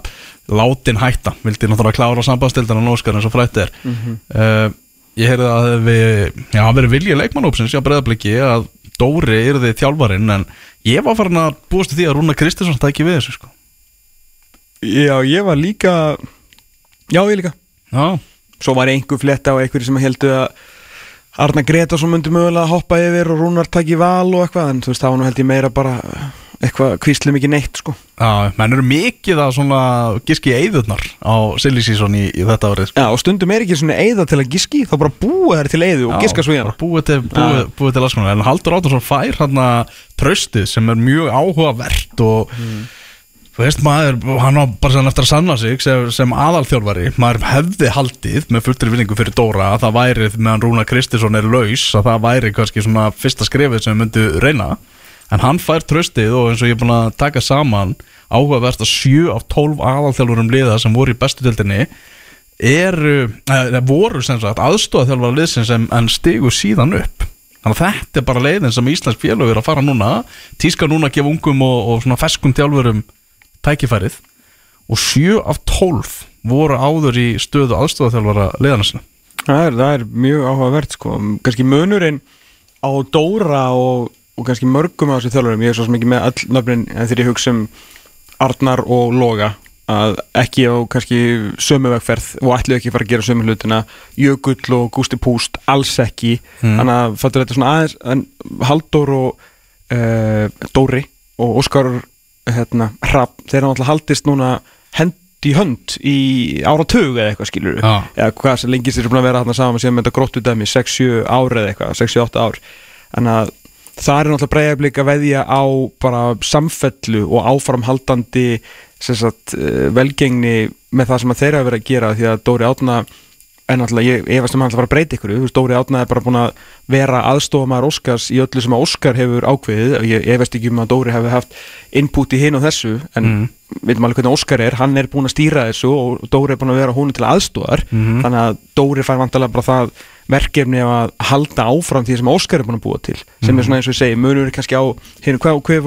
látin hætta. Vildi náttúrulega klára sambandstildana á Óskar eins og frætti er. Uh, Ég heyrði að hefði já, það verið vilja leikmannópsins hjá breyðabliki að Dóri yrði þjálfarinn en ég var farin að búast því að Rúna Kristinsson tæki við þessu sko. Já, ég var líka já, ég líka. Já, svo var einhver fletta á einhverju sem heldur að Arna Gretarsson myndi mögulega hoppa yfir og Rúnar taki val og eitthvað en þú veist það var nú held ég meira bara eitthvað kvíslum ekki neitt sko. Já, menn eru mikið að svona giski eðurnar á silly season í, í þetta árið sko. Já, og stundum er ekki svona eiða til að giski þá bara búa þær til eiðu og giska svo í bara Búið til, til aðskonar En Haldur Átnarsson fær hann tröstið sem er mjög áhugavert og þú veist maður, hann var bara sann eftir að sanna sig sem, sem aðalþjálfari, maður hefði haldið með fulltri vinningu fyrir Dóra að það væri meðan Rúna Kristinsson er laus að það væri kannski svona fyrsta skrefið sem við myndi reyna. En hann fær tröstið og eins og ég er búin að taka saman áhugavert að 7 af 12 aðalþjálfurum liða sem voru í bestu dildinni eru, eða voru sem sagt aðstofað liðsins sem en stigu síðan upp. Þannig að þetta er bara leiðin sem Íslands félög er að fara núna. Tíska núna að gefa ungum og, og svona feskum þjálfurum tækifærið og 7 af 12 voru áður í stöðu aðstofað liðana sinna. Það er, það er mjög áhugavert sko. Kannski munurinn á Dóra og, og kannski mörgum af þessu þjálfurum ég er svo sem ekki með öll nöfnin en þegar ég hugsa um Arnar og Loga að ekki á kannski sömu vegferð og ætlu ekki fara að gera sömu hlutina Jökull og Gústi Púst alls ekki. Þannig að fattur þetta svona aðeins en Halldór og uh, Dóri og Óskar hérna, Rapp, þeir hafa alltaf haldist núna hend í hönd í áratug eða eitthvað skilur Já. eða hvað sem lengist eru búin að vera þarna saman með þetta gróttu dæmi 6-7 ár eða eitthvað 6-7-8 ár þannig að það er náttúrulega bregðarblik að veðja á bara samfellu og áframhaldandi sem sagt, eh, velgengni með það sem að þeir hafa verið að gera því að Dóri Átna en náttúrulega ég efast um að hann að fara að breyta ykkur þú veist, Dóri Átna er bara búin að vera aðstofamæður Óskars í öllu sem að Óskar hefur ákveðið. Ég efast ekki um að Dóri hefur haft input í hinn og þessu en mm. veitum alveg hvernig Óskar er, hann er búin að stýra þessu og Dóri er búin að vera hún til aðstofar þannig að Dóri fær vantalega bara það verkefni að halda áfram því sem Óskar er búin að búa til. Sem er svona eins og ég segi, munur kannski á hinn, hvað, hvað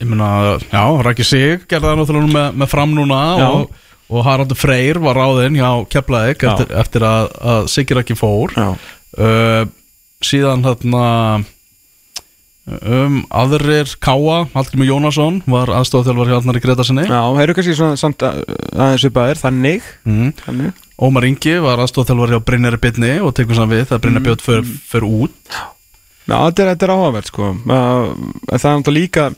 upp Ég meina, já, Raki Sig gerði það náttúrulega með, með fram núna og, og Haraldur Freyr var ráðinn hjá Keflaðik eftir, eftir að, að Siggi Raki fór. Uh, síðan hérna um, aðrir Káa, Hallgrimur Jónasson var aðstofþjálfar hjá Alnari Gretasinni Já eru kannski svona samt að, aðeins uppaðir, þannig, mm. þannig. Ómar Ingi var aðstofþjálfar hjá Brynjari Bitni og tekur saman við þegar Brynjari Björn fyrir, fyrir út. Já, þetta er, er áhugavert sko. Uh, Það er náttúrulega líka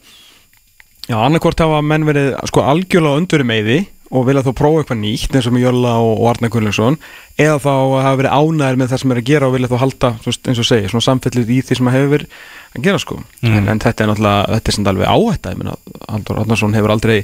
Já, annarkvort hafa menn verið sko algjörlega undur um eyði og vilja þó prófa eitthvað nýtt eins og með Jölla og, og Arnar Gunnlaugsson eða þá hafa verið ánæður með það sem er að gera og vilja þó halda, eins og segja, svona samfellið í því sem hefur verið að gera sko. En, en þetta er náttúrulega, þetta er sem alveg áhætta ég meina, Haldur Arnarsson hefur aldrei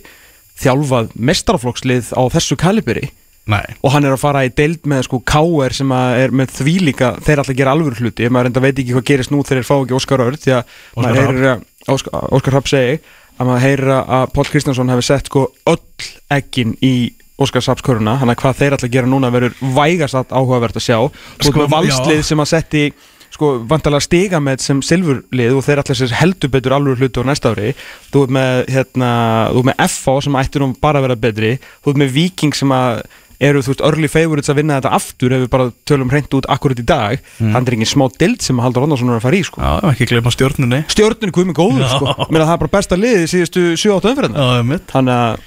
þjálfað mestaraflokkslið á þessu kaliberi Nei, og hann er að fara í deild með sko K.R. sem er með því líka þeir alltaf gera alvöru hluti, maður enda veit ekki hvað gerist nú þegar þeir fá ekki Óskar Örd því að Óskar maður heyrir að Óskar, Óskar Rapp segi að maður heyrir að Páll Kristjánsson hefur sett sko öll ekkin í Óskar Rappsköruna, hann að hvað þeir alltaf gera núna verður vægast allt áhugavert að sjá. Sko, valslið já. sem að setti sko vantalega stiga með sem silfurlið og þeir allir sér heldur betur alvöru hluti á næsta ári. Þú ert með hérna, þú ert með FH sem ætti nú bara að vera betri. Þú ert með Viking sem að eru þú veist early favorites að vinna þetta aftur ef við bara tölum hreint út akkurat í dag Mm. hann er engin smá dild sem Haldur Ronnarsson er að fara í sko. Já, ekki gleyma stjórnunni stjórnir komið góður Já. sko. Meina, það er bara besta liðið í síðustu 7-8 umferðina þannig að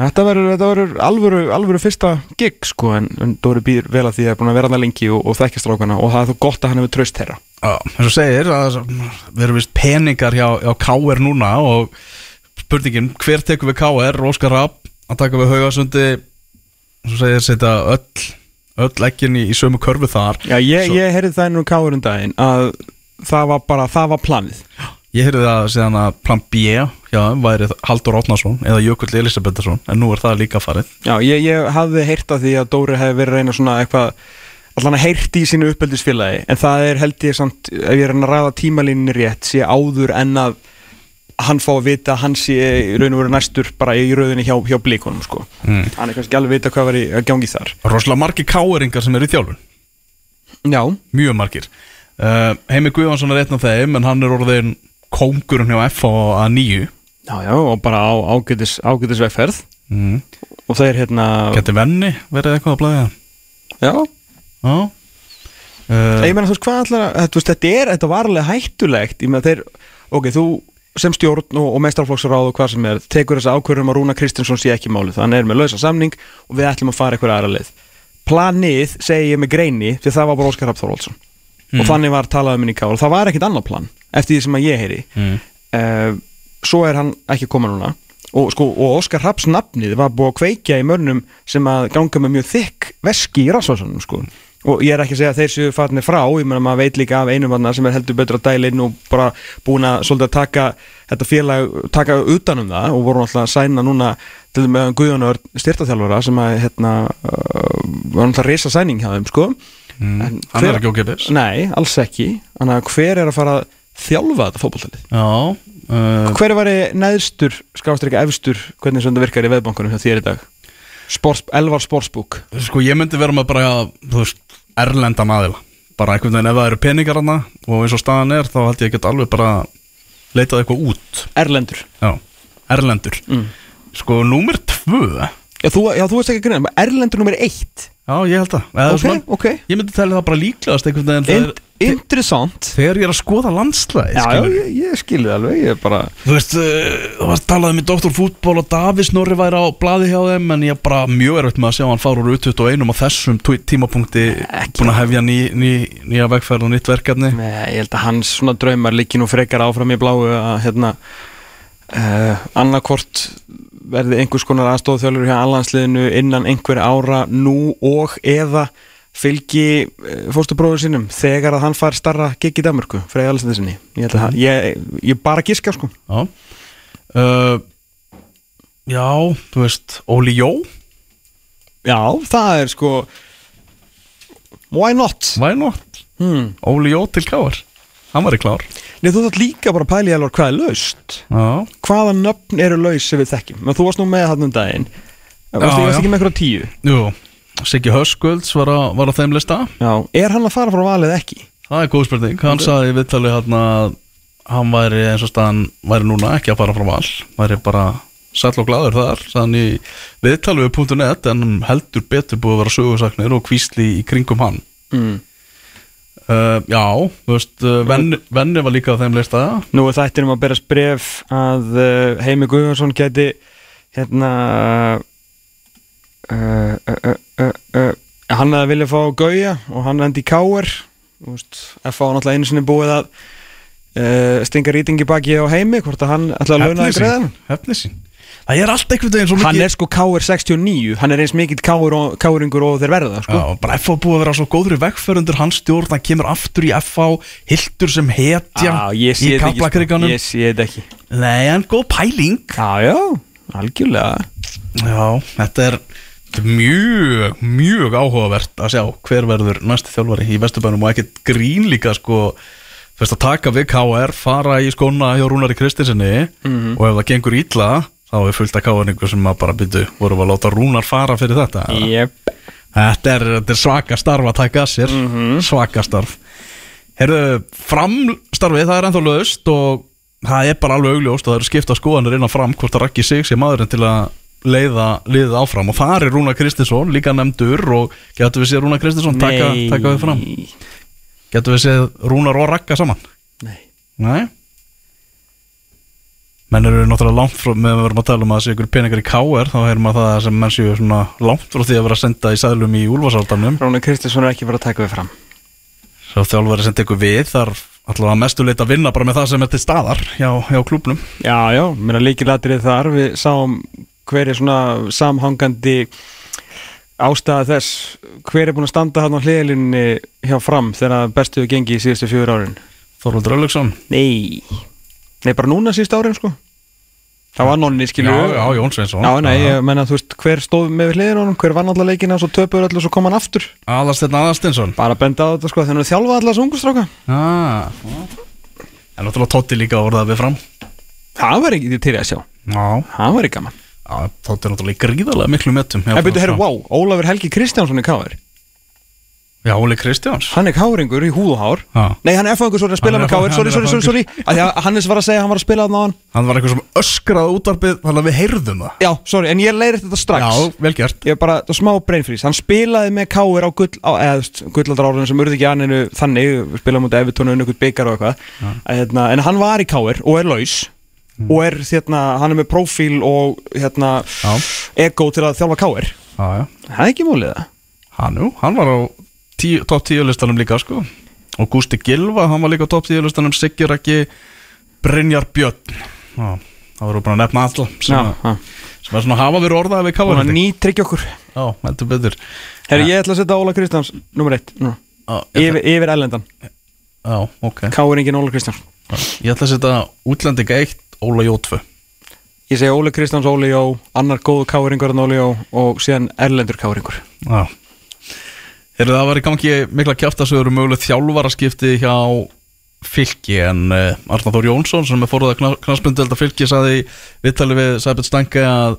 þetta verður, alvöru, alvöru fyrsta gig sko, en, en Dóri býr vel að því að er búin að vera hann lengi og, og þekkja strákana og það er þó gott að hann hefur tröst þeirra Já, eins og segir að við erum vist peningar hjá, hjá KR núna og spurningin, hver tekur við KR Óskar Rapp, að taka við Haugasundi og segir, setja öll öll ekkin í, sömu körfu þar. Já, ég, Svo- ég heyrði það ennum káur um daginn að það var bara, það var planið. Ég heyrði það síðan að plan B já, væri Haldur Átnarsson eða Jökull Elisabetharsson, en nú er það líka farið. Já, ég, ég hafði heyrt af því að Dóri hefði verið að reyna svona eitthvað allan að heyrt í sínu uppeldisfélagi en það er held ég samt, ef ég er að ræða tímalínni rétt, sé áður en að hann fá að vita að hann sé í raun og veru næstur bara í rauðinni hjá, hjá blíkonum sko. mm. hann er kannski alveg vita hvað var í að gangi þar. Rosalega margir KR-ingar sem eru í þjálfun. Já, mjög margir. Uh, Heimi Guðvansson er einn af þeim en hann er orðin kóngurinn hjá F að nýju já, já, og bara á ágætis, ágætis vegferð. Mm. og það er hérna Geti venni verið eitthvað að blæða Já, Já. Uh, ég meina þú veist hvað allar að, veist, þetta er, þetta var alveg hættulegt. Ég meina þeir, ok, þú sem stjórn og, og meistarflokksráð og hvað sem er tekur þessa ákvörðum að Rúna Kristinsson sé ekki málið. Þannig er með lausa samning og við ætlum að fara eitthvað aðra leið. Planið segi ég með greini því það var bara Óskar Rapp Þorvaldsson og þannig var talað um henni í ká og það var ekkit annað plan eftir því sem að ég heyri. Mm. uh, svo er hann ekki koma núna. Og, sko, og Óskar Rapps nafnið var búið að kveikja í mönnum sem að ganga með mjög þykk veski í rasvarsanum sko. Og ég er ekki að segja að þeir séu farnir frá ég meina maður veit líka af einum sem er heldur betur að dæla inn og bara búin að svolítið að taka þetta félag, taka utanum það og voru alltaf að sæna núna til og með Guðjónur styrtaþjálfara sem að hérna, uh, var alltaf reysa sæning hjá þeim sko Mm. En hver- er ekki Nei, alls ekki Þannig að hver er að fara að þjálfa þetta fótballtalið? Já uh, Hver var neðstur, skástríka efstur hvernig þetta virkar í veðbankunum hjá þér í dag? Sports, Elvar Sportsbook Sko ég myndi vera með bara þú veist, erlendan aðila. Bara einhvern veginn ef það eru peningar hana og eins og staðan er þá held ég get alveg bara leitað eitthvað út. Erlendur. Já, erlendur. Mm. Sko númer tvö. Já, þú, já, þú veist ekki að greina, Erlendur nummer eitt. Já, ég held það. Eða Ok, svona, ok. Ég myndi tala það bara líklegast einhvern veginn In, þegar, Interessant. Þegar ég er að skoða landslæði Já, já, ég, ég skilði það alveg, ég er bara Þú veist, uh, þú varst talaði með Dr. Fútból og Davís Norri væri á blaði hjá þeim en ég er bara mjög erfitt með að sjá hann fara úr U21 á þessum tí- tímapunkti búin að hefja ný, ný, nýja vegferð og nýtt verkefni. Nei, ég held að hans svona draumar líki nú frekar áfram í bláu að hérna uh, annarkort verði einhvers konar aðstofþjálfur hjá allansliðinu innan einhver ára nú og eða fylgi uh, fóstubróður sínum þegar að hann fær starra gig í Danmörku freyja allinsinni ég, hann- ég, ég bara giska sko. Já. Uh, Já, þú veist, Óli Jó? Já, það er sko why not? Why not? Hmm. Óli Jó til káar Hann var í klár. Nei, þú þátt líka bara að pæla í alvar hvað er laust. Já, hvaða nöfn eru laus sem við þekkjum? Men þú varst nú með hann um daginn. Ég varst ekki með eitthvað tíu? Jú Siggi Höskulds var, var á þeim lista. Já, er hann að fara frá valið ekki? Það er góð spurning. Hann sagði í viðtali hann að hann væri eins og staðan væri núna ekki að fara frá val. Væri bara sæll og gladur þar sagðan í viðtali við .net en heldur betur búið að vera sögursaknir og kvísli í kringum hann. Mm. uh, Já, þú veist uh, venni, venni var líka á þeim lista. Nú er þættinum að berast bref að uh, Heimi Guðjónsson geti hérna uh, uh, uh, uh, uh, hann hefði viljað fá Gauja og hann endi í Káer F.A. náttúrulega einu sinni búið að uh, stinga rýtingi baki á Heimi hvort að hann ætla að launa að greiða hann Hefni sín. Það er allt einhvern veginn svo Hann mikið er sko Káer 69 hann er eins og- Káeringur og þeir verða sko. Já, bara FH búið að vera svo góður í vegferundur hans stjórn, hann kemur aftur í FH Hildur sem hetja ég sé í sko. kaplakriganum Ég sé þetta ekki. Nei, en góð pæling. Já, já, algjörlega. Já, þetta er mjög, mjög áhugavert að sjá hver verður næsti þjálfari í Vesturbænum og ekkert grín líka sko. Fyrst að taka við KR, fara í skóna hjá Rúnari Kristinsinni Mhm. og ef það gengur illa, þá er fullt af KR-ningu sem að bara byttu, vorum við að láta Rúnar fara fyrir þetta. Jep. Þetta er, þetta er svaka starf að taka að sér. Svaka starf. Herðu, framstarfið, það er ennþá lögst og það er bara alveg augljóst og það eru skipta skoðanir innan fram hvort að Raggi sig sé maðurinn til að leiða liðið áfram. Og það er Rúna Kristinsson líka nefndur og getur við séð Rúna Kristinsson taka, taka við fram? Getur við séð Rúnar og Ragga saman? Nei. Nei? Menn eru náttúrulega langt frá með að við verum að tala um að það sé ykkur peningar í KR þá heyrum að það sem menn séu svona langt frá því að vera að senda í sæðlum í Úlfarsaldanum Róni Kristinsson er ekki verið að taka við fram. Svo þjálfari sem tekur við þar alltaf að mestu leita að vinna bara með það sem er til staðar hjá, hjá klúbnum Já, já, mér er líkilatrið þar. Við sáum hver er svona samhangandi ástæða þess? Hver er búin að standa hann á hliðlinni hjá fram þegar bestuðu gengi í síðustu fjögur árin? Þorvaldur Öllugson Nei. Nei, bara núna síðustu árin sko. Það var nonni, Já, skilju já, Jón Sveinsson. Já, nei, ég menna, þú veist, hver stóð með honum, hver vann alla leikina og svo töpuður öllu og svo kom hann aftur. Aðarsteinn Aðarsteinsson Bara að benda á þetta, sko, þannig að þjálfa alla þessu ungustráka ah. En náttúrulega Totti líka orðað við fram. Það var ekki til að sjá, Já, það var ekki gaman Totti er náttúrulega gríðarlega miklu metum En byrju, herru, wow, Ólafur Helgi Kristjánsson er káður Já, Óli Kristjáns. Hann er káringur í húð og hár. Já. Nei, hann er F-fangur, sorry, að spila Hann er með F- Sorry, er sorry, sorry, sorry. Að Hannes var að segja að hann var að spila þarna á hann var eitthvað sem öskraði útvarpið Þannig að við heyrðum það. Já, sorry, en ég leiði þetta strax. Já, vel gert. Ég er bara, það var smá brainfreeze Hann spilaði með káir á gull á, eða, þú veist, gullaldar árunum sem urði ekki anninu þannig. Spilaði mútið Evertón og unnukut byggar og eitthvað. Að, hérna, En hann var í káir og er laus Og er, hérna, hann er með prófíl og, hérna, Já. ego til að þjálfa káir Það er ekki mólið það Hann, hann var á tíu, top 10 listanum líka sko. Og Gústi Gilva, hann var líka á top 10 listanum Sigur ekki Brynjar Björn. Já, það voru bara að nefna alla sem, sem er svona hafa verið orðað við Og káar hann nýtryggja okkur. Já, heldur betur. Herri, ég ætla að setja Óla Kristjáns, nummer eitt nú. Já, ég ætla, yfir, yfir ellendan já, ok. Káringin Óla Kristjáns. Ég ætla að setja útlendinga 1 Óla Jó 2 Ég segi Óli Kristjáns, Óli Jó, annar góðu káringur en Óli Jó og síðan erlendur káringur. Já. Þegar það var í gangi mikla kjaftasögur um mögulegt þjálfaraskipti hjá fylki en uh, Arnar Þór Jónsson sem er fóruða knastbundelda fylki saði viðtali við Sæbjörn Stange að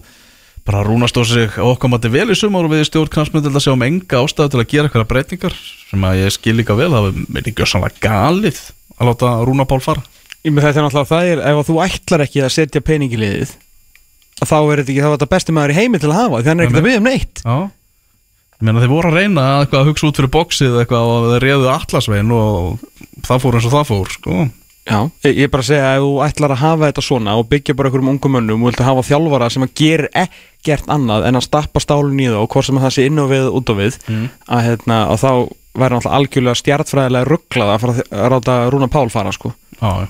bara rúnast á sig okkamandi vel í sumar og við stjórn knastbundelda sjáum enga ástæðu til að gera eitthvað breytingar sem að ég skil líka vel það er ekki sannlega galið að láta Rúna Pál fara Ég með þetta er náttúrulega það er ef að þú ætlar ekki að setja pening í liðið að þá er þetta ekki þá þetta besti maður í heimi til að hafa hann er ekkert að við um neitt. Já. Ég meina þeir voru að reyna að, að hugsa út fyrir bóksið eitthvað og þeir reyðu allasvein og það fór eins og það fór sko. Já, ég, er bara að segja að ef þú ætlar að hafa þetta svona og byggja bara einhverjum ungum mönnum og vilt hafa þjálfara sem að gerir ekkert annað en að stappa stálun í það og hvort sem það sé inn og við út og við að, hérna, að þá væri náttúrulega algjörlega stjartfræðilega rugglað að að ráta Rúna Pál fara sko. Já,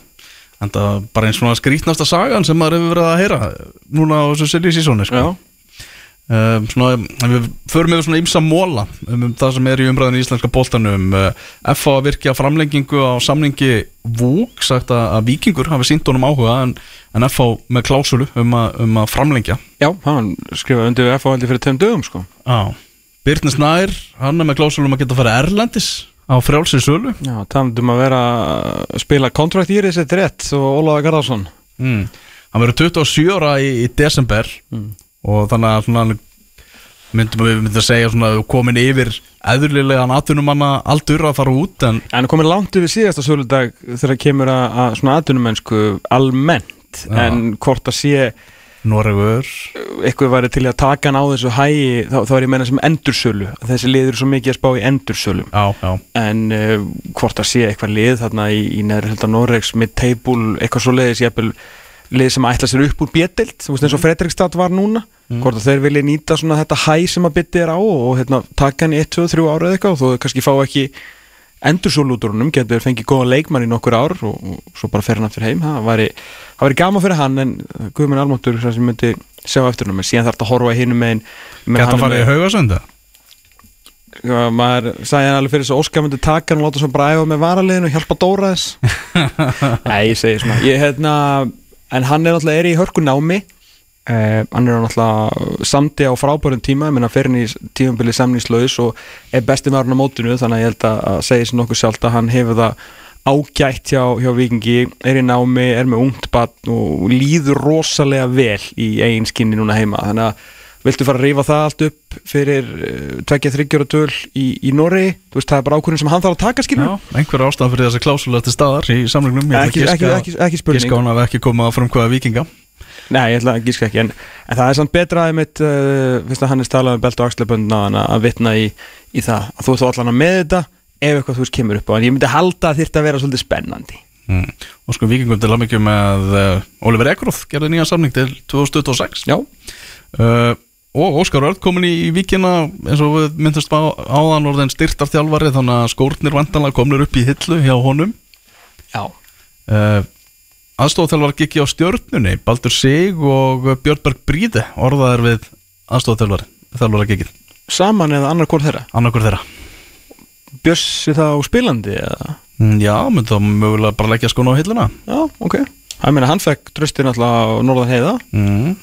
en það bara eins svona skrítnasta sagan sem maður hefur verið að heyra núna á þessu silly seasoni sko. um, svona, við förum yfir svona ymsa móla um, um það sem er í umræðinu í íslenska boltanum. Uh, FH að virkja framlengingu á samlingi VÚK sagt að, að Víkingur hafi sínt honum áhuga en, en FH með klásulu um, að- um að framlengja. Já, hann skrifaði undir FH heldur fyrir tveim dögum sko. Já, Birnir Snær hann er með klásulu um að geta að fara erlendis á frjálsir sölu Já, talandum að vera að spila kontrakt í þessi rétt og Ólaður Garðarsson mm. hann verður 27 ára í, í desember og þannig að svona, myndum við myndum að segja svona komin yfir eðurlilegan atvinnumanna aldur að fara út en En komin langt yfir síðasta söludag þegar kemur að, að svona atvinnumennsku almennt Já. en hvort að sé Noregur. Eitthvað væri til að taka hann á þessu hægi þá, þá er ég meina sem endursölu. Þessi lið eru svo mikið að spá í endursölu. Já, já, en uh, hvort að sé eitthvað lið þarna í, í neðri hluta Noregs mid-table, eitthvað svo leiðis jafnvel lið sem ætla sér upp úr bjettild þú veist eins og Fredrikstad var núna. Hvort að þeir vilja nýta svona þetta hæ sem að bytti er á og, og hérna, taka hann í 1, 2, 3 ára eða eitthvað og þú kannski fá ekki endursölu út úr honum, getur fengið góða leikmann í nokkur ár og, og svo bara fer hann aftur heim. Það væri, væri gaman fyrir hann en Guðmund Almáttur sem myndi sjá eftir hann en síðan þarf þetta að horfa hinum megin geta að fara í haugasönda maður sagði hann alveg fyrir þess að Óskar myndi taka hann og láta svo bara æfa með varaliðinu og hjálpa Dóra þess. Nei, ég segi svona ég, hérna, En hann er náttúrulega er í hörku námi eh, Hann er náttúrulega samti á frábærum tíma Ég menna fyrir hann í tímabili samningslaus og er besti maðurinn á mótinu þannig að ég held að, að segja sér nokkuð sjálft að hann hefur það ágætt hjá, hjá Vikingi er í námi, er með ungt barn og líður rosalega vel í eigin skinni núna heima þannig að Viltu fara að rífa það allt upp fyrir uh, tveggja þryggjóra töl í, í Norri? Þú veist, það er bara ákvörðin sem hann þarf að taka, skilur? Einhver ástæðan fyrir þessi klásula til staðar í samlingnum Ég ætla að Ekki, ekki, giska- ekki, ekki spurning. Giska hún hafi ekki komað að frumkvæða vikinga Nei, ég ætla að gíska ekki En, en það er samt betra að mitt uh, Fyrst að hann er talað um belt og axlaböndna að, vitna í, í það að þú ert allan að með þetta ef eitthvað þú veist kemur upp á. En ég myndi halda að að vera svolítið spennandi. Mm. Og sko vikingum til aðmyggjum með uh, Oliver Ekroth gerði nýja samning til 2026 Já, uh, Og Óskar Örd komin í vikina eins og við myndast á áðan orðin styrtarþjálfari þannig að skórnir vantanlega komnir upp í hillu hjá honum. Já. Uh, Aðstofþjálfar gikki á stjörnunni Baldur Sig og Björnberg Bríði orðaðir við aðstofþjálfari þjálfara gikið, Saman eða annar hvort þeirra? Annarkur þeirra. Bjössi þá spilandi eða? Mm, Já, myndi þá mögulega bara leggja skona á hilluna. Já, ok. Það meina hann fekk tröstin alltaf á Norðan heiða. Mm.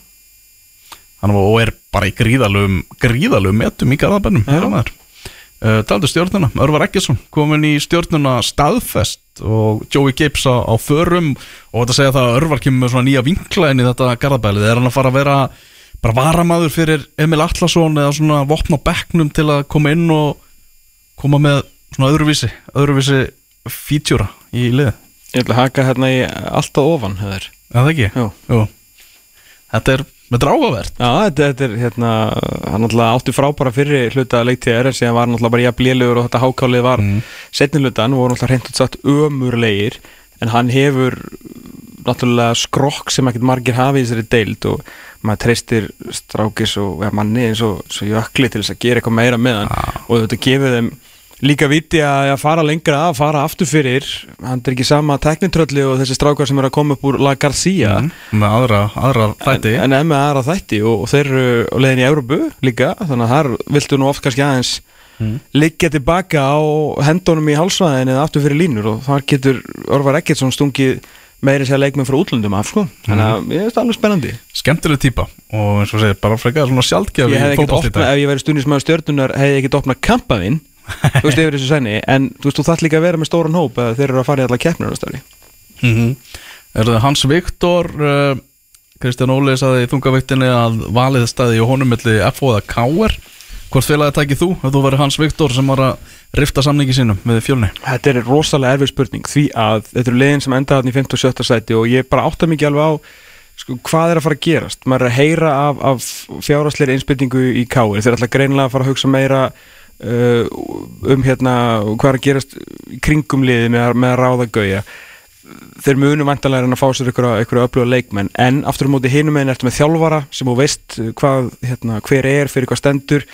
Hann var og er bara í gríðalum gríðalum metum í garðabennum uh, Taldu stjórnuna, Örvar Eggesson komin í stjórnuna staðfest og Joey Gibbs á, á förum og þetta segja það að Örvar kemur með svona nýja vinkla inn í þetta garðabælið, er hann að fara að vera bara varamaður fyrir Emil Atlasson eða svona vopna á bekknum til að koma inn og koma með svona öðruvísi, öðruvísi feature í liði, Ég ætla að haka hérna í alltaf ofan hefur. það ekki? Jú. Jú. Þetta er með drágavert Já, þetta, þetta er hérna hann náttúrulega átti frábæra fyrri hluta leiktíðar en síðan var náttúrulega bara jafn lélugur og þetta hákálið var mm. setni hlutan og voru náttúrulega hreint út sagt ömurlegir en hann hefur náttúrulega skrokk sem ekkert margir hafi í þessari deild og maður treystir strákis og ja, manni eins og, svo jökli til þess að gera eitthvað meira með hann og þetta gefur þeim líka viti að að fara lengra að fara aftur fyrir. Hann er ekki sama teknitrölli og þessi strákar sem er að koma upp úr La Garcia. Mm. með aðra, aðra þætti. en, en með aðra þætti og, og þeir eru á leiðin í Európu líka þannig að þar viltu nú oft kannski aðeins liggja tilbaka á hendunum í hálsvæðin eða aftur fyrir línur og þar getur Örvar Eggertsson stungið meiri sér leikmenn frá útlöndum af sko. Þannig að ég veist alveg spennandi. Skemmtileg típa og eins og segir bara frekar svona sjaldgef ég hef ekkert opnað, ef ég væri stundismæður stjörnunar hef ég ekkert opnað kampaðinn þú veist yfir þessu senni en þú veist þú þarf líka að vera með stóran hóp eða þeir eru að fara í alla keppnir mm -hmm. er það Hans Viktor uh, Kristján Óli saði í þungaviktinni að valið staði í honum milli FO eða KR hvort félagið tækið þú ef þú verið Hans Viktor sem var að rifta samningi sínum með fjölni Þetta er rosalega erfið spurning því að þetta eru liðin sem enda þarna í 5. og 7. sæti og ég bara átta mikið alveg á sko, hvað er að fara að gerast maður er að heyra af, af fjárhásleiri einspilningu í káir þeir er alltaf greinilega að fara að hugsa meira uh, um hérna hvað er að gerast í kringum liði með, að- með að ráða gauja. Þeir munu vantanlega en að fá sér ykkur, ykkur öfluga leikmenn. En aftur á móti hinum meginn ertu með þjálfara sem þú veist hvað, hérna, hver er fyrir hvað stendur.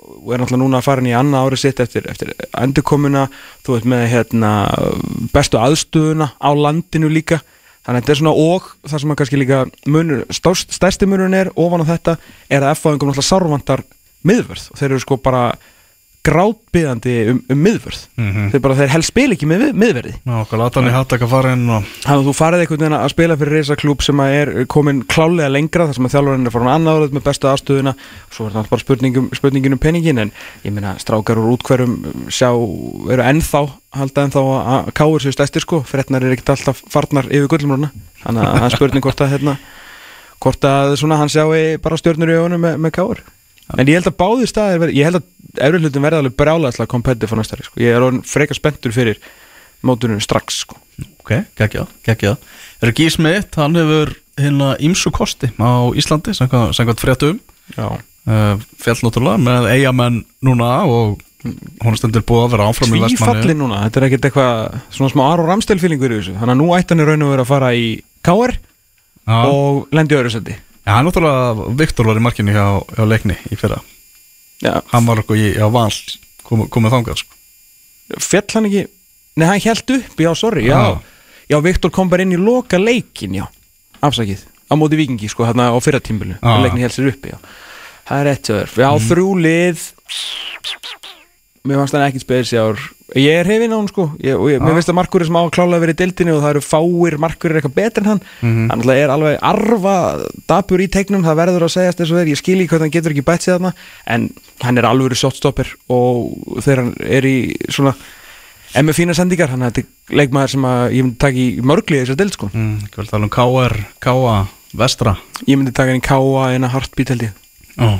Og er náttúrulega núna að fara inn í annað árið sitt eftir, eftir endurkomuna. Þú veit með hérna, bestu aðstöðuna á landinu líka. Þannig að þetta er svona og það sem að kannski líka munur, stærsti munurinn er ofan á þetta er að F-fáingum náttúrulega sárvantar miðvörð. Og þeir eru sko bara grátbyðandi um, um miðvörð. Mhm. þeir bara þeir helst spila ekki með miðverði Já, okkur lata hann í hattaka fara inn og Þannig að þú farið einhvern veginn að spila fyrir reysa klúb sem að er komin klálega lengra þar sem að þjálfarinn er farin annað árið með bestu aðstöðuna. Svo er það bara spurningum, spurningin um peningin en ég meina strákar úr útkverjum sjá, eru ennþá halda ennþá að káur séu stæstir sko. Frednar er ekkert alltaf farnar yfir gullumruna þannig að spurning hvort að hérna, hvort að svona hann sjáu bara stjörnur í ögunum með, með káur en ég held að báðir staðir verði, ég held að efri hlutin verði alveg brjálæðslega kompetið fyrir næstari sko. ég er orðin frekar spenntur fyrir mótunum strax sko. Ok, geggjað, geggjað. Er ekki Smith, hann hefur hérna ímsu kosti á Íslandi samkvæmt fréttum. Já. Uh, fjall náttúrulega með eigamenn núna og hún er stundir búið að vera áfram í tvífalli Vestmanni núna, þetta er ekkert eitthvað svona smá Aron Ramstel feelingur í þessu. Þannig að nú ætti hann í raun og vera að fara í KR og og ja, hann náttúrulega, Viktor var í markinu hjá, hjá leikni í fyrra, Já, hann var okkur í, á val kom, komið þangað sko. fjall hann ekki? Nei, hann held upp, já, sorry, já. Já. Já, Viktor kom bara inn í loka leikin, já. Afsakið, á móti vikingi, sko, hérna á fyrra tímbilu Já. Leikni held sér uppi, já. Það er rétt já, þrjú lið. Mér fannst hann ekkit spes í ár Ég er hefinn á hann sko. Ég, og ég, Mér finnst að markurinn sem á að klála verið í dildinni og það eru fáir markurinn eitthvað betur en hann. Hann alltaf er alveg arfa dapur í tegnum, það verður að segjast eins og þeir Ég skil ekki hvað hann getur ekki bætt sér þarna En hann er alveg shotstopper og þegar hann er í svona En með fína sendingar, hann er þetta leikmaður sem að ég myndi taka í mörgli þessar dild sko. Mm, ég vil tala um KR, KA Vestra. Ég myndi taka hann í káa en að oh.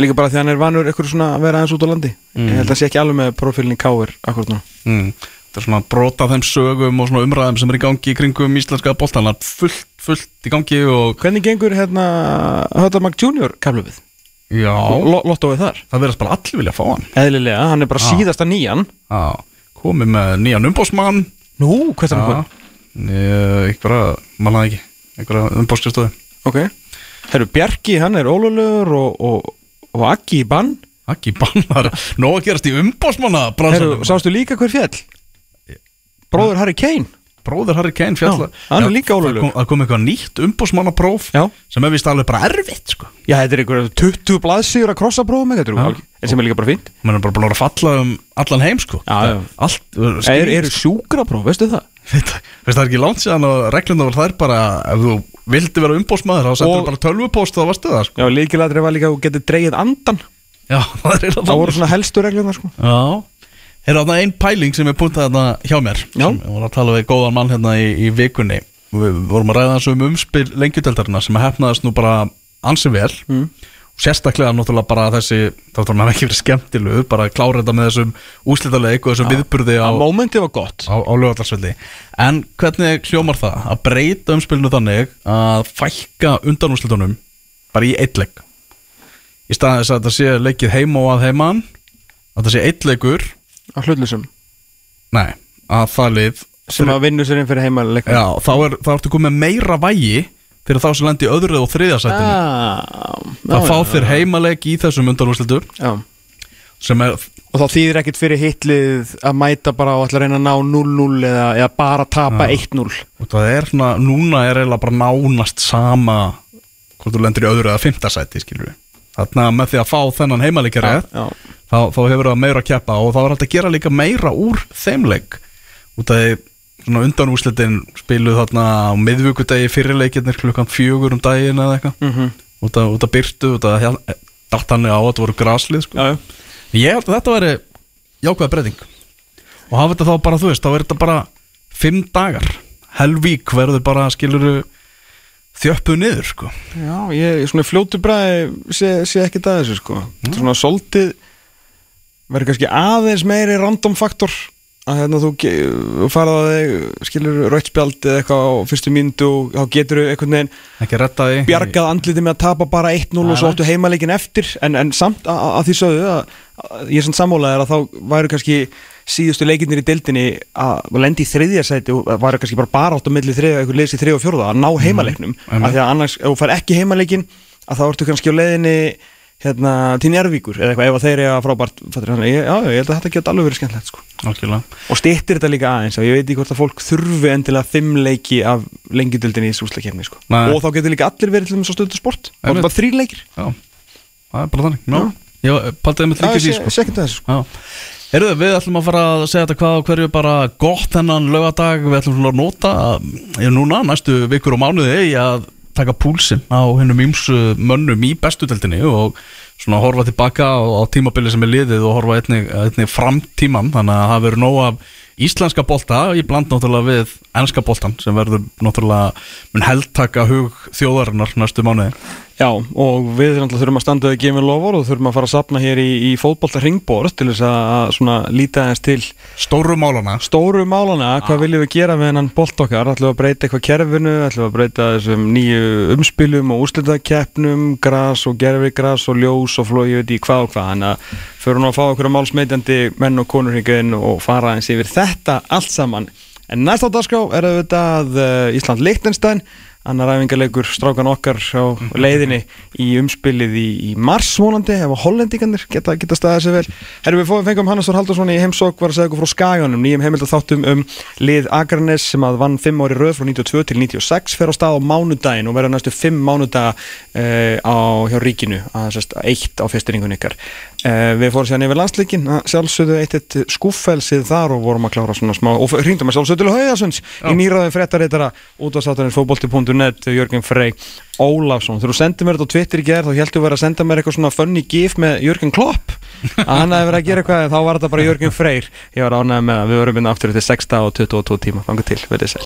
Líka bara því hann er vanur eitthvað svona að vera aðeins út á landi. Ég held að hann sé ekki alveg með profilin í káir akkurat núna. Mm. þetta er svona brota af þeim sögum og svona umræðum sem er í gangi í kringum íslenska boltan það er fullt, fullt í gangi og Hvernig gengur hérna Höttarmag Junior kaflöfið? já, Lottóið þar? það verðast bara allir vilja fá hann. Eðlilega, hann er bara Já. síðasta nýjan. Já, komið með nýjan umbósmann Nú, hvað er hann ég, einhverja, mann að ekki einhverja er og, og, og Aggi í bann ekki bannar, nóg að gerast í umbósmanna sástu líka hver fjall? Bróður Harry Kane bróður Harry Kane er líka það kom, það kom eitthvað nýtt umbósmannapróf sem er vist alveg bara erfitt sko. Já, þetta er einhver 20 blaðsíður að krossa prófum eitthvað, Já. þetta er sem er líka bara fínt mann er bara búin að falla um allan heim sko. Já, já. allt Er, eru sjúkrapróf, veistu það? Veit veist það er ekki langt síðan og reglunda var þær bara ef þú vildi vera umbósmaður þá sendur bara tölvupóst og það varstu það sko. Já, líkilætri var líka að þú getur dreigið andan já, það er eiginlega Það voru svona helstu reglum sko. já er þarna ein pæling sem er puntað þarna hjá mér Já. ég var að tala við góðan mann hérna í, í vikunni við vorum að ræða þessu um umspil lengjudeldarina sem að hefnaðast nú bara ansi vel Mm. Sérstaklega náttúrulega bara þessi þá þarf maður ekki verið skemmtilegu bara að klára þetta með þessum úslitaleik og þessum viðburði á, Að mómentið var gott. á, á lögatarsvelli en hvernig hljómar það? Að breyta umspilinu þannig að fækka undanúslitunum bara í eitt leik? Í staðis að þetta sé leikið heima og að heiman að þetta sé eitt leikur. Á hlutlusum nei, að það lið Sem að vinnu sér inn fyrir heima er, þá ertu komið meira vægi fyrir þá sem lendi í öðru og þriðja sætinu. Já að fá þér heimaleik í þessum undanúslitum Já. sem er, Og þá þýðir ekkert fyrir hitlið að mæta bara og ætla að reyna að ná 0-0 eða, eða bara tapa 1-0 og það er svona núna er eiginlega bara nánast sama hvort þú lendir í öðru eða fymta sæti skilur við þarna með því að fá þennan Já, þá, þá hefur það meira að keppa og þá er hægt að gera líka meira úr þeim leik. Út af því svona undanúslitin spiluð þarna á miðvíkudegi fyrirleikirnir klukkan fjögur um daginn eða eitthvað Mhm. út af, út af byrtu, út hjá- datt hann á að þetta voru graslið sko. já, já. ég held að þetta væri jákvæða breyting og hafa þetta þá bara þú veist, þá er þetta bara fimm dagar helvík verður bara skiluru þjöppuð niður sko Já, ég svona fljótu bræði sé, sé ekki það þessu sko Mm. Svona svolítið verður kannski aðeins meiri random faktor að hérna þú, farað að þig skilur rautspjald eða eitthvað á fyrstu mínútu og þá getur þú einhvern veginn bjargað andliti með að tapa bara 1-0 og svo áttu heimaleikin eftir. En, en samt að, að því sögðu að, að ég er svona sammálaðir að þá væru kannski síðustu leikinnir í deildinni að lendi í þriðja sæti og væru kannski bara bara átt á milli þriðja, eitthvað leysi þriðja og fjórða að ná heimaleiknum. Einmitt. af því að annars, ef þú fær ekki heimaleikin að þá ertu kannski á leiðinni hérna, til Njárvíkur eða eitthvað ef þeir eru að frábært fattar, ég, já, ég held að þetta geta alveg verið skemmtilegt sko. Og stýttir þetta líka aðeins og ég veit ekki hvort að fólk þurfi endilega fimm leiki af lengjudöldinni í súslakefni sko. Og þá getur líka allir verið til þess að stöðu sport þá er Einmitt. bara þrý leikir Já, það er bara þannig Já, ég paldiði með því sé, sko. það sko. Já. Heyrðu, við ætlum að fara að segja þetta hvað og hverju bara gott þennan lögadag við ætlum að nota ég núna næstu vikur og mánuði í að taka púlsinn á hennum ímsu mönnum í bestudeldinni og svona horfa tilbaka á, á tímabili sem er liðið og horfa einnig, einnig fram tíman þannig að það verður nóg af íslenska bolta í bland náttúrulega við enska boltan sem verður náttúrulega mun heldtaka hug þjóðarinnar næstu mánuði. Já, og við náttúrulega þurfum að standa við gefin lofur og þurfum að fara að sapna hér í, í fótbolta ringborð til þess að, að svona líta eins til Stóru málana stóru málana, hvað viljum við gera með hennan bolt okkar, ætlum við að breyta eitthvað kerfinu? Ætlum við að breyta þessum nýju umspilum og úrslitakeppnum, gras og gerfigras og ljós og flói, ég veit í hvað og hvað, að fyrir nú að fá okkur að málsmeitjandi menn og konur hingin og fara eins yfir þetta allt saman, en næst á dagskrá er auðvitað uh, Ísland Lichtenstein annar æfingarleikur strákan okkar á leiðinni í umspilið í, í mars vonandi ef að hollendingarnir geta, geta staðið sér vel. Herru við fengum Hannes Þór Haldursson í heimsók var að segja okkur frá Skaganum, nýjum heimildatháttum um lið Akranes sem að vann 5 ári röð frá 92 til 96 fer á stað á mánudaginn og verður næstu 5 mánudaga uh, á hjá ríkinu að sérst eitt á festiringun ykkar við fórum séðan yfir landsleikin að sjálfsögðu eitt eitt skúffelsið þar og vorum að klára svona smá og hringdum að sjálfsögðu til Hauðasunds í nýraðum fréttareitara útvarsátarinn fótbolti.net Jörgen Frey Ólafsson. Þegar þú sendið mér þetta á Twitter í gerð þá heldur þú verið að senda mér eitthvað svona funny gif með Jörgen Klopp. Að hann hefði verið að gera eitthvað þá var þetta bara Jörgen Freyr. Ég var ánægð með að við vorum inn aftur til 6 og 22 tíma. Fangað til, verðið sæl